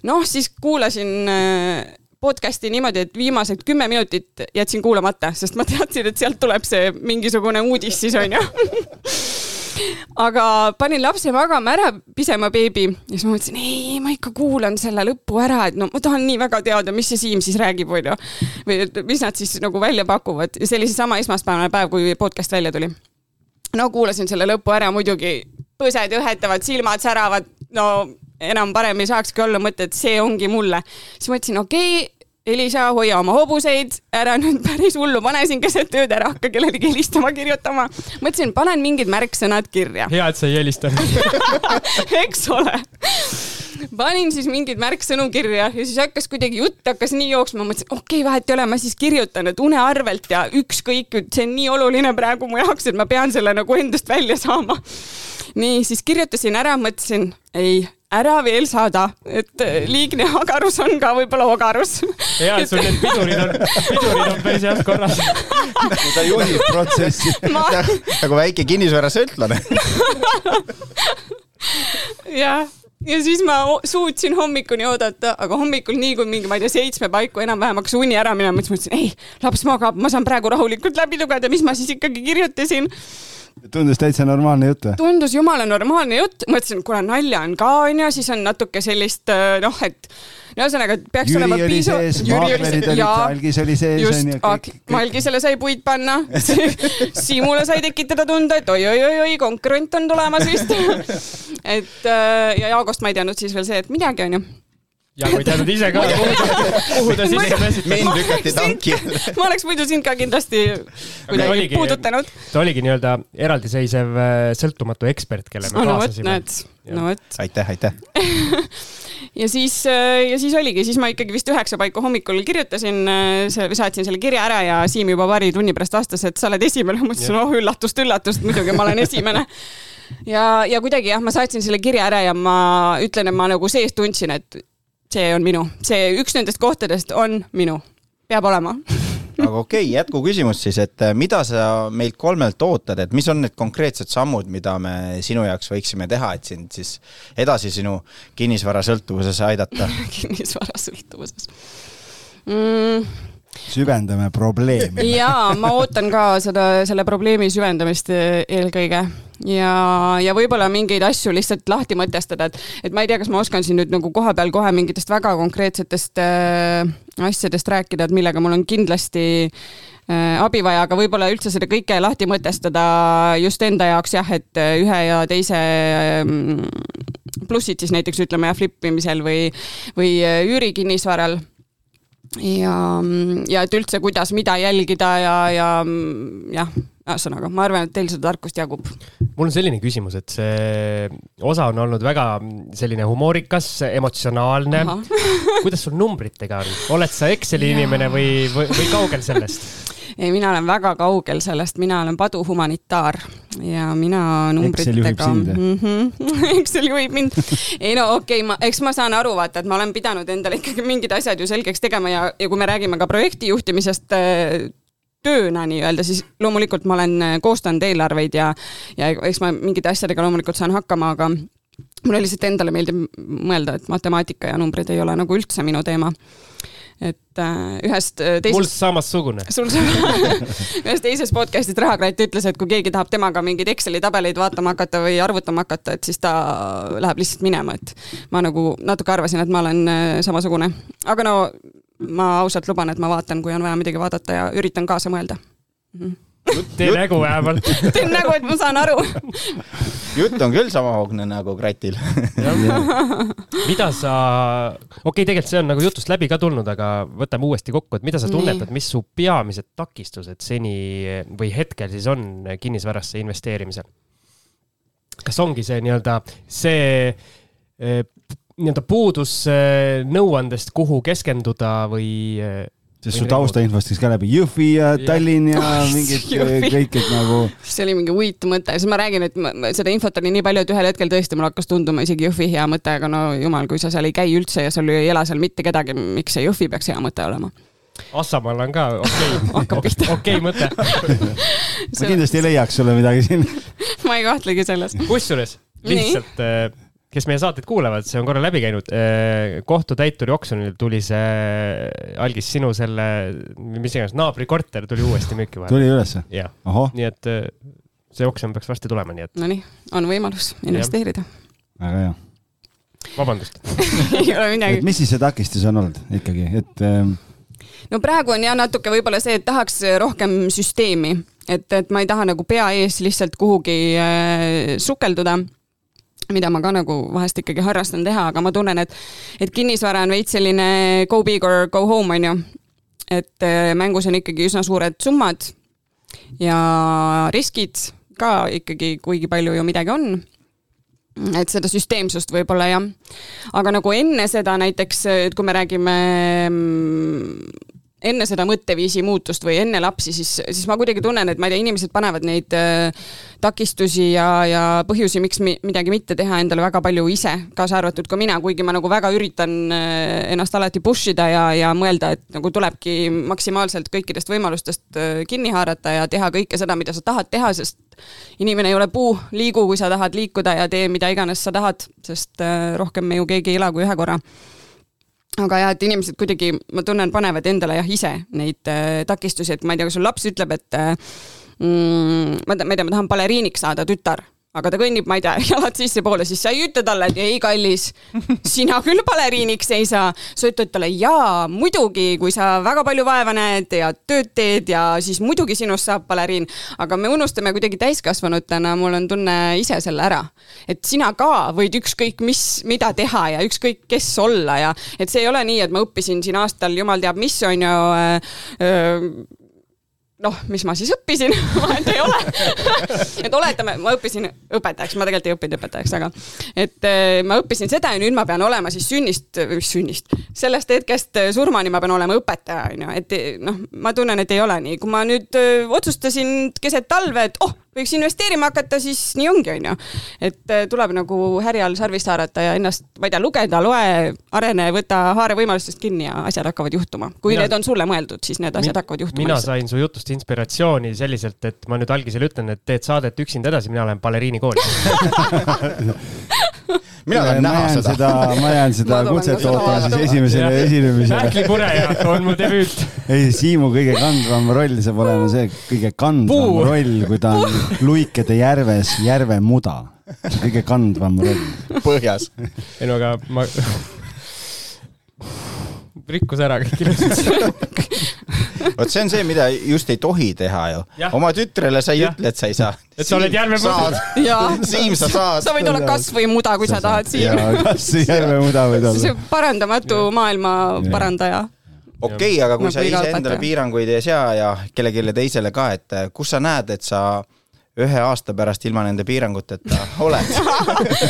Speaker 9: noh, siis kuulasin äh, podcast'i niimoodi, et viimased kümme minutit jätsin kuulamata, sest ma teadsin, et sealt tuleb see mingisugune uudis siis onju. aga panin lapse magama ära, pisema beebi ja siis ma mõtlesin, ei, ma ikka kuulan selle lõppu ära, et no ma tahan nii väga teada, mis see Siim siis räägib, onju. või et mis nad siis nagu välja pakuvad ja see oli seesama esmaspäevane päev, kui podcast välja tuli no kuulasin selle lõpu ära, muidugi põsed õhetavad, silmad säravad, no enam parem ei saakski olla mõte, et see ongi mulle. siis mõtlesin, okei okay,, Elisa, hoia oma hobuseid, ära nüüd päris hullu pane siin keset ööd, ära hakka kellelegi helistama, kirjutama. mõtlesin, panen mingid märksõnad kirja,
Speaker 2: hea, et sa ei helistanud.
Speaker 9: eks ole. panin siis mingeid märksõnu kirja ja siis hakkas kuidagi jutt hakkas nii jooksma, mõtlesin, okei okay,, vahet ei ole, ma siis kirjutan, et une arvelt ja ükskõik, see on nii oluline praegu mu jaoks, et ma pean selle nagu endast välja saama. nii, siis kirjutasin ära, mõtlesin, ei, ära veel saada, et äh, liigne agarus on ka võib-olla ogarus.
Speaker 2: hea, et sul need pidurid on, pidurid on päris heas korras.
Speaker 3: ta juhib protsessi.
Speaker 9: ma,
Speaker 4: nagu väike kinnisvarasõltlane.
Speaker 9: jah, ja siis ma suutsin hommikuni oodata, aga hommikul nii kui mingi, ma ei tea, seitsme paiku enam-vähem hakkas uni ära minema, siis mõtlesin, ei, laps magab, ma saan praegu rahulikult läbi lugeda, mis ma siis ikkagi kirjutasin.
Speaker 3: Tundus täitsa normaalne jutt või?
Speaker 9: tundus jumala normaalne jutt, mõtlesin, kuna nalja on ka onju, siis on natuke sellist äh, noh, et ühesõnaga et peaks
Speaker 3: Jüri
Speaker 9: olema
Speaker 3: oli sees, maaklerid olid, algis oli sees
Speaker 9: just
Speaker 3: onju,.
Speaker 9: Malgisele sai puid panna, Siimule sai tekitada tunde, et oi-oi-oi-oi, konkurent on tulemas vist. et äh, ja Jaagost ma ei teadnud siis veel see, et midagi onju.
Speaker 2: Ja kui teadnud ise ka, kuhu ta, sisse pääsib.
Speaker 4: mind lükati tanki.
Speaker 9: ma oleks muidu sind ka kindlasti kuidagi puudutanud.
Speaker 2: ta oligi nii-öelda eraldiseisev äh, sõltumatu ekspert, kelle me
Speaker 9: no
Speaker 2: kaasasime.
Speaker 9: no vot.
Speaker 4: aitäh, aitäh.
Speaker 9: ja siis, ja siis oligi, siis ma ikkagi vist üheksa paiku hommikul kirjutasin, saatsin selle kirja ära ja Siim juba paari tunni pärast vastas, et sa oled esimene. ma mõtlesin, oh üllatust, üllatust, muidugi ma olen esimene. ja, ja kuidagi jah, ma saatsin selle kirja ära ja ma ütlen, et ma nagu sees tundsin, et see on minu, see üks nendest kohtadest on minu, peab olema
Speaker 4: aga okei okay,, jätkuküsimus siis, et äh, mida sa meilt kolmelt ootad, et mis on need konkreetsed sammud, mida me sinu jaoks võiksime teha, et sind siis edasi sinu kinnisvarasõltuvuses aidata?
Speaker 9: kinnisvarasõltuvuses mm,.
Speaker 3: Süvendame probleemi.
Speaker 9: jaa, ma ootan ka seda, selle probleemi süvendamist eh, eelkõige ja, ja võib-olla mingeid asju lihtsalt lahti mõtestada, et, et ma ei tea, kas ma oskan siin nüüd nagu kohapeal kohe mingitest väga konkreetsetest äh, asjadest rääkida, et millega mul on kindlasti äh, abi vaja, aga võib-olla üldse seda kõike lahti mõtestada just enda jaoks jah, et ühe ja teise äh, plussid siis näiteks ütleme jah, flip imisel või, või üürikinnisvaral ja, ja et üldse, kuidas, mida jälgida ja, ja jah, ühesõnaga, ma arvan, et teil seda tarkust jagub.
Speaker 2: mul on selline küsimus, et see osa on olnud väga selline humoorikas, emotsionaalne. kuidas sul numbritega on, oled sa Exceli inimene või, või, või kaugel sellest?
Speaker 9: Ei, mina olen väga kaugel sellest, mina olen paduhumanitaar ja mina numbritega. Mm -hmm. Excel juhib mind. ei no okei okay,, ma, eks ma saan aru, vaata, et ma olen pidanud endale ikkagi mingid asjad ju selgeks tegema ja, ja kui me räägime ka projekti juhtimisest äh, tööna nii-öelda, siis loomulikult ma olen äh, koostanud eelarveid ja, ja eks ma mingite asjadega loomulikult saan hakkama, aga mulle lihtsalt endale meeldib mõelda, et matemaatika ja numbrid ei ole nagu üldse minu teema et äh, ühest äh, teisest.
Speaker 2: mul samassugune.
Speaker 9: sul ühes teises podcast'is Rahakratt ütles, et kui keegi tahab temaga mingeid Exceli tabeleid vaatama hakata või arvutama hakata, et siis ta läheb lihtsalt minema, et ma nagu natuke arvasin, et ma olen äh, samasugune, aga no ma ausalt luban, et ma vaatan, kui on vaja midagi vaadata ja üritan kaasa mõelda mm. -hmm
Speaker 2: tee nägu vähemalt.
Speaker 9: Teen nägu, et ma saan aru.
Speaker 4: Jutt on küll samahoogne nagu Kratil
Speaker 2: mida sa, okei okay,, tegelikult see on nagu jutust läbi ka tulnud, aga võtame uuesti kokku, et mida sa tunnetad, mis su peamised takistused seni või hetkel siis on kinnisvarasse investeerimisel? kas ongi see nii-öelda see eh, nii-öelda puudus eh, nõuandest, kuhu keskenduda või eh,
Speaker 3: sest su taustainfost käis ka läbi Jõhvi ja Tallinn ja mingid kõik, et nagu.
Speaker 9: see oli mingi huvitav mõte, siis ma räägin, et ma, seda infot oli nii palju, et ühel hetkel tõesti mul hakkas tunduma isegi Jõhvi hea mõte, aga no jumal, kui sa seal ei käi üldse ja sul ei ela seal mitte kedagi, miks see Jõhvi peaks hea mõte olema?
Speaker 2: Assamaal on ka okei okay. okei mõte
Speaker 3: ma kindlasti ei leiaks sulle midagi siin
Speaker 9: ma ei kahtlegi selles.
Speaker 2: kusjuures lihtsalt äh, kes meie saateid kuulavad, see on korra läbi käinud. Äh, kohtutäituri oksjonil tuli see, algis sinu selle, mis iganes, naabrikorter tuli uuesti müüki vahel.
Speaker 3: tuli ülesse?
Speaker 2: jah, nii et äh, see oksjon peaks varsti tulema, nii et.
Speaker 9: Nonii, on võimalus investeerida.
Speaker 3: väga hea.
Speaker 2: vabandust
Speaker 9: ei ole midagi.
Speaker 3: mis siis see takistus on olnud ikkagi, et ähm...?
Speaker 9: no praegu on jah natuke võib-olla see, et tahaks rohkem süsteemi, et, et ma ei taha nagu pea ees lihtsalt kuhugi äh, sukelduda mida ma ka nagu vahest ikkagi harrastan teha, aga ma tunnen, et, et kinnisvara on veits selline go big or go home, on ju. et äh, mängus on ikkagi üsna suured summad ja riskid ka ikkagi, kuigi palju ju midagi on et seda süsteemsust võib-olla jah. aga nagu enne seda näiteks, et kui me räägime mm, enne seda mõtteviisi muutust või enne lapsi, siis, siis ma kuidagi tunnen, et ma ei tea, inimesed panevad neid äh, takistusi ja, ja põhjusi, miks mi, midagi mitte teha endale väga palju ise, kaasa arvatud ka mina, kuigi ma nagu väga üritan äh, ennast alati push ida ja, ja mõelda, et nagu tulebki maksimaalselt kõikidest võimalustest äh, kinni haarata ja teha kõike seda, mida sa tahad teha, sest inimene ei ole puu, liigu, kui sa tahad liikuda ja tee mida iganes sa tahad, sest rohkem me ju keegi ei ela kui ühe korra aga jah, et inimesed kuidagi, ma tunnen, panevad endale jah ise neid äh, takistusi, et ma ei tea, kas sul laps ütleb, et äh, mm, ma ei tea, ma tahan baleriiniks saada, tütar aga ta kõnnib, ma ei tea, jalad sissepoole, siis sa ei ütle talle, et ei, kallis, sina küll baleriiniks ei saa. sa ütled talle jaa, muidugi, kui sa väga palju vaeva näed ja tööd teed ja siis muidugi sinust saab baleriin. aga me unustame kuidagi täiskasvanutena, mul on tunne ise selle ära. et sina ka võid ükskõik mis, mida teha ja ükskõik kes olla ja et see ei ole nii, et ma õppisin siin aastal jumal teab mis on ju äh, noh, mis ma siis õppisin vahet ei ole. Et oletame, ma õppisin õpetajaks, ma tegelikult ei õppinud õpetajaks, aga et eh, ma õppisin seda ja nüüd ma pean olema siis sünnist, sünnist, sellest hetkest surmani ma pean olema õpetaja, on ju, et noh, ma tunnen, et ei ole nii, kui ma nüüd eh, otsustasin keset talve, et oh võiks investeerima hakata, siis nii ongi, on ju. et äh, tuleb nagu härjal sarvist haarata ja ennast, ma ei tea, lugeda, loe, arene, võta haare võimalustest kinni ja asjad hakkavad juhtuma. kui mina, need on sulle mõeldud, siis need asjad hakkavad juhtuma.
Speaker 2: mina sain su jutust inspiratsiooni selliselt, et ma nüüd algisel ütlen, et teed saadet üksinda edasi, mina lähen baleriinikooli
Speaker 4: mina tahan näha seda,
Speaker 3: seda. ma jään seda kutset ootama siis esimesele esinemisele.
Speaker 2: Mähkli-Pureja on mu debüüt.
Speaker 3: ei, Siimu kõige kandvam roll saab olema see kõige kandvam Puu. roll, kui ta on Luikede järves järvemuda. kõige kandvam roll.
Speaker 4: põhjas.
Speaker 2: ei no aga ma rikkus ära kõik ilusad
Speaker 4: vot see on see, mida just ei tohi teha ju. oma tütrele sa ei ja. ütle, et sa ei saa.
Speaker 2: et sa oled järvemuda.
Speaker 4: Siim, sa saad.
Speaker 9: sa võid olla kasvõimuda, kui sa, sa tahad, Siim.
Speaker 3: kas järvemuda võid olla.
Speaker 9: see parandamatu maailma parandaja
Speaker 4: okei okay,, aga kui no, sa iseendale piiranguid ei sea ja kellelegi teisele ka, et kus sa näed, et sa ühe aasta pärast ilma nende piiranguteta oled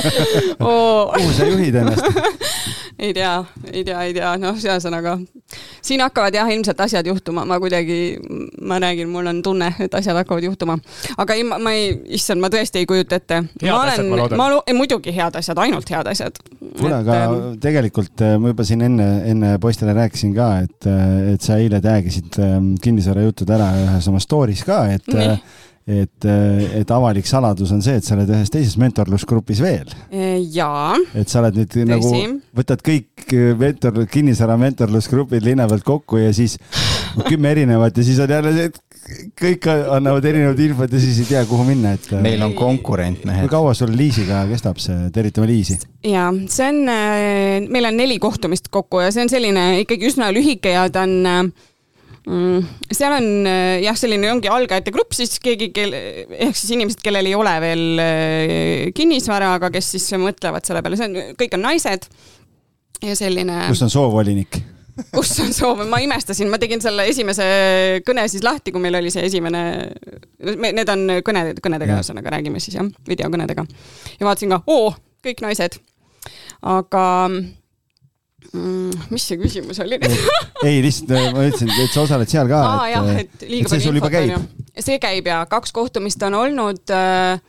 Speaker 3: kuhu sa juhid ennast
Speaker 9: ei tea, ei tea, ei tea, noh, ühesõnaga siin hakkavad jah, ilmselt asjad juhtuma, ma kuidagi, ma räägin, mul on tunne, et asjad hakkavad juhtuma. aga ei, ma ei, issand, ma tõesti ei kujuta ette.
Speaker 2: head asjad, ma loodan.
Speaker 9: ma lo-, muidugi head asjad, ainult head asjad.
Speaker 3: kuule, aga
Speaker 9: ähm,
Speaker 3: tegelikult äh, ma juba siin enne, enne poistele rääkisin ka, et, äh, et sa eile tag'isid ähm, kinnisvarajutud ära ühes oma story's ka, et
Speaker 9: Nii.
Speaker 3: Et, et avalik saladus on see, et sa oled ühes teises mentorlusgrupis veel.
Speaker 9: jaa,
Speaker 3: et sa oled nüüd nagu, võtad kõik mentor, kinnisvara mentorlusgrupid linna pealt kokku ja siis kümme erinevat ja siis on jälle see, et kõik annavad erinevat infot ja siis ei tea, kuhu minna, et.
Speaker 4: meil on konkurent,
Speaker 3: kui
Speaker 4: mehed.
Speaker 3: kaua sul Liisiga kestab see, tervitame Liisi.
Speaker 9: jaa, see on, meil on neli kohtumist kokku ja see on selline ikkagi üsna lühike ja ta on seal on äh, jah, selline ongi algajate grupp siis keegi, kel, ehk siis inimesed, kellel ei ole veel äh, kinnisvara, aga kes siis mõtlevad selle peale, see on, kõik on naised. ja selline.
Speaker 3: kus on soovvolinik?
Speaker 9: kus on soov, ma imestasin, ma tegin selle esimese kõne siis lahti, kui meil oli see esimene, need on kõne, kõnedega, ühesõnaga räägime siis jah, videokõnedega. ja vaatasin ka, oo, kõik naised. aga mm, mis see küsimus oli nüüd?
Speaker 3: ei, lihtsalt äh, ma ütlesin, et sa osaled seal ka.
Speaker 9: aa jah, et liiga
Speaker 3: see sul juba käib.
Speaker 9: see käib ja kaks kohtumist on olnud äh,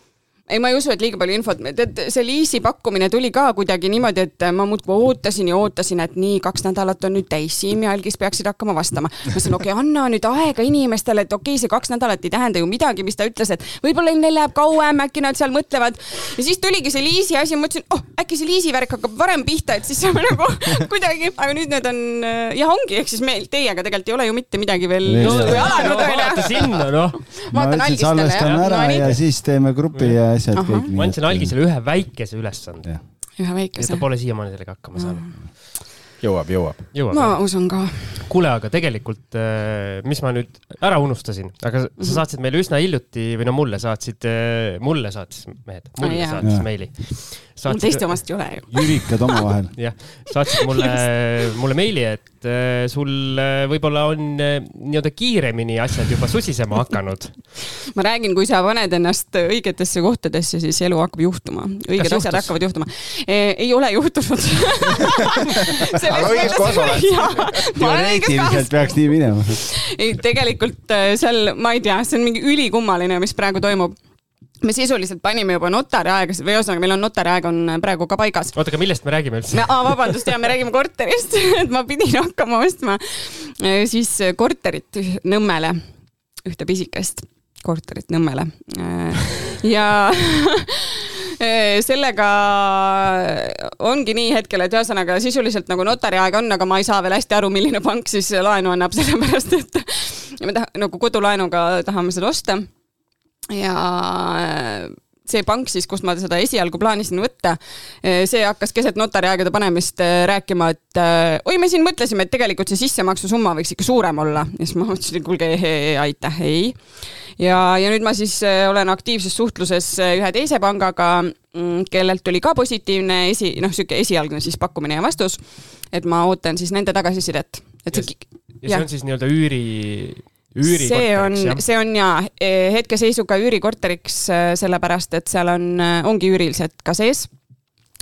Speaker 9: ei, ma ei usu, et liiga palju infot, tead, see liisi pakkumine tuli ka kuidagi niimoodi, et ma muudkui ootasin ja ootasin, et nii, kaks nädalat on nüüd täis, Siim ja Algis peaksid hakkama vastama. ma mõtlesin, okei okay,, anna nüüd aega inimestele, et okei okay,, see kaks nädalat ei tähenda ju midagi, mis ta ütles, et võib-olla neil läheb kauem, äkki nad seal mõtlevad. ja siis tuligi see liisi asi, ma mõtlesin, oh, äkki see liisi värk hakkab varem pihta, et siis saame nagu kuidagi, aga nüüd need on, jah, ongi, ehk siis meil teiega tegelikult ei ole ju mitte midagi veel justkui
Speaker 3: ei ole.
Speaker 9: alanud,
Speaker 2: vaata
Speaker 9: onju.
Speaker 2: sinna, noh.
Speaker 3: ma
Speaker 9: vaatan
Speaker 3: ütlesin,
Speaker 9: algistele,
Speaker 3: salvestame
Speaker 9: jah.
Speaker 3: ära
Speaker 9: No nii.
Speaker 3: ja siis teeme grupi ja asjad
Speaker 2: ma andsin Algisele ühe väikese ülesande
Speaker 9: ühe väikese
Speaker 2: ta. pole siiamaani sellega hakkama saanud.
Speaker 4: jõuab, jõuab.
Speaker 2: jõuab
Speaker 9: ma usun ka.
Speaker 2: kuule, aga tegelikult, mis ma nüüd ära unustasin, aga sa-
Speaker 9: Mhm.
Speaker 2: sa saatsid meile üsna hiljuti või no mulle saatsid, mulle saatis mehed, mulle
Speaker 9: jaa.
Speaker 2: saatis meili.
Speaker 9: mul teiste omast ei ole ju.
Speaker 3: jürikad omavahel.
Speaker 2: jah, saatsid mulle, mulle meili, et äh, sul äh, võib-olla on äh, nii-öelda kiiremini asjad juba susisema hakanud.
Speaker 9: ma räägin, kui sa paned ennast õigetesse kohtadesse, siis elu hakkab juhtuma. õiged asjad hakkavad juhtuma. ei ole juhtunud.
Speaker 3: Teoreetiliselt peaks nii minema.
Speaker 9: ei, tegelikult äh, seal, ma ei tea, see on mingi ülikummaline, mis praegu toimub me sisuliselt panime juba notari aegasid või ühesõnaga, meil on notari aeg on praegu ka paigas.
Speaker 2: oota, aga millest me räägime üldse
Speaker 9: aa vabandust, ja me räägime korterist, et ma pidin hakkama ostma eh, siis korterit Nõmmele, ühte pisikest korterit Nõmmele. ja sellega ongi nii hetkel, et ühesõnaga sisuliselt nagu notari aeg on, aga ma ei saa veel hästi aru, milline pank siis laenu annab, sellepärast et me taha- nagu kodulaenuga tahame seda osta. Ja see pank siis, kust ma seda esialgu plaanisin võtta, see hakkas keset notariaegade panemist äh, rääkima, et äh, oi, me siin mõtlesime, et tegelikult see sissemaksusumma võiks ikka suurem olla ja siis ma mõtlesin, kuulge, aitäh, ei. ja, ja nüüd ma siis olen aktiivses suhtluses ühe teise pangaga, kellelt tuli ka positiivne esi, noh, sihuke esialgne siis pakkumine ja vastus. et ma ootan siis nende tagasisidet, et see
Speaker 2: ja see on siis nii-öelda üüri,
Speaker 9: see on see on ja hetkeseisuga üürikorteriks, sellepärast et seal on, ongi üürilised ka sees.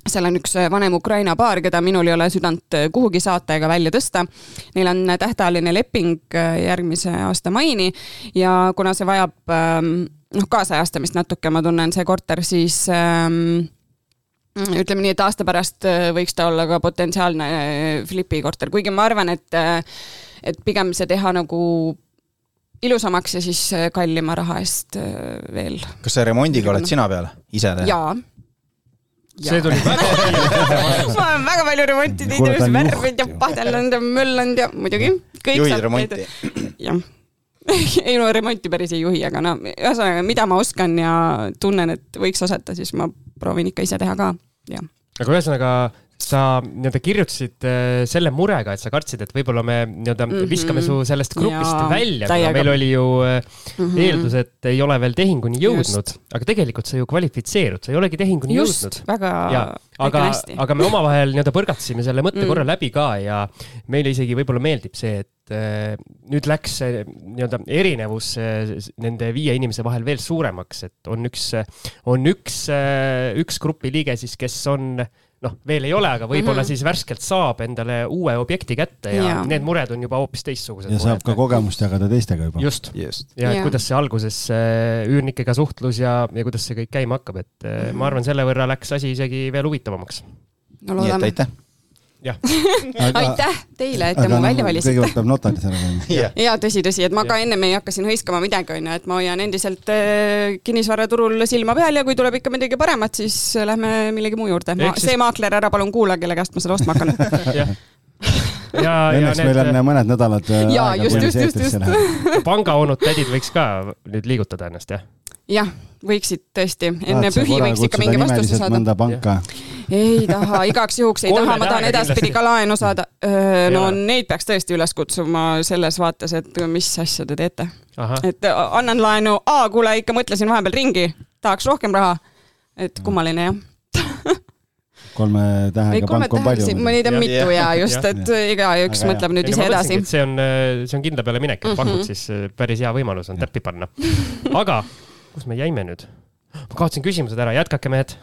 Speaker 9: Seal on üks vanem Ukraina paar, keda minul ei ole südant kuhugi saata ega välja tõsta. Neil on tähtajaline leping järgmise aasta maini ja kuna see vajab noh, kaasajastamist natuke, ma tunnen, see korter, siis ähm, ütleme nii, et aasta pärast võiks ta olla ka potentsiaalne flipi korter, kuigi ma arvan, et et pigem see teha nagu ilusamaks ja siis äh, kallima raha eest äh, veel.
Speaker 4: kas sa remondiga oled sina peal, ise teed?
Speaker 9: jaa.
Speaker 2: see tuli väga kiirelt.
Speaker 9: ma olen väga palju remonti
Speaker 3: Kuule, ta
Speaker 9: teinud,
Speaker 3: on
Speaker 9: värvinud ja pahdanud ja möllanud ja muidugi.
Speaker 4: juhid remonti?
Speaker 9: jah. ei no remonti päris ei juhi, aga no ühesõnaga, mida ma oskan ja tunnen, et võiks osata, siis ma proovin ikka ise teha ka, jah.
Speaker 2: aga ühesõnaga, sa nii-öelda kirjutasid äh, selle murega, et sa kartsid, et võib-olla me nii-öelda
Speaker 9: Mhm.
Speaker 2: viskame su sellest grupist
Speaker 9: Jaa,
Speaker 2: välja, kuna meil oli ju äh,
Speaker 9: Mhm.
Speaker 2: eeldus, et ei ole veel tehinguni jõudnud, aga tegelikult sa ju kvalifitseerud, sa ei olegi tehinguni
Speaker 9: just
Speaker 2: jõudnud.,
Speaker 9: väga, väga
Speaker 2: aga
Speaker 9: hästi.,
Speaker 2: aga me omavahel nii-öelda põrgatasime selle mõtte
Speaker 9: Mm.
Speaker 2: korra läbi ka ja meile isegi võib-olla meeldib see, et äh, nüüd läks see nii-öelda erinevus nende viie inimese vahel veel suuremaks, et on üks, on üks, üks grupi liige siis, kes on noh, veel ei ole, aga võib-olla
Speaker 9: Mhm.
Speaker 2: siis värskelt saab endale uue objekti kätte ja,
Speaker 9: Jaa.
Speaker 2: need mured on juba hoopis teistsugused.
Speaker 3: ja saab ka kogemust jagada teistega juba.
Speaker 2: just,
Speaker 4: just.
Speaker 2: ja
Speaker 9: Jaa.
Speaker 2: kuidas see alguses äh, üürnikega suhtlus ja, ja kuidas see kõik käima hakkab, et äh, ma arvan, selle võrra läks asi isegi veel huvitavamaks.
Speaker 9: no
Speaker 4: nii et
Speaker 9: loodame.
Speaker 4: aitäh.
Speaker 9: Aitäh teile, et te mu välja valisite.
Speaker 3: kõigepealt peab notaris ära käima.
Speaker 9: ja tõsi, tõsi, et ma ka ennem ei hakka siin hõiskama midagi, onju, et ma hoian endiselt äh, kinnisvaraturul silma peal ja kui tuleb ikka midagi paremat, siis lähme millegi muu juurde. See maakler ära palun kuula, kelle käest ma seda ostma hakkan.
Speaker 2: jah. ja, ja
Speaker 3: Õnneks meil on
Speaker 2: need
Speaker 3: mõned nädalad äh,
Speaker 9: Jaa, just, just, just, just.
Speaker 2: pangaonud tädid võiks ka nüüd liigutada ennast, jah?
Speaker 9: jah, võiksid tõesti, enne pühi võiks ikka mingi vastuse saada.
Speaker 3: mõnda panka.
Speaker 9: ei taha, igaks juhuks ei taha, ma tahan edaspidi ka laenu saada. no neid peaks tõesti üles kutsuma selles vaates, et mis asja te teete. et äh, annan laenu, aa, kuule ikka mõtlesin vahepeal ringi, tahaks rohkem raha. et kummaline jah.
Speaker 3: kolme tähega pank on palju.
Speaker 9: ma neid on mitu ja just, et igaüks mõtleb nüüd ise edasi.
Speaker 2: see on, see on kindla peale minek, et
Speaker 9: Mhm.
Speaker 2: pakud siis äh, päris hea võimalus on täppi panna. aga kus me jäime nüüd? ma kaotasin küsimused ära, jätkake mehed.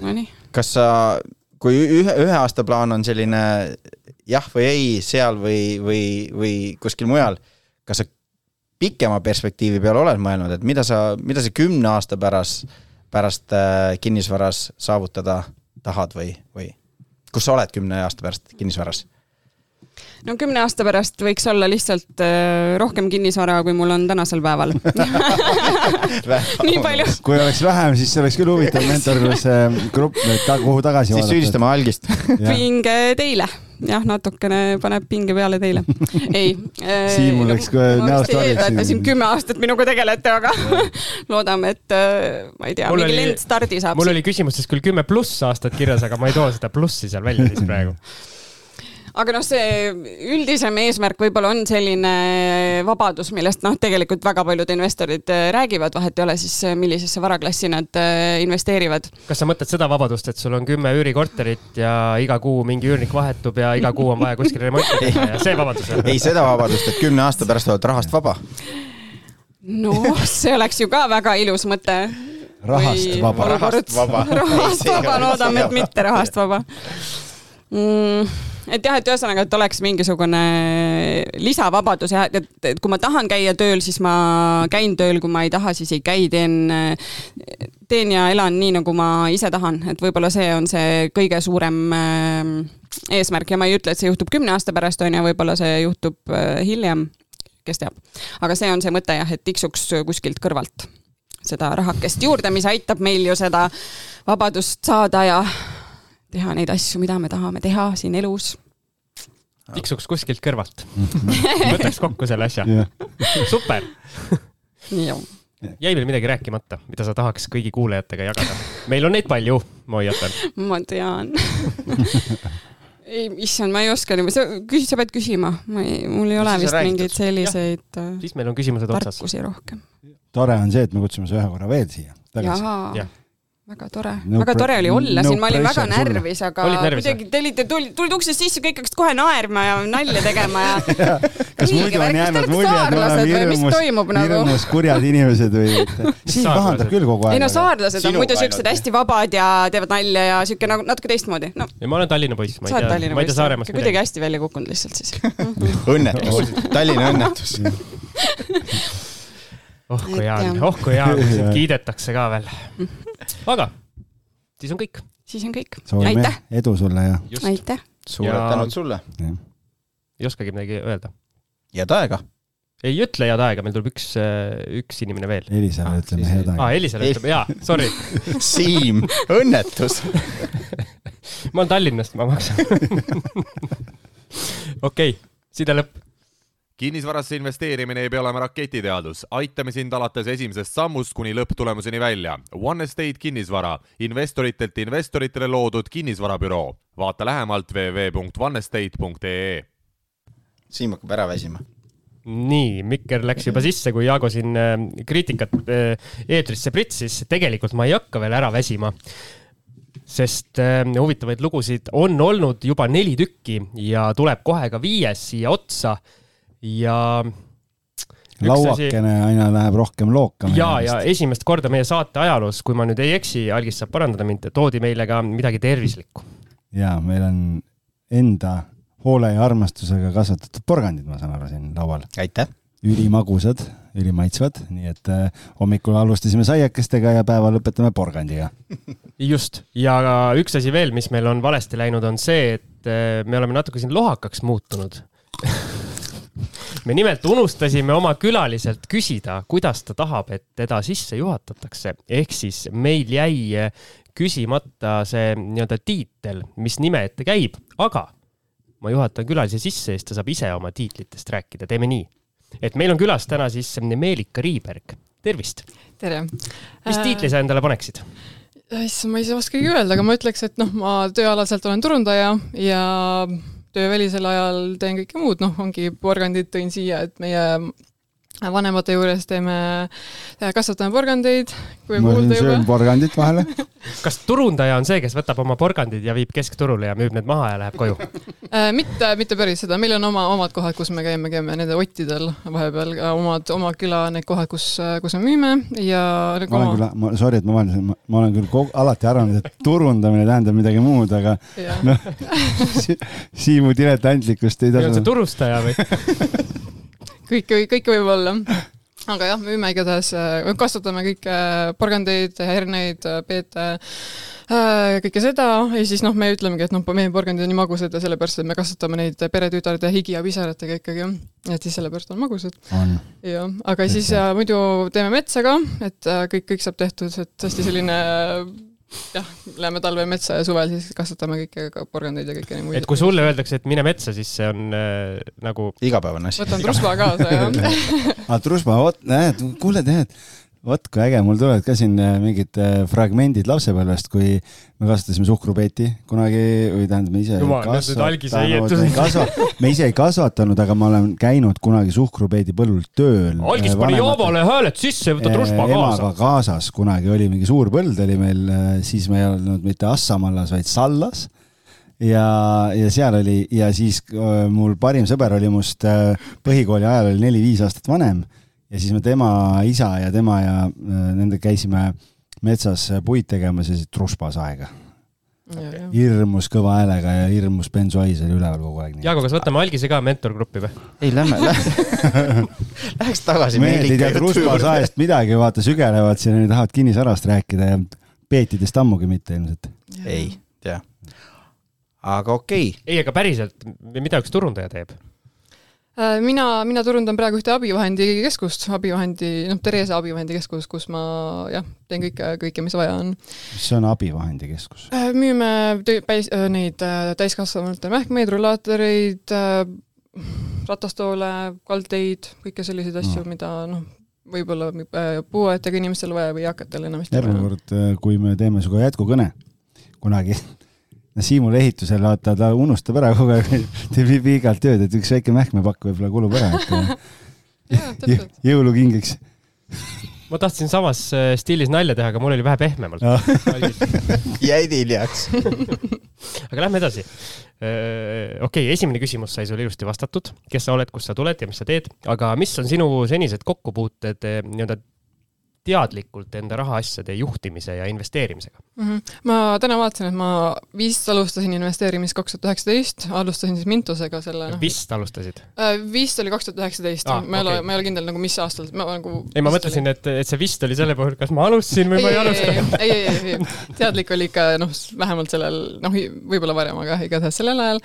Speaker 9: Nonii,
Speaker 4: kas sa, kui ühe, ühe aasta plaan on selline jah või ei seal või, või, või kuskil mujal, kas sa pikema perspektiivi peale oled mõelnud, et mida sa, mida sa kümne aasta pärast, pärast äh, kinnisvaras saavutada tahad või, või kus sa oled kümne aasta pärast kinnisvaras?
Speaker 9: no kümne aasta pärast võiks olla lihtsalt äh, rohkem kinnisvara, kui mul on tänasel päeval. nii palju.
Speaker 3: kui oleks vähem, siis see oleks küll huvitav mentorluse grupp, kuhu tagasi
Speaker 4: siis süüdistame algist.
Speaker 9: pinge teile, jah, natukene paneb pinge peale teile. ei.
Speaker 3: Siimul läks kohe näost valgeks.
Speaker 9: siin kümme aastat minuga tegelete, aga loodame, et äh, ma ei tea, mingi
Speaker 2: oli-
Speaker 9: lend stardi saab.
Speaker 2: mul oli küsimustes küll kümme pluss aastat kirjas, aga ma ei too seda plussi seal välja siis praegu.
Speaker 9: aga noh, see üldisem eesmärk võib-olla on selline vabadus, millest noh, tegelikult väga paljud investorid äh, räägivad, vahet ei ole siis, millisesse varaklassi nad investeerivad.
Speaker 2: kas sa mõtled seda vabadust, et sul on kümme üürikorterit ja iga kuu mingi üürnik vahetub ja iga kuu on vaja kuskil remonti teha ja see vabadus on?
Speaker 4: ei, seda vabadust, et kümne aasta pärast oled rahast vaba.
Speaker 9: noh, see oleks ju ka väga ilus mõte.
Speaker 3: Rahast vaba.
Speaker 4: Rahast vaba.
Speaker 9: rahast vaba, loodame, et mitte rahast vaba mm,. Et jah, et ühesõnaga, et oleks mingisugune lisavabadus ja et, et kui ma tahan käia tööl, siis ma käin tööl, kui ma ei taha, siis ei käi, teen, teen ja elan nii, nagu ma ise tahan, et võib-olla see on see kõige suurem äh, eesmärk ja ma ei ütle, et see juhtub kümne aasta pärast, on ju, võib-olla see juhtub äh, hiljem, kes teab. aga see on see mõte jah, et tiksuks kuskilt kõrvalt seda rahakest juurde, mis aitab meil ju seda vabadust saada ja teha neid asju, mida me tahame teha siin elus.
Speaker 2: tiksuks kuskilt kõrvalt. võtaks kokku selle asja. super, jäi veel midagi rääkimata, mida sa tahaks kõigi kuulajatega jagada? meil on neid palju, ma hoiatan.
Speaker 9: ma tean. ei, issand, ma ei oska niimoodi, sa küsi, sa pead küsima, ma ei, mul ei ole vist mingeid selliseid äh,
Speaker 2: siis meil on küsimused otsas.
Speaker 9: tarkusi rohkem.
Speaker 3: tore on see, et me kutsume su ühe korra veel siia tagasi.
Speaker 9: Väga tore
Speaker 3: No
Speaker 9: väga tore oli olla
Speaker 3: no
Speaker 9: siin, ma olin väga närvis, aga kuidagi te olite, tulid, tulid uksest sisse, kõik hakkasid kohe naerma ja nalja tegema ja
Speaker 3: kas
Speaker 9: Õige
Speaker 3: muidu on
Speaker 9: kas
Speaker 3: jäänud mulje, et me oleme hirmus,
Speaker 9: toimub nagu?
Speaker 3: hirmus kurjad inimesed või? Siim pahandab
Speaker 2: saarlased?
Speaker 3: küll kogu aeg.
Speaker 9: ei no saarlased on muidu siuksed hästi vabad ja teevad nalja ja siuke nagu natuke teistmoodi, no
Speaker 2: ja ma olen Tallinna poiss, ma ei tea, ma ei tea Saaremaast
Speaker 9: kuidagi
Speaker 2: midagi.
Speaker 9: hästi välja kukkunud lihtsalt siis.
Speaker 4: õnnetus, Tallinna õnnetus.
Speaker 2: Oh kui hea on, oh kui hea on, sind kiidetakse ka veel. aga siis on kõik.
Speaker 9: siis on kõik.
Speaker 3: soovime
Speaker 9: aitäh,
Speaker 3: edu sulle ja
Speaker 9: aitäh.
Speaker 4: suured
Speaker 2: Ja-
Speaker 4: tänud sulle.
Speaker 2: ei oskagi midagi öelda.
Speaker 4: head aega.
Speaker 2: ei ütle head aega, meil tuleb üks, üks inimene veel.
Speaker 3: Elisale ütleme head
Speaker 2: aa,
Speaker 3: aega.
Speaker 2: Elisele ütleb, jaa, sorry,
Speaker 4: Siim, õnnetus.
Speaker 2: ma olen Tallinnast, ma maksan. okei, side lõpp.
Speaker 6: Kinnisvarasse investeerimine ei pea olema raketiteadus, aitame sind alates esimesest sammust kuni lõpptulemuseni välja. One Estate kinnisvara, investoritelt investoritele loodud kinnisvarabüroo. vaata lähemalt www.onestate.ee
Speaker 4: Siim hakkab ära väsima.
Speaker 2: nii, Mikker läks juba sisse, kui Jaago siin äh, kriitikat äh, eetrisse pritsis. tegelikult ma ei hakka veel ära väsima. sest äh, huvitavaid lugusid on olnud juba neli tükki ja tuleb kohe ka viies siia otsa ja üks asi-
Speaker 3: lauakene aina läheb rohkem lookama.
Speaker 2: ja, ja esimest korda meie saate ajaloos, kui ma nüüd ei eksi, Algis saab parandada mind, toodi meile ka midagi tervislikku.
Speaker 3: ja meil on enda hoole ja armastusega kasvatatud porgandid, ma saan aru, siin laual.
Speaker 4: aitäh!
Speaker 3: ülimagusad, ülimaitsvad, nii et äh, hommikul alustasime saiakestega ja päeva lõpetame porgandiga.
Speaker 2: just, ja üks asi veel, mis meil on valesti läinud, on see, et äh, me oleme natuke siin lohakaks muutunud me nimelt unustasime oma külaliselt küsida, kuidas ta tahab, et teda sisse juhatatakse, ehk siis meil jäi küsimata see nii-öelda tiitel, mis nime ette käib, aga ma juhatan külalise sisse ja siis ta saab ise oma tiitlitest rääkida, teeme nii et meil on külas täna siis Meelika Riiberg, tervist.
Speaker 10: tere.
Speaker 2: mis äh, tiitli sa endale paneksid?
Speaker 10: issand, ma ei oskagi öelda, aga ma ütleks, et noh, ma tööalaselt olen turundaja ja töövälisel ajal teen kõike muud, noh, ongi porgandid tõin siia, et meie vanemate juures teeme, kasvatame porgandeid, kui
Speaker 3: ma kuulda juba. porgandit vahele.
Speaker 2: Kas turundaja on see, kes võtab oma porgandid ja viib keskturule ja müüb need maha ja läheb koju?
Speaker 10: Äh, mitte, mitte päris seda, meil on oma, omad kohad, kus me käime, käime nende ottidel vahepeal, omad, oma küla need kohad, kus, kus me müüme ja
Speaker 3: nagu ma olen küll, ma, sorry, et ma vahendasin, ma olen küll kogu, alati arvanud, et turundamine tähendab midagi muud, aga noh, Siimu diletantlikkust ei
Speaker 2: tasu. on see turustaja või
Speaker 10: kõike, kõike võib olla. aga jah, müüme igatahes, äh, kasvatame kõike porgandeid, herneid, peete, äh, kõike seda. Ja siis noh, me ütlemegi, et noh, meie porgandid on nii magusad ja sellepärast, et me kasvatame neid peretütarde higi ja pisaratega ikkagi, et siis sellepärast on magusad. jah, aga siis ja, muidu teeme metsa ka, et äh, kõik, kõik saab tehtud, et hästi selline jah, läheme talve metsa ja suvel siis kasvatame kõike, porgandeid ja kõike
Speaker 2: muid. et kui sulle öeldakse, et mine metsa, siis see on äh, nagu
Speaker 4: igapäevane asi.
Speaker 10: võtan trusva kaasa, jah.
Speaker 3: aa, trusva, vot, näed, kuule, tead vot kui äge, mul tulevad ka siin äh, mingid äh, fragmendid lapsepõlvest, kui me kasvatasime suhkrupeeti kunagi või tähendab, me ise
Speaker 2: Jumal,
Speaker 3: kasvatanud, kasva, me ise ei kasvatanud, aga ma olen käinud kunagi suhkrupeedi põllul tööl.
Speaker 2: algis pani jaamale hääled sisse, võtad ruspa kaasa.
Speaker 3: emaga kaasas kunagi oli mingi suur põld oli meil, äh, siis me ei olnud mitte Assamallas, vaid Sallas ja, ja seal oli ja siis mul parim sõber oli must põhikooli ajal oli neli-viis aastat vanem ja siis me tema isa ja tema ja äh, nende käisime metsas puid tegemas ja siis truspas aega. hirmus kõva häälega ja hirmus bensuais oli üleval kogu aeg.
Speaker 2: Jaago, kas võtame Algise ka mentorgruppi või?
Speaker 4: ei, lähme, lähme. Läheks tagasi.
Speaker 3: mehed ei tea truspas aest midagi, vaata sügelevad siin ja tahavad kinnisarast rääkida ja peetidest ammugi mitte ilmselt.
Speaker 4: ei tea. aga okei okay..
Speaker 2: ei, aga päriselt, mida üks turundaja teeb?
Speaker 10: Äh, mina, mina turundan praegu ühte abivahendikeskust, abivahendi, noh, Therese abivahendikeskus, kus ma jah, teen kõike, kõike, mis vaja on.
Speaker 3: mis on abivahendikeskus?
Speaker 10: Äh, müüme päis, äh, neid täiskasvanute mähkmeid, rullaatoreid, ratastoole, kaldteid, kõike selliseid asju no., mida noh, võib-olla puuetega inimestel vaja või eakatel enamasti
Speaker 3: vaja. järgmine kord, kui me teeme sinuga jätkukõne kunagi no Siimule ehitusel vaata, ta unustab ära kogu aeg, teeb nii pikalt tööd, et üks väike mähkmepakk võib-olla kulub ära, et jõulukingiks.
Speaker 2: Ma tahtsin samas äh, stiilis nalja teha, aga mul oli vähe pehmemalt.
Speaker 4: Jäid hiljaks.
Speaker 2: Aga lähme edasi. Äh, okei okay,, esimene küsimus sai sul ilusti vastatud, kes sa oled, kust sa tuled ja mis sa teed, aga mis on sinu senised kokkupuuted äh, nii-öelda teadlikult enda rahaasjade juhtimise ja investeerimisega
Speaker 10: mm? -hmm. ma täna vaatasin, et ma vist alustasin investeerimist kaks tuhat üheksateist, alustasin siis Mintosega selle
Speaker 2: no.. vist alustasid
Speaker 10: äh,? vist oli kaks tuhat üheksateist, ma ei okay. ole, ma ei ole kindel nagu mis aastal, ma nagu
Speaker 2: ei, ma mõtlesin, et, et see vist oli selle puhul, kas ma alustasin või ei, ma ei alustanud.
Speaker 10: ei, ei, ei, ei, teadlik oli ikka noh, vähemalt sellel, noh, võib-olla varem, aga igatahes sellel ajal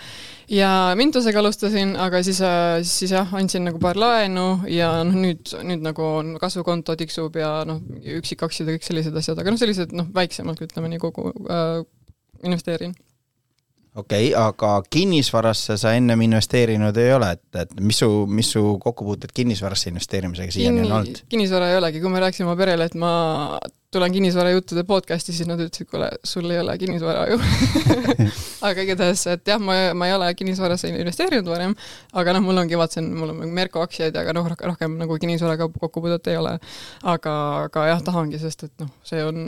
Speaker 10: ja Mintusega alustasin, aga siis, äh, siis jah, andsin nagu paar laenu ja noh, nüüd, nüüd nagu kasvukonto tiksub ja noh, üksikaktsiad ja kõik sellised asjad, aga noh, sellised noh, väiksemalt ütleme nii kogu äh, investeerin
Speaker 4: okei okay,, aga kinnisvarasse sa ennem investeerinud ei ole, et, et mis su, mis su kokkupuuted kinnisvarasse investeerimisega siiani on olnud?
Speaker 10: kinnisvara ei olegi, kui ma rääkisin oma perele, et ma tulen kinnisvarajuttude podcast'i, siis nad ütlesid, kuule, sul ei ole kinnisvara ju aga igatahes, et jah, ma, ma ei ole kinnisvarasse investeerinud varem, aga noh, mul ongi, vaatasin, mul on Merko aktsiaid, aga noh, rohkem nagu kinnisvaraga kokkupuudet ei ole. aga, aga jah, tahangi, sest et noh, see on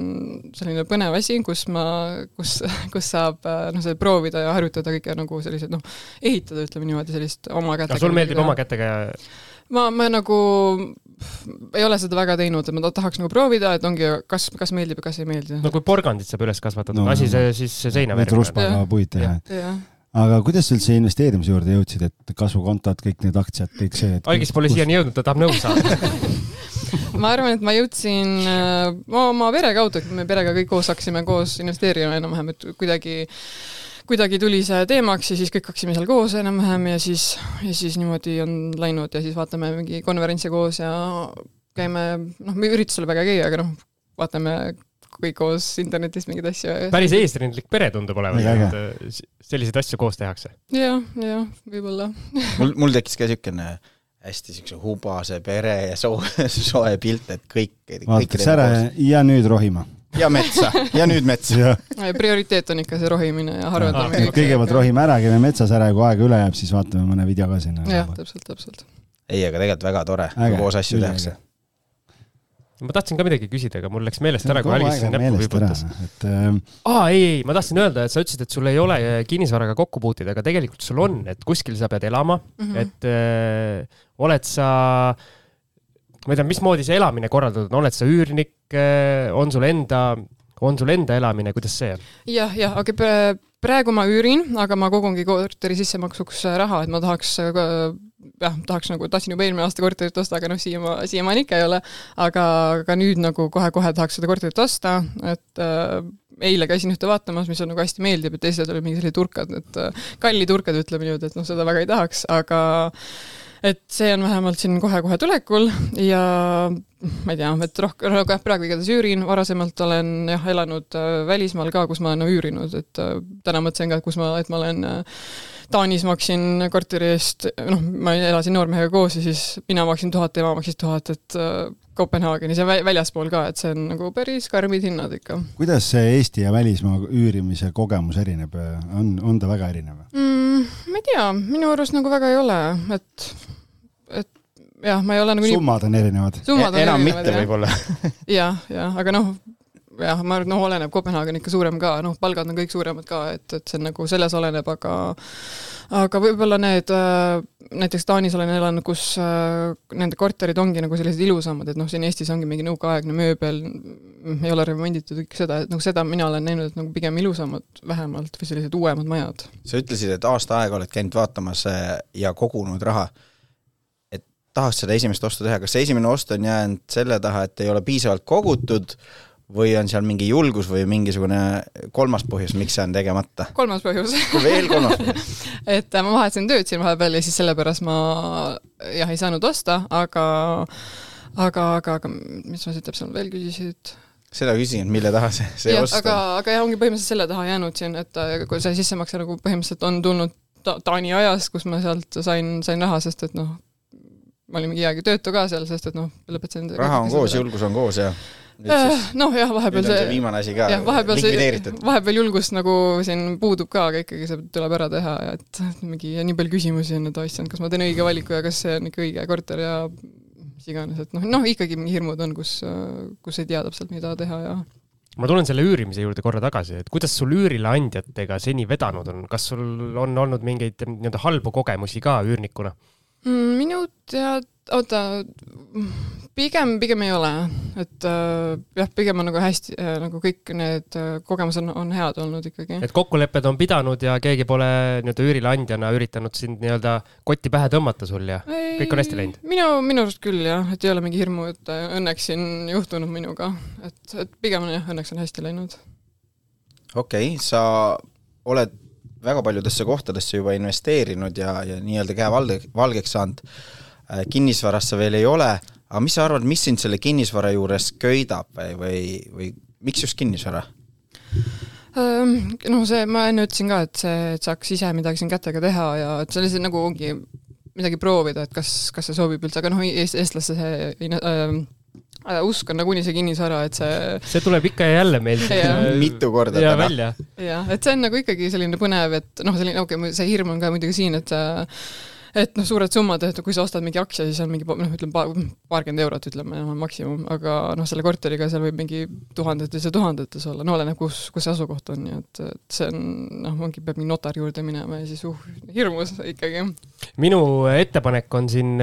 Speaker 10: selline põnev asi, kus ma, kus, kus saab noh, seda proovida ja harjutada kõike nagu sellised noh, ehitada, ütleme niimoodi, sellist oma kätega.
Speaker 2: sul meeldib oma kätega
Speaker 10: ma, ma nagu ei ole seda väga teinud, et ma tahaks nagu proovida, et ongi, kas, kas meeldib ja kas ei meeldi.
Speaker 2: no kui porgandit saab üles kasvatada no,, asi see siis seina
Speaker 3: verima. ruspaga puid teha. aga kuidas sa üldse investeerimise juurde jõudsid, et kasvukontod, kõik need aktsiad, kõik see?
Speaker 2: algis pole siiani jõudnud, ta tahab nõu saada
Speaker 10: ma arvan, et ma jõudsin äh, oma pere kaudu, et me perega kõik koos hakkasime koos investeerima enam-vähem, et kuidagi kuidagi tuli see teemaks ja siis kõik hakkasime seal koos enam-vähem ja siis, ja siis niimoodi on läinud ja siis vaatame mingi konverentse koos ja käime, noh, me üritusel väga ei käi, aga noh, vaatame kõik koos internetis mingeid asju.
Speaker 2: päris eesrindlik pere tundub olevat, et äh, selliseid asju koos tehakse
Speaker 10: ja,. jah, jah, võib-olla
Speaker 4: mul, mul tekkis ka niisugune hästi siukse hubase pere ja soe, soe pilt, et kõik.
Speaker 3: vaatatakse ära ja nüüd rohima
Speaker 4: ja metsa ja nüüd metsa
Speaker 10: prioriteet on ikka see rohimine ja harvendamine.
Speaker 3: kõigepealt rohime ära, käime metsas ära ja kui aega üle jääb, siis vaatame mõne video ka sinna.
Speaker 10: jah, täpselt, täpselt.
Speaker 4: ei, aga tegelikult väga tore, kui koos asju tehakse.
Speaker 2: ma tahtsin ka midagi küsida, aga mul läks meelest ära, kui Algis siin näppu vibutas.
Speaker 3: et ähm....
Speaker 2: aa, ei, ei, ma tahtsin öelda, et sa ütlesid, et sul ei ole kinnisvaraga kokku puuteid, aga tegelikult sul on, et kuskil sa pead elama mm, -hmm. et äh, oled sa ma ei tea, mismoodi see elamine korraldatud on, oled sa üürnik, eh, on sul enda, on sul enda elamine, kuidas see on?
Speaker 10: jah, jah, aga praegu ma üürin, aga ma kogungi korteri sissemaksuks raha, et ma tahaks jah, tahaks nagu, tahtsin juba eelmine aasta korterit osta, aga noh, siiama, siiamaani ikka ei ole. aga, aga nüüd nagu kohe-kohe tahaks seda korterit osta, et äh, eile käisin ühte vaatamas, mis on nagu hästi meeldib, et teised olid mingi sellised turkad, et äh, kallid turkad, ütleme niimoodi, et noh, seda väga ei tahaks, aga et see on vähemalt siin kohe-kohe tulekul ja ma ei tea, et rohkem, aga jah, praegu igatahes üürin, varasemalt olen jah, elanud äh, välismaal ka, kus ma olen üürinud, et äh, täna mõtlesin ka, kus ma, et ma olen äh, Taanis maksin korteri eest, noh, ma elasin noormehega koos ja siis mina maksin tuhat, tema maksis tuhat, et Kopenhaagenis ja väljaspool ka, et see on nagu päris karmid hinnad ikka.
Speaker 3: kuidas see Eesti ja välismaa üürimise kogemus erineb, on, on ta väga erinev
Speaker 10: mm,? ma ei tea, minu arust nagu väga ei ole, et, et jah, ma ei ole nagu
Speaker 3: summad on erinevad.
Speaker 4: enam mitte võib-olla
Speaker 10: jah, jah, aga noh, jah, ma arvan, et noh, oleneb, Kopenhaagen ikka suurem ka, noh, palgad on kõik suuremad ka, et, et see nagu selles oleneb, aga aga võib-olla need, äh, näiteks Taanis olen elanud, kus äh, nende korterid ongi nagu sellised ilusamad, et noh, siin Eestis ongi mingi nõukaaegne mööbel, ei ole remonditud, kõik seda, et noh, seda mina olen näinud, et nagu pigem ilusamad vähemalt või sellised uuemad majad.
Speaker 4: sa ütlesid, et aasta aega oled käinud vaatamas äh, ja kogunud raha tahaks seda esimest ostu teha, kas see esimene ost on jäänud selle taha, et ei ole piisavalt kogutud või on seal mingi julgus või mingisugune kolmas põhjus, miks see on tegemata?
Speaker 10: kolmas põhjus
Speaker 4: veel kolmas põhjus
Speaker 10: et äh, ma vahetasin tööd siin vahepeal ja siis sellepärast ma jah, ei saanud osta, aga aga, aga, aga mis sa siit täpsemalt veel küsisid?
Speaker 4: seda küsisin, et mille taha see, see
Speaker 10: ja,
Speaker 4: ost
Speaker 10: on. aga, aga jah, ongi põhimõtteliselt selle taha jäänud siin, et äh, kui see sissemakse nagu põhimõtteliselt on tulnud ta Taani ajast, kus ma sealt sain, sain raha, sest et noh, ma olin mingi aeg töötu ka seal, sest et noh, lõpetasin
Speaker 4: raha on koos, julgus on koos ja
Speaker 10: noh, jah, vahepeal
Speaker 4: see, see viimane asi ka jah,
Speaker 10: vahepeal see, vahepeal julgust nagu siin puudub ka, aga ikkagi see tuleb ära teha ja et mingi ja nii palju küsimusi on, et issand, kas ma teen õige valiku ja kas see on ikka õige korter ja mis iganes, et noh, noh ikkagi mingi hirmud on, kus, kus ei tea täpselt, mida teha ja
Speaker 2: ma tulen selle üürimise juurde korra tagasi, et kuidas sul üürileandjatega seni vedanud on, kas sul on olnud mingeid nii-öelda halbu kogemusi ka üürnikuna?
Speaker 10: Mm, minu tead-, oota, pigem, pigem ei ole, et äh, jah, pigem on nagu hästi äh, nagu kõik need äh, kogemused on, on head olnud ikkagi.
Speaker 2: et kokkulepped on pidanud ja keegi pole nii-öelda üürileandjana üritanud sind nii-öelda kotti pähe tõmmata sul ja ei, kõik on hästi läinud?
Speaker 10: minu, minu arust küll jah, et ei ole mingi hirmu, et äh, õnneks siin juhtunud minuga, et, et pigem on jah, õnneks on hästi läinud.
Speaker 4: okei okay,, sa oled väga paljudesse kohtadesse juba investeerinud ja, ja nii-öelda käe valge, valgeks saanud. Äh, kinnisvarasse veel ei ole aga mis sa arvad, mis sind selle kinnisvara juures köidab või, või, või miks just kinnisvara?
Speaker 10: no see, ma enne ütlesin ka, et see, et saaks ise midagi siin kätega teha ja et see lihtsalt nagu ongi midagi proovida, et kas, kas see sobib üldse, aga noh, eestlaste see äh, usk on nagunii see kinnisvara, et see
Speaker 2: see tuleb ikka ja jälle meil
Speaker 4: mitu korda
Speaker 2: ja välja.
Speaker 10: jah, et see on nagu ikkagi selline põnev, et noh, selline, okei okay,, see hirm on ka muidugi siin, et et noh, suured summad, et kui sa ostad mingi aktsia, siis on mingi noh, ütleme paar, paarkümmend eurot, ütleme maksimum, aga noh, selle korteriga seal võib mingi tuhandetes ja tuhandetes olla, no oleneb, kus, kus see asukoht on, nii et, et see on noh, ongi, peab mingi notari juurde minema ja siis uh, hirmus ikkagi.
Speaker 2: minu ettepanek on siin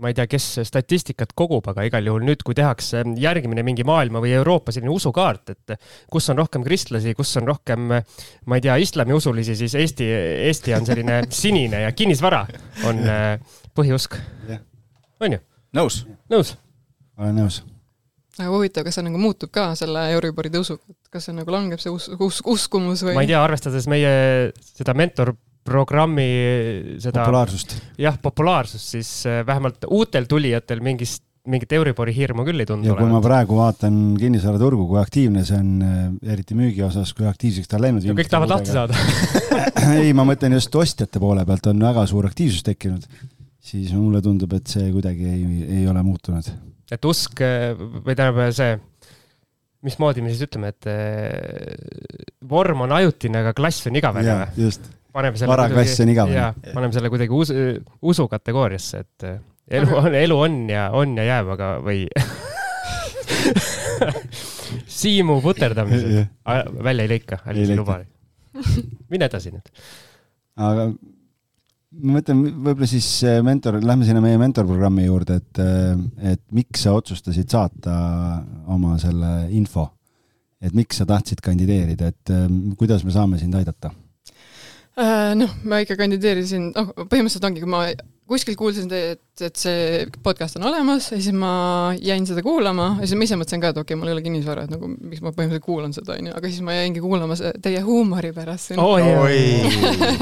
Speaker 2: ma ei tea, kes statistikat kogub, aga igal juhul nüüd, kui tehakse järgmine mingi maailma või Euroopa selline usukaart, et kus on rohkem kristlasi, kus on rohkem, ma ei tea, islamiusulisi, siis Eesti, Eesti on selline sinine ja kinnisvara on äh, põhiusk. on ju?
Speaker 4: nõus.
Speaker 2: nõus.
Speaker 3: olen nõus
Speaker 10: aga huvitav, kas see nagu muutub ka selle Euribori tõusuga, et kas see nagu langeb, see us-, us-, uskumus või?
Speaker 2: ma ei tea, arvestades meie seda mentorprogrammi seda
Speaker 3: populaarsust.
Speaker 2: jah, populaarsust, siis äh, vähemalt uutel tulijatel mingist, mingit Euribori hirmu küll ei tundu
Speaker 3: ja kui ma praegu vaatan kinnisvaraturgu, kui aktiivne see on, äh, eriti müügi osas, kui aktiivseks ta on läinud.
Speaker 2: kõik tahavad lahti saada
Speaker 3: ei, ma mõtlen just ostjate poole pealt on väga suur aktiivsus tekkinud, siis mulle tundub, et see kuidagi ei, ei ole muutunud
Speaker 2: et usk või tähendab see, mismoodi me siis ütleme, et eh, vorm on ajutine, aga klass on igavene
Speaker 3: või? just, varaklass on igavene.
Speaker 2: paneme selle kuidagi usu, usu kategooriasse, et eh, elu on, elu on ja on ja jääb, aga või Siimu puterdamised välja ei lõika, Alice ei luba. mine edasi nüüd.
Speaker 3: aga ma mõtlen, võib-olla siis mentor, lähme sinna meie mentorprogrammi juurde, et, et miks sa otsustasid saata oma selle info? et miks sa tahtsid kandideerida, et kuidas me saame sind aidata?
Speaker 10: Äh, noh, ma ikka kandideerisin, noh, põhimõtteliselt ongi, kui ma kuskilt kuulsin, et, et see podcast on olemas ja siis ma jäin seda kuulama ja siis ma ise mõtlesin ka, et okei okay,, mul ei ole kinnisvara, et nagu miks ma põhimõtteliselt kuulan seda, onju, aga siis ma jäingi kuulama teie huumori pärast.
Speaker 2: oi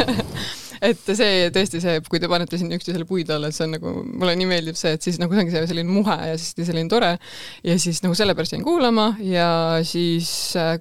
Speaker 10: et see tõesti see, kui te panete siin üksteisele puid alla, et see on nagu, mulle nii meeldib see, et siis nagu see ongi see selline muhe ja siis selline tore. ja siis nagu sellepärast jäin kuulama ja siis äh,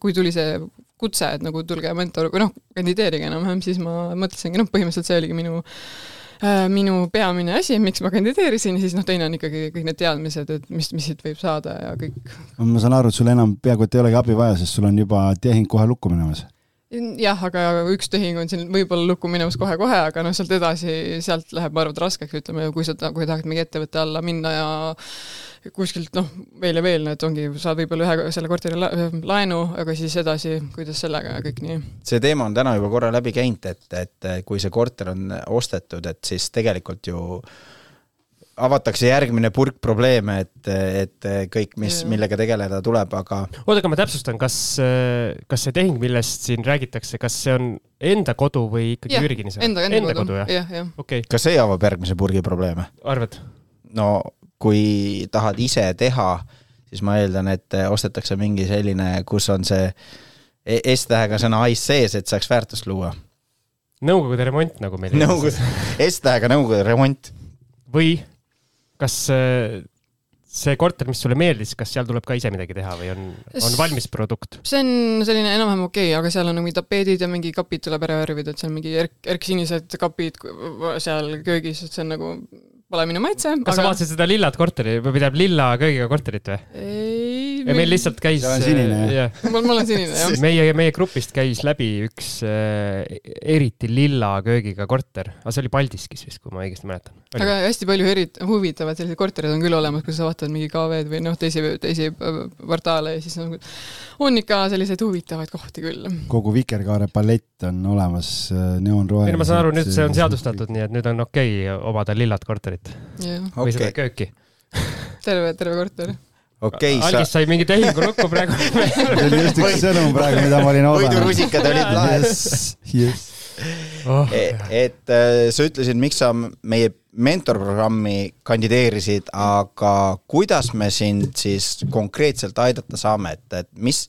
Speaker 10: kui tuli see kutse, et nagu tulge mentor või noh, kandideerige enam-vähem, siis ma mõtlesingi, noh, põhimõtteliselt see oligi minu äh, minu peamine asi, miks ma kandideerisin, siis noh, teine on ikkagi kõik need teadmised, et mis, mis siit võib saada ja kõik.
Speaker 3: ma saan aru, et sul enam peaaegu et ei olegi abi vaja, sest sul on juba tehing kohe lukku minemas
Speaker 10: jah, aga üks tehing on siin võib-olla lukku minemas kohe-kohe, aga noh, sealt edasi, sealt läheb, ma arvan, raskeks, ütleme, kui sa, kui tahad mingi ettevõtte alla minna ja kuskilt noh, veel ja veel, et ongi, saad võib-olla ühe selle korteri la laenu, aga siis edasi, kuidas sellega ja kõik nii.
Speaker 4: see teema on täna juba korra läbi käinud, et, et kui see korter on ostetud, et siis tegelikult ju äh, avatakse järgmine purk probleeme, et, et kõik, mis, millega tegeleda tuleb, aga.
Speaker 2: oota, aga ma täpsustan, kas, kas see tehing, millest siin räägitakse, kas see on enda kodu või ikkagi üürikinnisvara?
Speaker 10: Enda, enda, enda kodu, kodu, jah, jah.
Speaker 2: Okay.
Speaker 4: kas see avab järgmise purgi probleeme?
Speaker 2: arvad?
Speaker 4: no kui tahad ise teha, siis ma eeldan, et ostetakse mingi selline, kus on see e-, S-tähega sõna ice sees, et saaks väärtust luua.
Speaker 2: Nõukogude remont, nagu meil
Speaker 4: Nõukogude, S-tähega Nõukogude remont.
Speaker 2: või kas see korter, mis sulle meeldis, kas seal tuleb ka ise midagi teha või on, on valmis produkt?
Speaker 10: see on selline enam-vähem okei okay,, aga seal on mingi tapeedid ja mingi kapid tuleb ära värvida, et on mingi erk, erksinised kapid seal köögis, et see on nagu pole minu maitse.
Speaker 2: kas aga... sa vaatasid seda lillat korteri või tähendab lilla köögiga korterit või?
Speaker 10: ei.
Speaker 2: Ja meil lihtsalt käis.
Speaker 3: see on sinine jah?
Speaker 10: mul, mul on sinine jah.
Speaker 2: meie, meie grupist käis läbi üks äh, eriti lilla köögiga korter, aga see oli Paldiskis vist, kui ma õigesti mäletan.
Speaker 10: aga hästi palju eri-, huvitavaid selliseid kortereid on küll olemas, kui sa vaatad mingi KV-d või noh, teisi, teisi portaale ja siis nagu on ikka selliseid huvitavaid kohti küll.
Speaker 3: kogu Vikerkaare palett on olemas neoonrohelised.
Speaker 2: ei no ma saan aru, nüüd see on seadustatud, nii et nüüd on okei okay omada lillat korterit korterit
Speaker 10: yeah.
Speaker 2: või okay. seda kööki
Speaker 10: terve, terve korter
Speaker 4: okei okay,,
Speaker 2: sa. Algis sai mingi tehingu lukku praegu
Speaker 3: see oli just üks sõnum praegu, mida ma olin oodanud.
Speaker 4: võidurusikad olid laes
Speaker 3: yes.
Speaker 4: oh, et, et äh, sa ütlesid, miks sa meie mentorprogrammi kandideerisid, aga kuidas me sind siis konkreetselt aidata saame, et, et mis,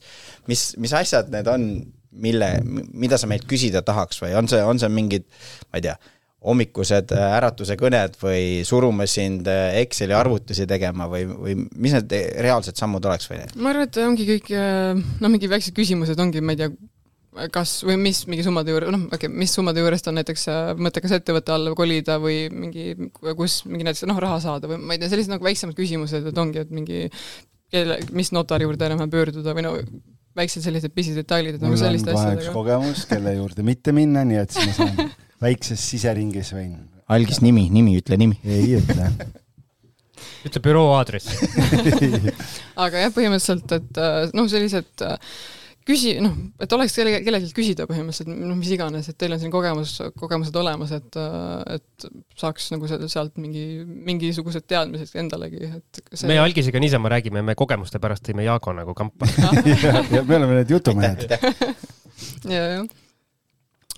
Speaker 4: mis, mis asjad need on, mille, mida sa meilt küsida tahaks või on see, on see mingid, ma ei tea hommikused äh, äratuse kõned või surume sind äh, Exceli arvutusi tegema või, või mis need reaalsed sammud oleks või?
Speaker 10: ma arvan, et ongi kõik äh, noh, mingi väiksed küsimused ongi, ma ei tea, kas või mis mingi summade juures, noh, okei okay,, mis summade juurest on näiteks mõttekas ettevõtte alla kolida või mingi, kus mingi näiteks noh, raha saada või ma ei tea, sellised nagu väiksemad küsimused, et ongi, et mingi kelle, mis notari juurde enam-vähem pöörduda või no väiksed sellised pisidetailid, et nagu selliste asjadega.
Speaker 3: kogemus, kelle juurde mitte minna, nii et siis ma saan väikses siseringis võin.
Speaker 4: algis nimi, nimi, ütle nimi.
Speaker 3: ei ütle
Speaker 2: ütle büroo aadress
Speaker 10: aga jah, põhimõtteliselt, et äh, noh, sellised äh, küsi-, noh, et oleks kelle, kellelgi küsida põhimõtteliselt, noh, mis iganes, et teil on siin kogemus, kogemused olemas, et, et saaks nagu sealt mingi, mingisugused teadmised endalegi, et
Speaker 2: see... me Algisega niisama räägime, me kogemuste pärast tõime Jaago nagu kampa
Speaker 3: ja, ja me oleme need jutumehed
Speaker 10: ja, jah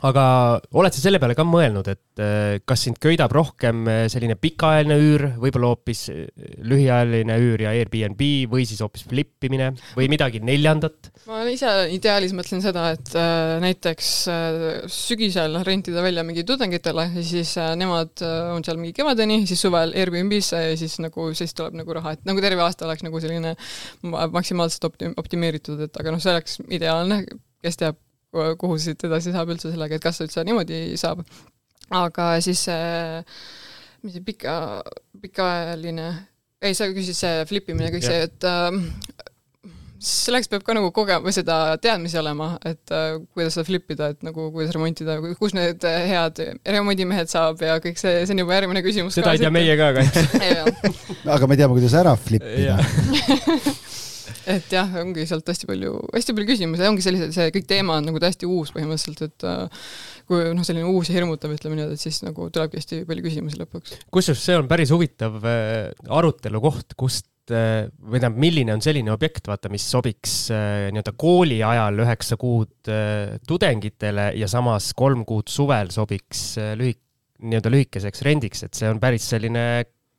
Speaker 2: aga oled sa selle peale ka mõelnud, et äh, kas sind köidab rohkem äh, selline pikaajaline üür, võib-olla hoopis äh, lühiajaline üür ja Airbnb või siis hoopis flippimine või midagi neljandat?
Speaker 10: ma ise ideaalis mõtlen seda, et näiteks sügisel rentida välja mingi tudengitele ja siis nemad on seal mingi kevadeni, siis suvel Airbnb-sse ja siis nagu, siis tuleb nagu raha, et nagu terve aasta oleks nagu selline maksimaalselt opti-, optimeeritud, et aga noh, see oleks ideaalne, kes teab, kuhu siit edasi saab üldse sellega, et kas üldse niimoodi saab. aga siis see, mis see pika, pikaajaline, ei, sa küsisid see flip imine, kõik yeah. see, et äh, selleks peab ka nagu kogema või seda teadmisi olema, et äh, kuidas seda flip ida, et nagu kuidas remontida, kus need head remondimehed saab ja kõik see, see on juba järgmine küsimus.
Speaker 2: seda ei tea meie ka
Speaker 3: kahjuks aga me teame, kuidas ära flip ida
Speaker 10: et jah, ongi sealt hästi palju, hästi palju küsimusi ongi sellised, see kõik teema on nagu täiesti uus põhimõtteliselt, et äh, kui noh, selline uus ja hirmutav, ütleme niimoodi, et siis nagu tulebki hästi palju küsimusi lõpuks.
Speaker 2: kusjuures see on päris huvitav äh, arutelu koht, kust äh, või tähendab, milline on selline objekt, vaata, mis sobiks nii-öelda kooli ajal üheksa kuud tudengitele ja samas kolm kuud suvel sobiks lühik-, nii-öelda lühikeseks rendiks, et see on päris selline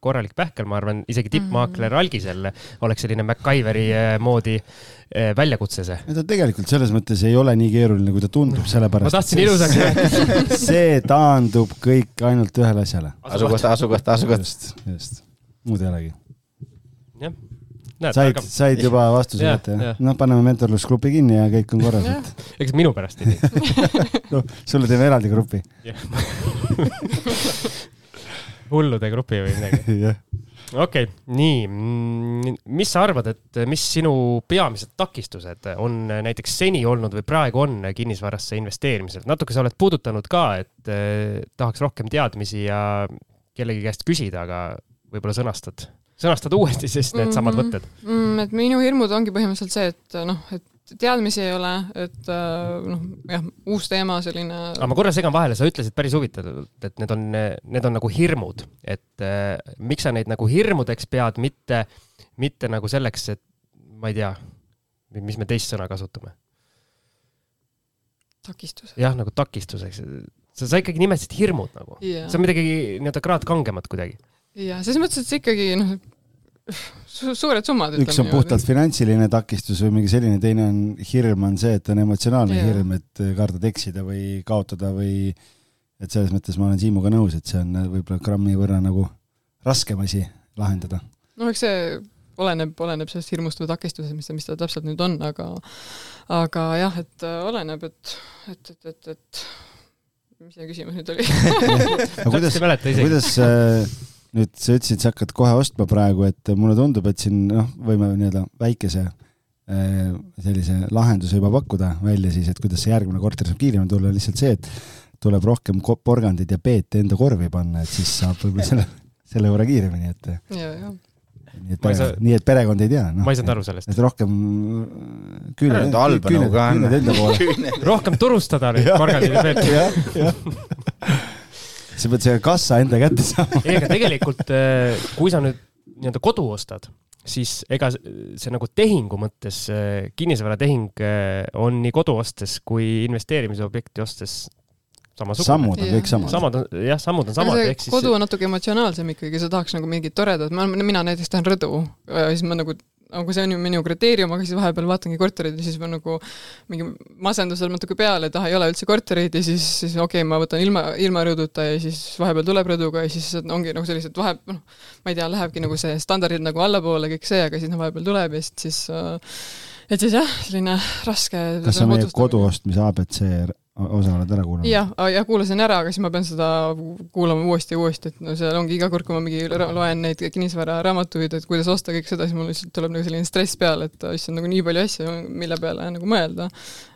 Speaker 2: korralik pähkel, ma arvan, isegi tippmaakler mm -hmm. Algisel oleks selline MacGyveri eh, moodi eh, väljakutse see.
Speaker 3: ta tegelikult selles mõttes ei ole nii keeruline, kui ta tundub, sellepärast.
Speaker 2: ma tahtsin ilusaks
Speaker 3: rääkida see taandub kõik ainult ühele asjale.
Speaker 4: asukoht, asukoht, asukoht.
Speaker 3: just, just, muud ei olegi.
Speaker 2: jah.
Speaker 3: said, said juba vastuse kätte, jah? noh, paneme mentorlusgrupi kinni ja kõik on korras, et.
Speaker 2: eks minu pärast ei tee.
Speaker 3: noh, sulle teeme eraldi grupi
Speaker 2: hullude grupi või midagi
Speaker 3: jah.
Speaker 2: okei okay,, nii, mis sa arvad, et mis sinu peamised takistused on näiteks seni olnud või praegu on kinnisvarasse investeerimisel? natuke sa oled puudutanud ka, et eh, tahaks rohkem teadmisi ja kellegi käest küsida, aga võib-olla sõnastad, sõnastad uuesti siis needsamad mm -hmm. võtted
Speaker 10: mm,? et minu hirmud ongi põhimõtteliselt see, et noh, et teadmisi ei ole, et äh, noh, jah, uus teema, selline.
Speaker 2: aga ma korra segan vahele, sa ütlesid päris huvitavalt, et need on, need on nagu hirmud, et äh, miks sa neid nagu hirmudeks pead, mitte, mitte nagu selleks, et ma ei tea, mis me teist sõna kasutame?
Speaker 10: takistus.
Speaker 2: jah, nagu takistuseks. sa, sa ikkagi nimetasid hirmud nagu yeah.. see on midagi nii-öelda kraad kangemat kuidagi.
Speaker 10: jah, selles mõttes, et see ikkagi noh, su suured summad.
Speaker 3: üks on puhtalt finantsiline takistus või mingi selline, teine on hirm on see, et on emotsionaalne yeah. hirm, et kardad eksida või kaotada või et selles mõttes ma olen Siimuga nõus, et see on võib-olla grammi võrra nagu raskem asi lahendada.
Speaker 10: no eks see oleneb, oleneb sellest hirmust või takistusest, mis ta, mis ta täpselt nüüd on, aga aga jah, et äh, oleneb, et, et, et, et, et mis see küsimus nüüd oli
Speaker 3: kuidas, kuidas äh, nüüd sa ütlesid, sa hakkad kohe ostma praegu, et mulle tundub, et siin noh, võime nii-öelda väikese äh, sellise lahenduse juba pakkuda välja siis, et kuidas see järgmine korter saab kiiremini tulla, lihtsalt see, et tuleb rohkem porgandit ja peete enda korvi panna, et siis saab võib-olla selle, selle võrra kiiremini, et. nii et perekond, nii et perekond ei tea
Speaker 2: no.. ma ei saanud aru sellest.
Speaker 3: et rohkem
Speaker 4: küüned, küüned, küüned
Speaker 3: enda poole.
Speaker 2: rohkem turustada neid porgandeid ja peete.
Speaker 3: Sa pead selle kassa enda kätte saama.
Speaker 2: ei, aga tegelikult, äh, kui sa nüüd nii-öelda kodu ostad, siis ega see nagu tehingu mõttes, äh, kinnisvaratehing äh, on nii kodu ostes kui investeerimisobjekti ostes samasugune.
Speaker 3: sammud on kõik samad.
Speaker 2: samad on, jah, sammud on samad.
Speaker 10: Siis... kodu on natuke emotsionaalsem ikkagi, sa tahaks nagu mingit toredat, ma, mina näiteks tahan rõdu, siis ma nagu nagu see on ju minu kriteerium, aga siis vahepeal vaatangi korterid ja siis ma nagu mingi masendusel natuke peale, et ah, ei ole üldse kortereid ja siis, siis okei okay,, ma võtan ilma, ilma rõõduta ja siis vahepeal tuleb rõõduga ja siis ongi nagu sellised vahe, noh, ma ei tea, lähebki nagu see standardid nagu allapoole, kõik see, aga siis noh, vahepeal tuleb ja siis, siis äh, et siis jah, selline raske
Speaker 3: kas sa meie kodu ostmise abc osa oled ära kuulanud?
Speaker 10: jah, jah, kuulasin ära, aga siis ma pean seda kuulama uuesti ja uuesti, et no seal ongi iga kord, kui ma mingi loen neid kinnisvararaamatuid, et kuidas osta kõik seda, siis mul lihtsalt tuleb nagu selline stress peale, et issand, nagu nii palju asju, mille peale nagu mõelda.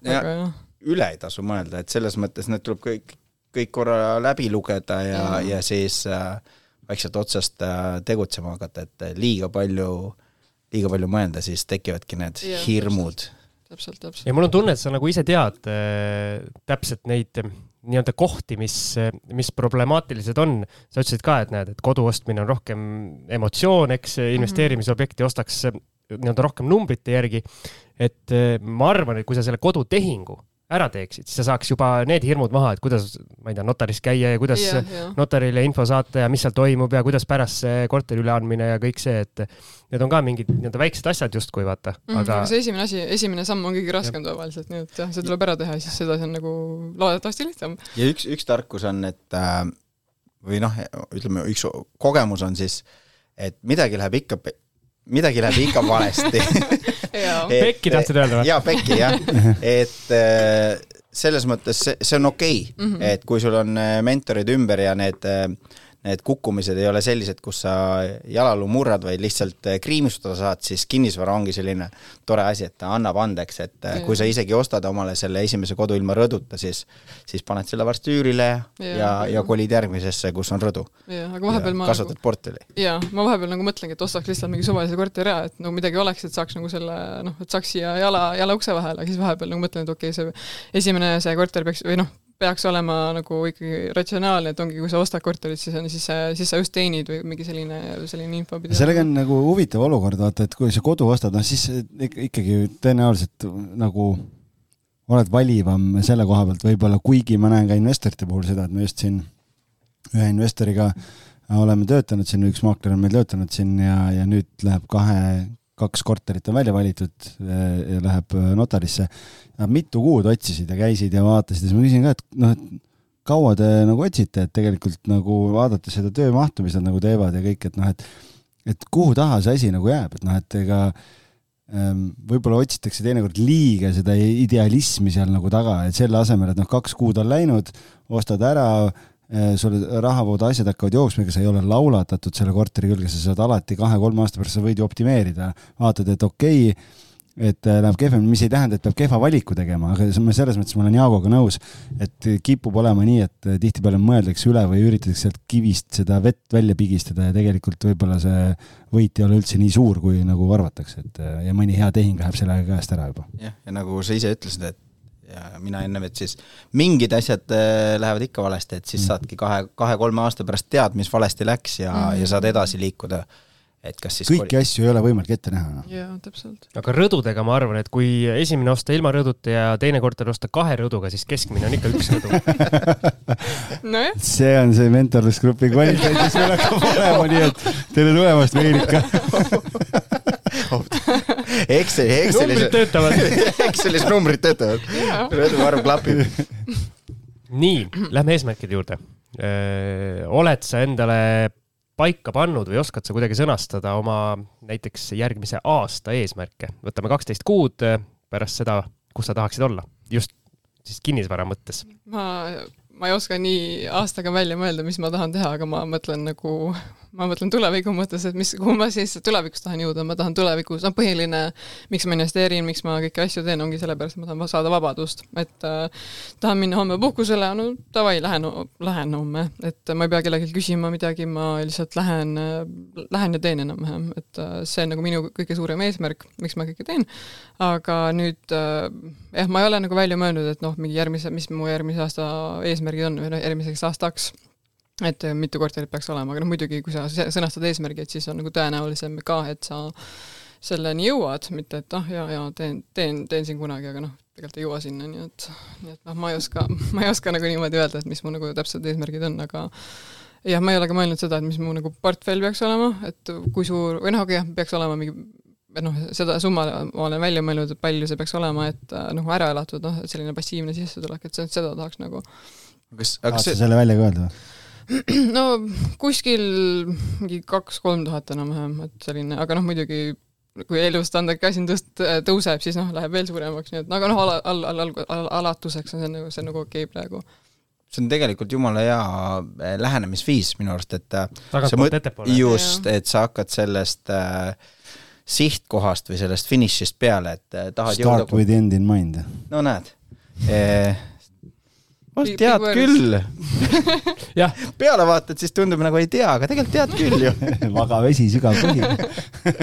Speaker 4: aga jah. üle ei tasu mõelda, et selles mõttes need tuleb kõik, kõik korra läbi lugeda ja, ja, ja siis äh, vaikselt otsast äh, tegutsema hakata, et liiga palju, liiga palju mõelda, siis tekivadki need ja, hirmud
Speaker 10: täpselt, täpselt.
Speaker 2: ja mul on tunne, et sa nagu ise tead äh, täpselt neid äh, nii-öelda kohti, mis, mis problemaatilised on. sa ütlesid ka, et näed, et kodu ostmine on rohkem emotsioon, eks investeerimisobjekti ostaks äh, nii-öelda rohkem numbrite järgi. et äh, ma arvan, et kui sa selle kodutehingu ära teeksid, siis sa saaks juba need hirmud maha, et kuidas, ma ei tea, notaris käia ja kuidas yeah, yeah. notarile info saata ja mis seal toimub ja kuidas pärast see korteri üleandmine ja kõik see, et need on ka mingid nii-öelda väiksed asjad justkui vaata mm,
Speaker 10: -hmm, aga. aga see esimene asi, esimene samm on kõige raskem tavaliselt, nii et jah, see tuleb ära teha ja siis edasi on nagu loodetavasti lihtsam.
Speaker 4: ja üks, üks tarkus on, et äh, või noh, ütleme üks kogemus on siis, et midagi läheb ikka, midagi läheb ikka valesti
Speaker 2: Pekki tahtsid öelda või?
Speaker 4: jaa, Pekki jah, et äh, selles mõttes see, see on okei okay, mm, -hmm. et kui sul on mentorid ümber ja need äh, need kukkumised ei ole sellised, kus sa jalaluu murrad, vaid lihtsalt eh, kriimistada saad, siis kinnisvara ongi selline tore asi, et ta annab andeks, et mm. kui sa isegi ostad omale selle esimese kodu ilma rõduta, siis siis paned selle varsti üürile ja, ja, ja kolid järgmisesse, kus on rõdu.
Speaker 10: jah, aga vahepeal ma
Speaker 4: kasvatad nagu, portfelli.
Speaker 10: jaa, ma vahepeal nagu mõtlengi, et ostaks lihtsalt mingi suvalise korteri ära, et nagu midagi oleks, et saaks nagu selle noh, et saaks siia jala, jala ukse vahele, aga siis vahepeal nagu mõtlen, et okei okay,, see esimene see korter peaks, või noh, peaks olema nagu ikkagi ratsionaalne, et ongi, kui sa ostad korterit, siis on, siis sa, siis sa just teenid või mingi selline, selline info pidi.
Speaker 3: sellega on nagu huvitav olukord, vaata, et kui sa kodu ostad, noh siis ikkagi tõenäoliselt nagu oled valivam selle koha pealt võib-olla, kuigi ma näen ka investorite puhul seda, et me just siin ühe investoriga oleme töötanud siin, üks maakler on meil töötanud siin ja, ja nüüd läheb kahe, kaks korterit on välja valitud ja läheb notarisse. Nad mitu kuud otsisid ja käisid ja vaatasid ja siis ma küsin ka, et noh, et kaua te nagu otsite, et tegelikult nagu vaadates seda töömahtu, mis nad nagu teevad ja kõik, et noh, et et kuhu taha see asi nagu jääb, et noh, et ega ähm, võib-olla otsitakse teinekord liiga seda idealismi seal nagu taga, et selle asemel, et noh, kaks kuud on läinud, ostad ära sul rahavood, asjad hakkavad jooksma, ega sa ei ole laulatatud selle korteri külge, sa saad alati kahe-kolme aasta pärast, sa võid ju optimeerida, vaatad, et okei okay,, et äh, läheb kehvemini, mis ei tähenda, et peab kehva valiku tegema, aga selles mõttes ma olen Jaagoga nõus, et kipub olema nii, et äh, tihtipeale mõeldakse üle või üritatakse sealt kivist seda vett välja pigistada ja tegelikult võib-olla see võit ei ole üldse nii suur, kui nagu arvatakse, et ja mõni hea tehing läheb sellega käest ära juba.
Speaker 4: jah, ja nagu sa ise ütlesid, et ja mina ennem, et siis mingid asjad äh, lähevad ikka valesti, et siis mm. saadki kahe, kahe-kolme aasta pärast tead, mis valesti läks ja mm., ja saad edasi liikuda. et kas siis
Speaker 3: kõiki koli... asju ei ole võimalik ette näha no..
Speaker 10: jaa, täpselt.
Speaker 2: aga rõdudega ma arvan, et kui esimene osta ilma rõduta ja teine korter osta kahe rõduga, siis keskmine on ikka üks rõdu
Speaker 10: nojah.
Speaker 3: see on see mentorlusgrupi kvaliteet, mis meil hakkab olema, nii et tere tulemast, Veerika
Speaker 4: Exceli, Excelis.
Speaker 2: numbrid töötavad
Speaker 4: Excelis numbrid töötavad. rõduarv klapib.
Speaker 2: nii, lähme eesmärkide juurde. oled sa endale paika pannud või oskad sa kuidagi sõnastada oma näiteks järgmise aasta eesmärke? võtame kaksteist kuud pärast seda, kus sa tahaksid olla, just siis kinnisvara mõttes.
Speaker 10: ma, ma ei oska nii aastaga välja mõelda, mis ma tahan teha, aga ma mõtlen nagu ma mõtlen tuleviku mõttes, et mis, kuhu ma siis tulevikus tahan jõuda, ma tahan tulevikus, no põhiline, miks ma investeerin, miks ma kõiki asju teen, ongi sellepärast, et ma tahan saada vabadust, et äh, tahan minna homme puhkusele, no davai, lähen, lähen homme, et ma ei pea kellelgi küsima midagi, ma lihtsalt lähen äh,, lähen ja teen enam-vähem, et äh, see on nagu minu kõige suurem eesmärk, miks ma kõike teen. aga nüüd äh, jah, ma ei ole nagu välja mõelnud, et noh, mingi järgmise, mis mu järgmise aasta eesmärgid on või noh, järgmiseks aastaks et äh, mitu korterit peaks olema, aga noh, muidugi kui sa sõnastad eesmärgi, et siis on nagu tõenäolisem ka, et sa selleni jõuad, mitte et ah, jaa, jaa, teen, teen, teen siin kunagi, aga noh, tegelikult ei jõua sinna, nii et, nii et noh, ma ei oska, ma ei oska nagu niimoodi öelda, et mis mu nagu täpsed eesmärgid on, aga jah, ma ei ole ka mõelnud seda, et mis mu nagu portfell peaks olema, et kui suur, või noh, aga jah, peaks olema mingi et noh, seda summa ma olen välja mõelnud, et palju see peaks olema, et noh, ära elatud, noh, et selline passiivne sissetulek, et seda tahaks nagu.
Speaker 3: kas, aga see... selle välja ka öelda või?
Speaker 10: no kuskil mingi kaks-kolm tuhat enam-vähem, et selline, aga noh, muidugi kui elustandard ka siin tõst-, tõuseb, siis noh, läheb veel suuremaks, nii et no aga noh, ala, al-, al-, al-, alatuseks on see nagu, see on nagu okei okay praegu.
Speaker 4: see on tegelikult jumala hea eh, lähenemisviis minu arust, et eh,
Speaker 2: tagantpoolt ettepoole.
Speaker 4: just, et sa hakkad sellest äh, sihtkohast või sellest finišist peale, et tahad
Speaker 3: Start jõuda with end in mind.
Speaker 4: no näed eh,
Speaker 10: Big-
Speaker 4: tead küll
Speaker 2: jah,
Speaker 4: peale vaatad, siis tundub nagu ei tea, aga tegelikult tead küll ju.
Speaker 3: vaga vesi, sügav põhi.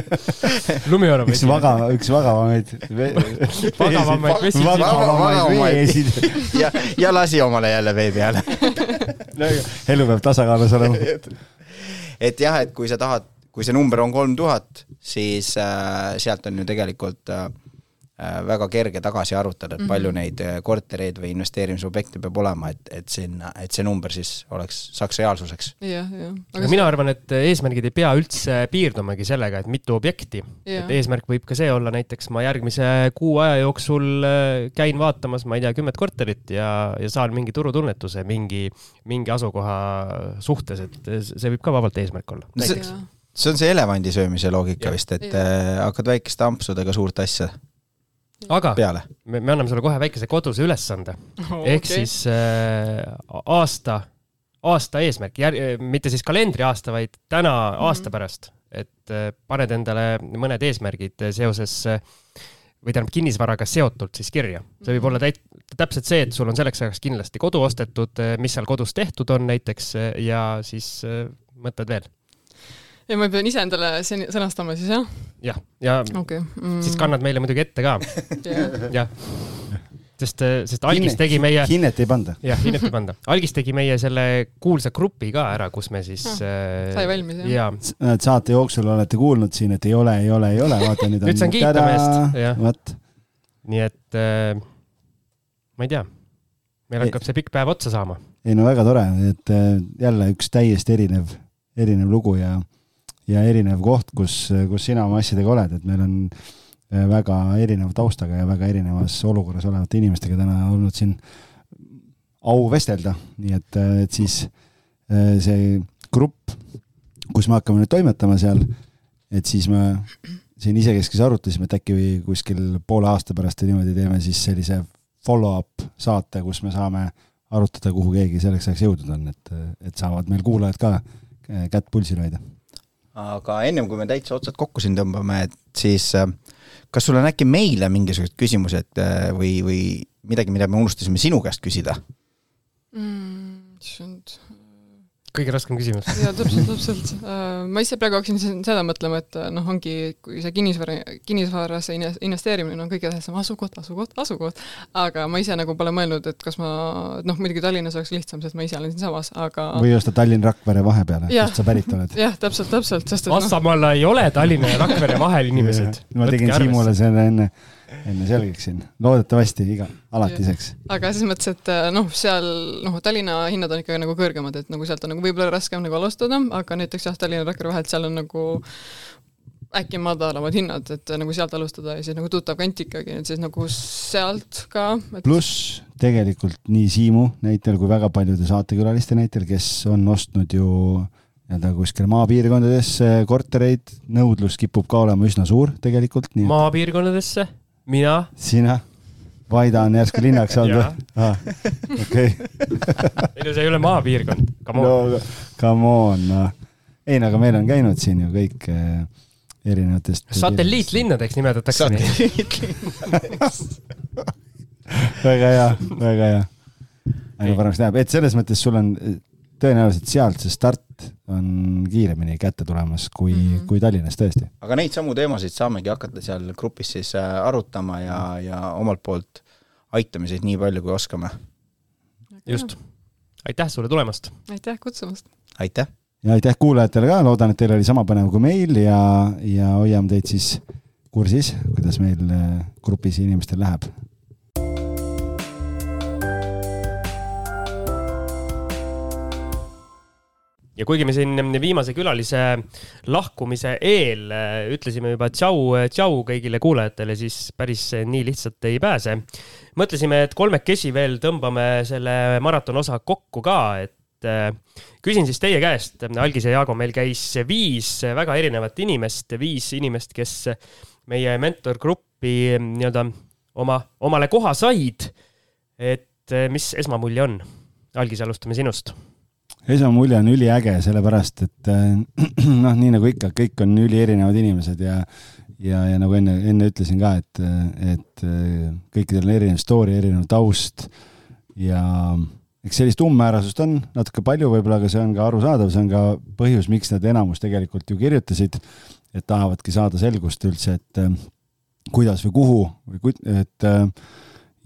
Speaker 2: lumiorm
Speaker 3: üks vaga, üks vagavamaid.
Speaker 2: Vagavamaid vesi-
Speaker 3: vagavamaid veesid.
Speaker 4: ja, ja lasi omale jälle vee peale.
Speaker 3: elu peab tasakaalus olema.
Speaker 4: et jah, et kui sa tahad, kui see number on kolm tuhat, siis äh, sealt on ju tegelikult äh, väga kerge tagasi arvutada, et palju neid äh, kortereid või investeerimisobjekte peab olema, et, et sinna, et see number siis oleks, saaks reaalsuseks.
Speaker 10: jah, jah.
Speaker 2: aga mina arvan, et eesmärgid ei pea üldse piirdumagi sellega, et mitu objekti. Et eesmärk võib ka see olla, näiteks ma järgmise kuu aja jooksul äh, käin vaatamas, ma ei tea, kümmet korterit ja, ja saan mingi turutunnetuse mingi, mingi asukoha suhtes, et see võib ka vabalt eesmärk olla.
Speaker 4: No see- on see elevandi söömise loogika
Speaker 2: Jah.
Speaker 4: vist, et äh, hakkad väikeste ampsudega suurt asja
Speaker 2: aga
Speaker 4: peale.
Speaker 2: me, me anname sulle kohe väikese koduse ülesande
Speaker 10: Oh,
Speaker 2: ehk siis äh, aasta, aasta eesmärk, mitte siis kalendriaasta, vaid täna
Speaker 10: Mhm.
Speaker 2: aasta pärast, et äh, paned endale mõned eesmärgid seoses äh, või tähendab kinnisvaraga seotult siis kirja. see võib olla täit-, täpselt see, et sul on selleks ajaks kindlasti kodu ostetud, mis seal kodus tehtud on näiteks äh, ja siis äh, mõtted veel.
Speaker 10: Ja ma pean ise endale sen- sõnastama siis jah?
Speaker 2: jah, ja
Speaker 10: okei okay.
Speaker 2: siis kannad meile muidugi ette ka,
Speaker 10: yeah..
Speaker 2: jah. sest, sest Algis tegi meie
Speaker 3: hinnet ei panda.
Speaker 2: jah, hinnet ei panda. Algis tegi meie selle kuulsa grupi ka ära, kus me siis äh,
Speaker 10: sai valmis, jah?
Speaker 2: jaa,
Speaker 3: Näed, saate jooksul olete kuulnud siin, et ei ole, ei ole, ei ole, vaata nüüd on.
Speaker 2: Nüüd saan kiita meest,
Speaker 3: vot,
Speaker 2: nii et äh, ma ei tea, meil
Speaker 3: Ei.
Speaker 2: hakkab see pikk päev otsa saama.
Speaker 3: ei no väga tore, et äh, jälle üks täiesti erinev, erinev lugu ja, ja erinev koht, kus, kus sina oma asjadega oled, et meil on äh, väga erineva taustaga ja väga erinevas olukorras olevate inimestega täna olnud siin au vestelda, nii et, et siis äh, see grupp, kus me hakkame nüüd toimetama seal, et siis me siin isekeskis arutasime, et äkki kuskil poole aasta pärast või niimoodi teeme siis sellise follow-up saate, kus me saame arutada, kuhu keegi selleks ajaks jõudnud on, et, et saavad meil kuulajad ka äh, kätt pulsil hoida.
Speaker 4: Aga ennem kui me täitsa otsad kokku siin tõmbame, et siis äh, kas sul on äkki meile mingisugused küsimused äh, või, või midagi, mida me unustasime sinu käest küsida?
Speaker 10: mm,. issand.
Speaker 2: Kõige raskem küsimus.
Speaker 10: jaa, täpselt, täpselt. ma ise praegu hakkasin seda mõtlema, et noh, ongi, kui see kinnisvara, kinnisvarasse ine- investeerimine on kõige tähtsam asukoht, asukoht, asukoht, aga ma ise nagu pole mõelnud, et kas ma, noh muidugi Tallinnas oleks lihtsam, sest ma ise olen siinsamas, aga
Speaker 3: või osta Tallinn-Rakvere vahepeale, kust sa pärit oled.
Speaker 10: jah, täpselt, täpselt, sest et noh,
Speaker 2: Assamaal ei ole Tallinna ja Rakvere vahel inimesed.
Speaker 3: ma tegin Siimule selle enne, enne selgeks siin, loodetavasti iga, alatiseks.
Speaker 10: aga selles mõttes, et äh, noh, seal noh, Tallinna hinnad on ikka nagu kõrgemad, et nagu sealt on nagu võib-olla raskem nagu alustada, aga näiteks jah, Tallinna ja Rakvere vahelt seal on nagu äkki madalamad hinnad, et nagu sealt alustada ja siis nagu tuttav kant ikkagi, et siis nagu sealt ka et....
Speaker 3: pluss tegelikult nii Siimu näitel kui väga paljude saatekülaliste näitel, kes on ostnud ju nii-öelda kuskil maapiirkondades kortereid, nõudlus kipub ka olema üsna suur tegelikult, nii et
Speaker 2: maapiirkondadesse, mina,
Speaker 3: sina, Vaida on järsku linnaks
Speaker 2: Jaa.
Speaker 3: või okei
Speaker 2: ei no see ei ole maapiirkond, come on
Speaker 3: no come on, noh. ei no aga meil on käinud siin ju kõik eh, erinevatest.
Speaker 2: satelliitlinnadeks nimetatakse neid.
Speaker 3: väga hea, väga hea. väga paremaks läheb, et selles mõttes sul on tõenäoliselt sealt see start on kiiremini kätte tulemas kui mm, -hmm. kui Tallinnas tõesti.
Speaker 4: aga neid samu teemasid saamegi hakata seal grupis siis äh, arutama ja, ja omalt poolt aitame siis nii palju, kui oskame.
Speaker 2: just, aitäh sulle tulemast.
Speaker 10: aitäh kutsumast.
Speaker 4: aitäh!
Speaker 3: ja aitäh kuulajatele ka, loodan, et teil oli sama põnev kui meil ja, ja hoiame teid siis kursis, kuidas meil eh, grupis inimestel läheb
Speaker 2: ja kuigi me siin viimase külalise lahkumise eel äh, ütlesime juba tšau, tšau kõigile kuulajatele, siis päris nii lihtsalt ei pääse. mõtlesime, et kolmekesi veel tõmbame selle maratoni-osa kokku ka, et äh, küsin siis teie käest, Algis ja Jaago, meil käis viis väga erinevat inimest, viis inimest, kes meie mentorgruppi nii-öelda oma, omale koha said. et äh, mis esmamulje on? Algis, alustame sinust
Speaker 3: esmamulje on üliäge, sellepärast et äh, noh, nii nagu ikka, kõik on ülierinevad inimesed ja ja, ja nagu enne, enne ütlesin ka, et, et äh, kõikidel on erinev story, erinev taust ja eks sellist ummäärasust on natuke palju võib-olla, aga see on ka arusaadav, see on ka põhjus, miks nad enamus tegelikult ju kirjutasid, et tahavadki saada selgust üldse, et äh, kuidas või kuhu või ku-, et äh,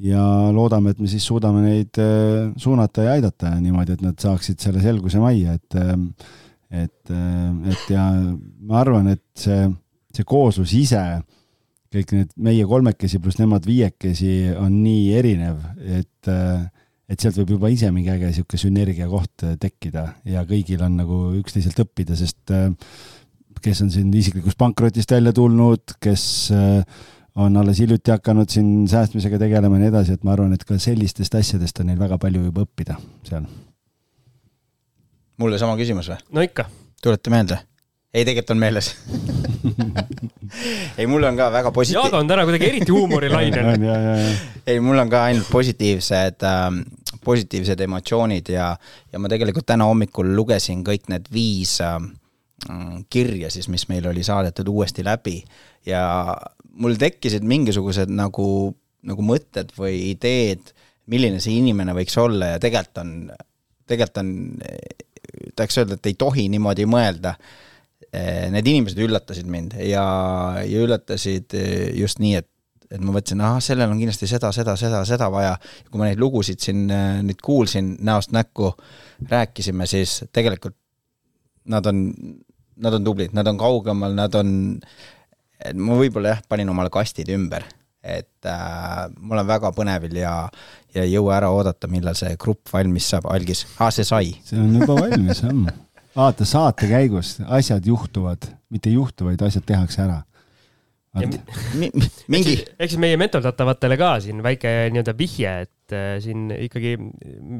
Speaker 3: ja loodame, et me siis suudame neid äh, suunata ja aidata niimoodi, et nad saaksid selle selguse majja, et äh, et, äh, et ja ma arvan, et see, see kooslus ise, kõik need meie kolmekesi pluss nemad viiekesi on nii erinev, et et sealt võib juba ise mingi äge niisugune sünergia koht tekkida ja kõigil on nagu üksteiselt õppida, sest kes on siin isiklikust pankrotist välja tulnud, kes äh, on alles hiljuti hakanud siin säästmisega tegelema ja nii edasi, et ma arvan, et ka sellistest asjadest on neil väga palju juba õppida seal.
Speaker 4: mulle sama küsimus või?
Speaker 2: no ikka.
Speaker 4: tulete meelde? ei, tegelikult on meeles ei, mul on ka väga positiivne.
Speaker 2: Jaago on täna kuidagi eriti huumorilainel
Speaker 4: ei, mul on ka ainult positiivsed äh,, positiivsed emotsioonid ja, ja ma tegelikult täna hommikul lugesin kõik need viis äh, kirja siis, mis meil oli saadetud uuesti läbi ja mul tekkisid mingisugused nagu, nagu mõtted või ideed, milline see inimene võiks olla ja tegelikult on, tegelikult on, tahaks öelda, et ei tohi niimoodi mõelda need inimesed üllatasid mind ja, ja üllatasid just nii, et et ma mõtlesin, ahah, sellel on kindlasti seda, seda, seda, seda vaja. kui ma neid lugusid siin nüüd kuulsin näost näkku, rääkisime, siis tegelikult nad on, nad on tublid, nad on kaugemal, nad on, ma võib-olla jah, panin omale kastid ümber, et äh, ma olen väga põnevil ja, ja ei jõua ära oodata, millal see grupp valmis saab, algis, aa, see sai.
Speaker 3: see on juba valmis, jah vaata, saate käigus asjad juhtuvad, mitte ei juhtu, vaid asjad tehakse ära.
Speaker 4: mingi.
Speaker 2: ehk siis meie mentordatavatele ka siin väike nii-öelda vihje, et äh, siin ikkagi.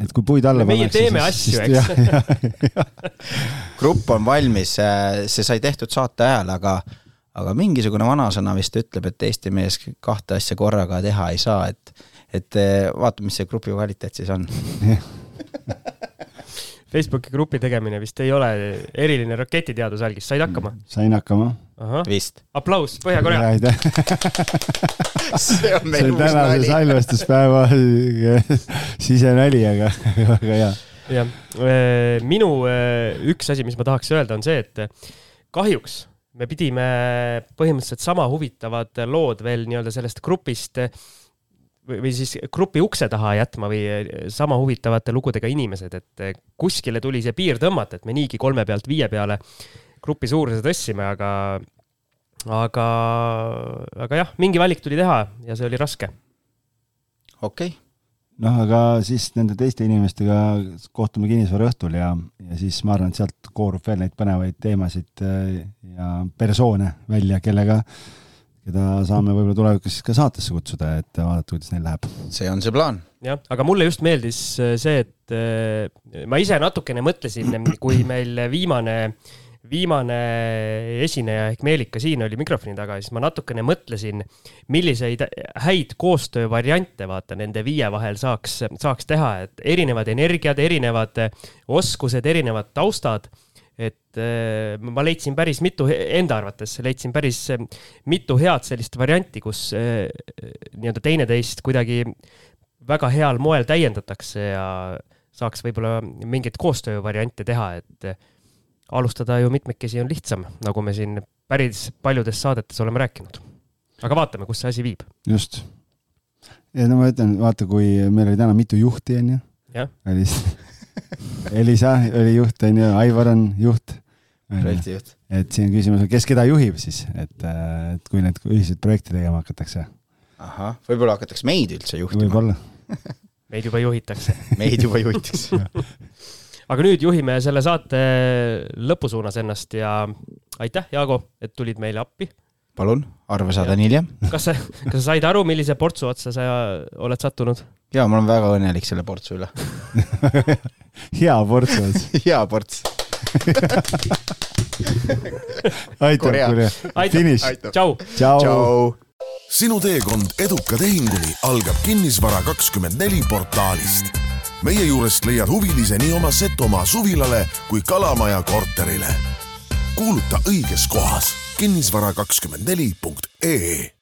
Speaker 3: et kui puid alla
Speaker 2: meie pannakse. meie teeme asju, eks.
Speaker 4: grupp on valmis, äh, see sai tehtud saate ajal, aga, aga mingisugune vanasõna vist ütleb, et Eesti mees kahte asja korraga teha ei saa, et, et äh, vaatame, mis see grupi kvaliteet siis on
Speaker 2: Facebooki grupi tegemine vist ei ole eriline raketiteadus algis, said hakkama?
Speaker 3: sain hakkama.
Speaker 4: vist.
Speaker 2: aplaus, Põhja-Korea.
Speaker 4: see on meil
Speaker 3: uus nali. salvestuspäeva sisenali, aga väga hea.
Speaker 2: jah, minu üks asi, mis ma tahaks öelda, on see, et kahjuks me pidime põhimõtteliselt sama huvitavad lood veel nii-öelda sellest grupist või, siis grupi ukse taha jätma või eh, sama huvitavate lugudega inimesed, et eh, kuskile tuli see piir tõmmata, et me niigi kolme pealt viie peale grupi suuruse tõstsime, aga, aga, aga jah, mingi valik tuli teha ja see oli raske.
Speaker 4: okei okay.
Speaker 3: Noh, aga siis nende teiste inimestega kohtume kinnisvaraõhtul ja, ja siis ma arvan, et sealt koorub veel neid põnevaid teemasid eh, ja persoone välja, kellega keda saame võib-olla tulevikus ka saatesse kutsuda, et vaadata, kuidas neil läheb.
Speaker 4: see on see plaan.
Speaker 2: jah, aga mulle just meeldis äh, see, et äh, ma ise natukene mõtlesin, kui meil viimane, viimane esineja ehk Meelika siin oli mikrofoni taga, siis ma natukene mõtlesin, milliseid häid koostöövariante vaata nende viie vahel saaks, saaks teha, et erinevad energiad, erinevad oskused, erinevad taustad et äh, ma leidsin päris mitu, enda arvates leidsin päris äh, mitu head sellist varianti, kus äh, nii-öelda teineteist kuidagi väga heal moel täiendatakse ja saaks võib-olla mingeid koostöövariante teha, et alustada ju mitmekesi on lihtsam, nagu me siin päris paljudes saadetes oleme rääkinud. aga vaatame, kus see asi viib.
Speaker 3: just. ja no ma ütlen, vaata, kui meil oli täna mitu juhti, onju. oli Elisa oli juht, onju, Aivar on juht.
Speaker 4: projektijuht.
Speaker 3: et siin küsimus on, kes keda juhib siis, et, et kui need ühiseid projekte tegema hakatakse.
Speaker 4: ahah, võib-olla hakatakse meid üldse juhtima.
Speaker 3: võib-olla
Speaker 2: meid juba juhitakse
Speaker 4: meid juba juhitakse
Speaker 2: aga nüüd juhime selle saate lõpu suunas ennast ja aitäh, Jaago, et tulid meile appi.
Speaker 4: palun, arve saadan hiljem.
Speaker 2: kas sa, kas sa said aru, millise portsu otsa sa oled sattunud?
Speaker 4: jaa, ma olen väga õnnelik selle portsu üle
Speaker 3: hea ports on
Speaker 4: hea ports
Speaker 3: aitäh,
Speaker 2: finiš. tšau.
Speaker 3: tšau.
Speaker 1: sinu teekond eduka tehinguni algab Kinnisvara kakskümmend neli portaalist. Meie juurest leiad huvilise nii oma Setomaa suvilale kui Kalamaja korterile. kuuluta õiges kohas kinnisvara kakskümmend neli punkt ee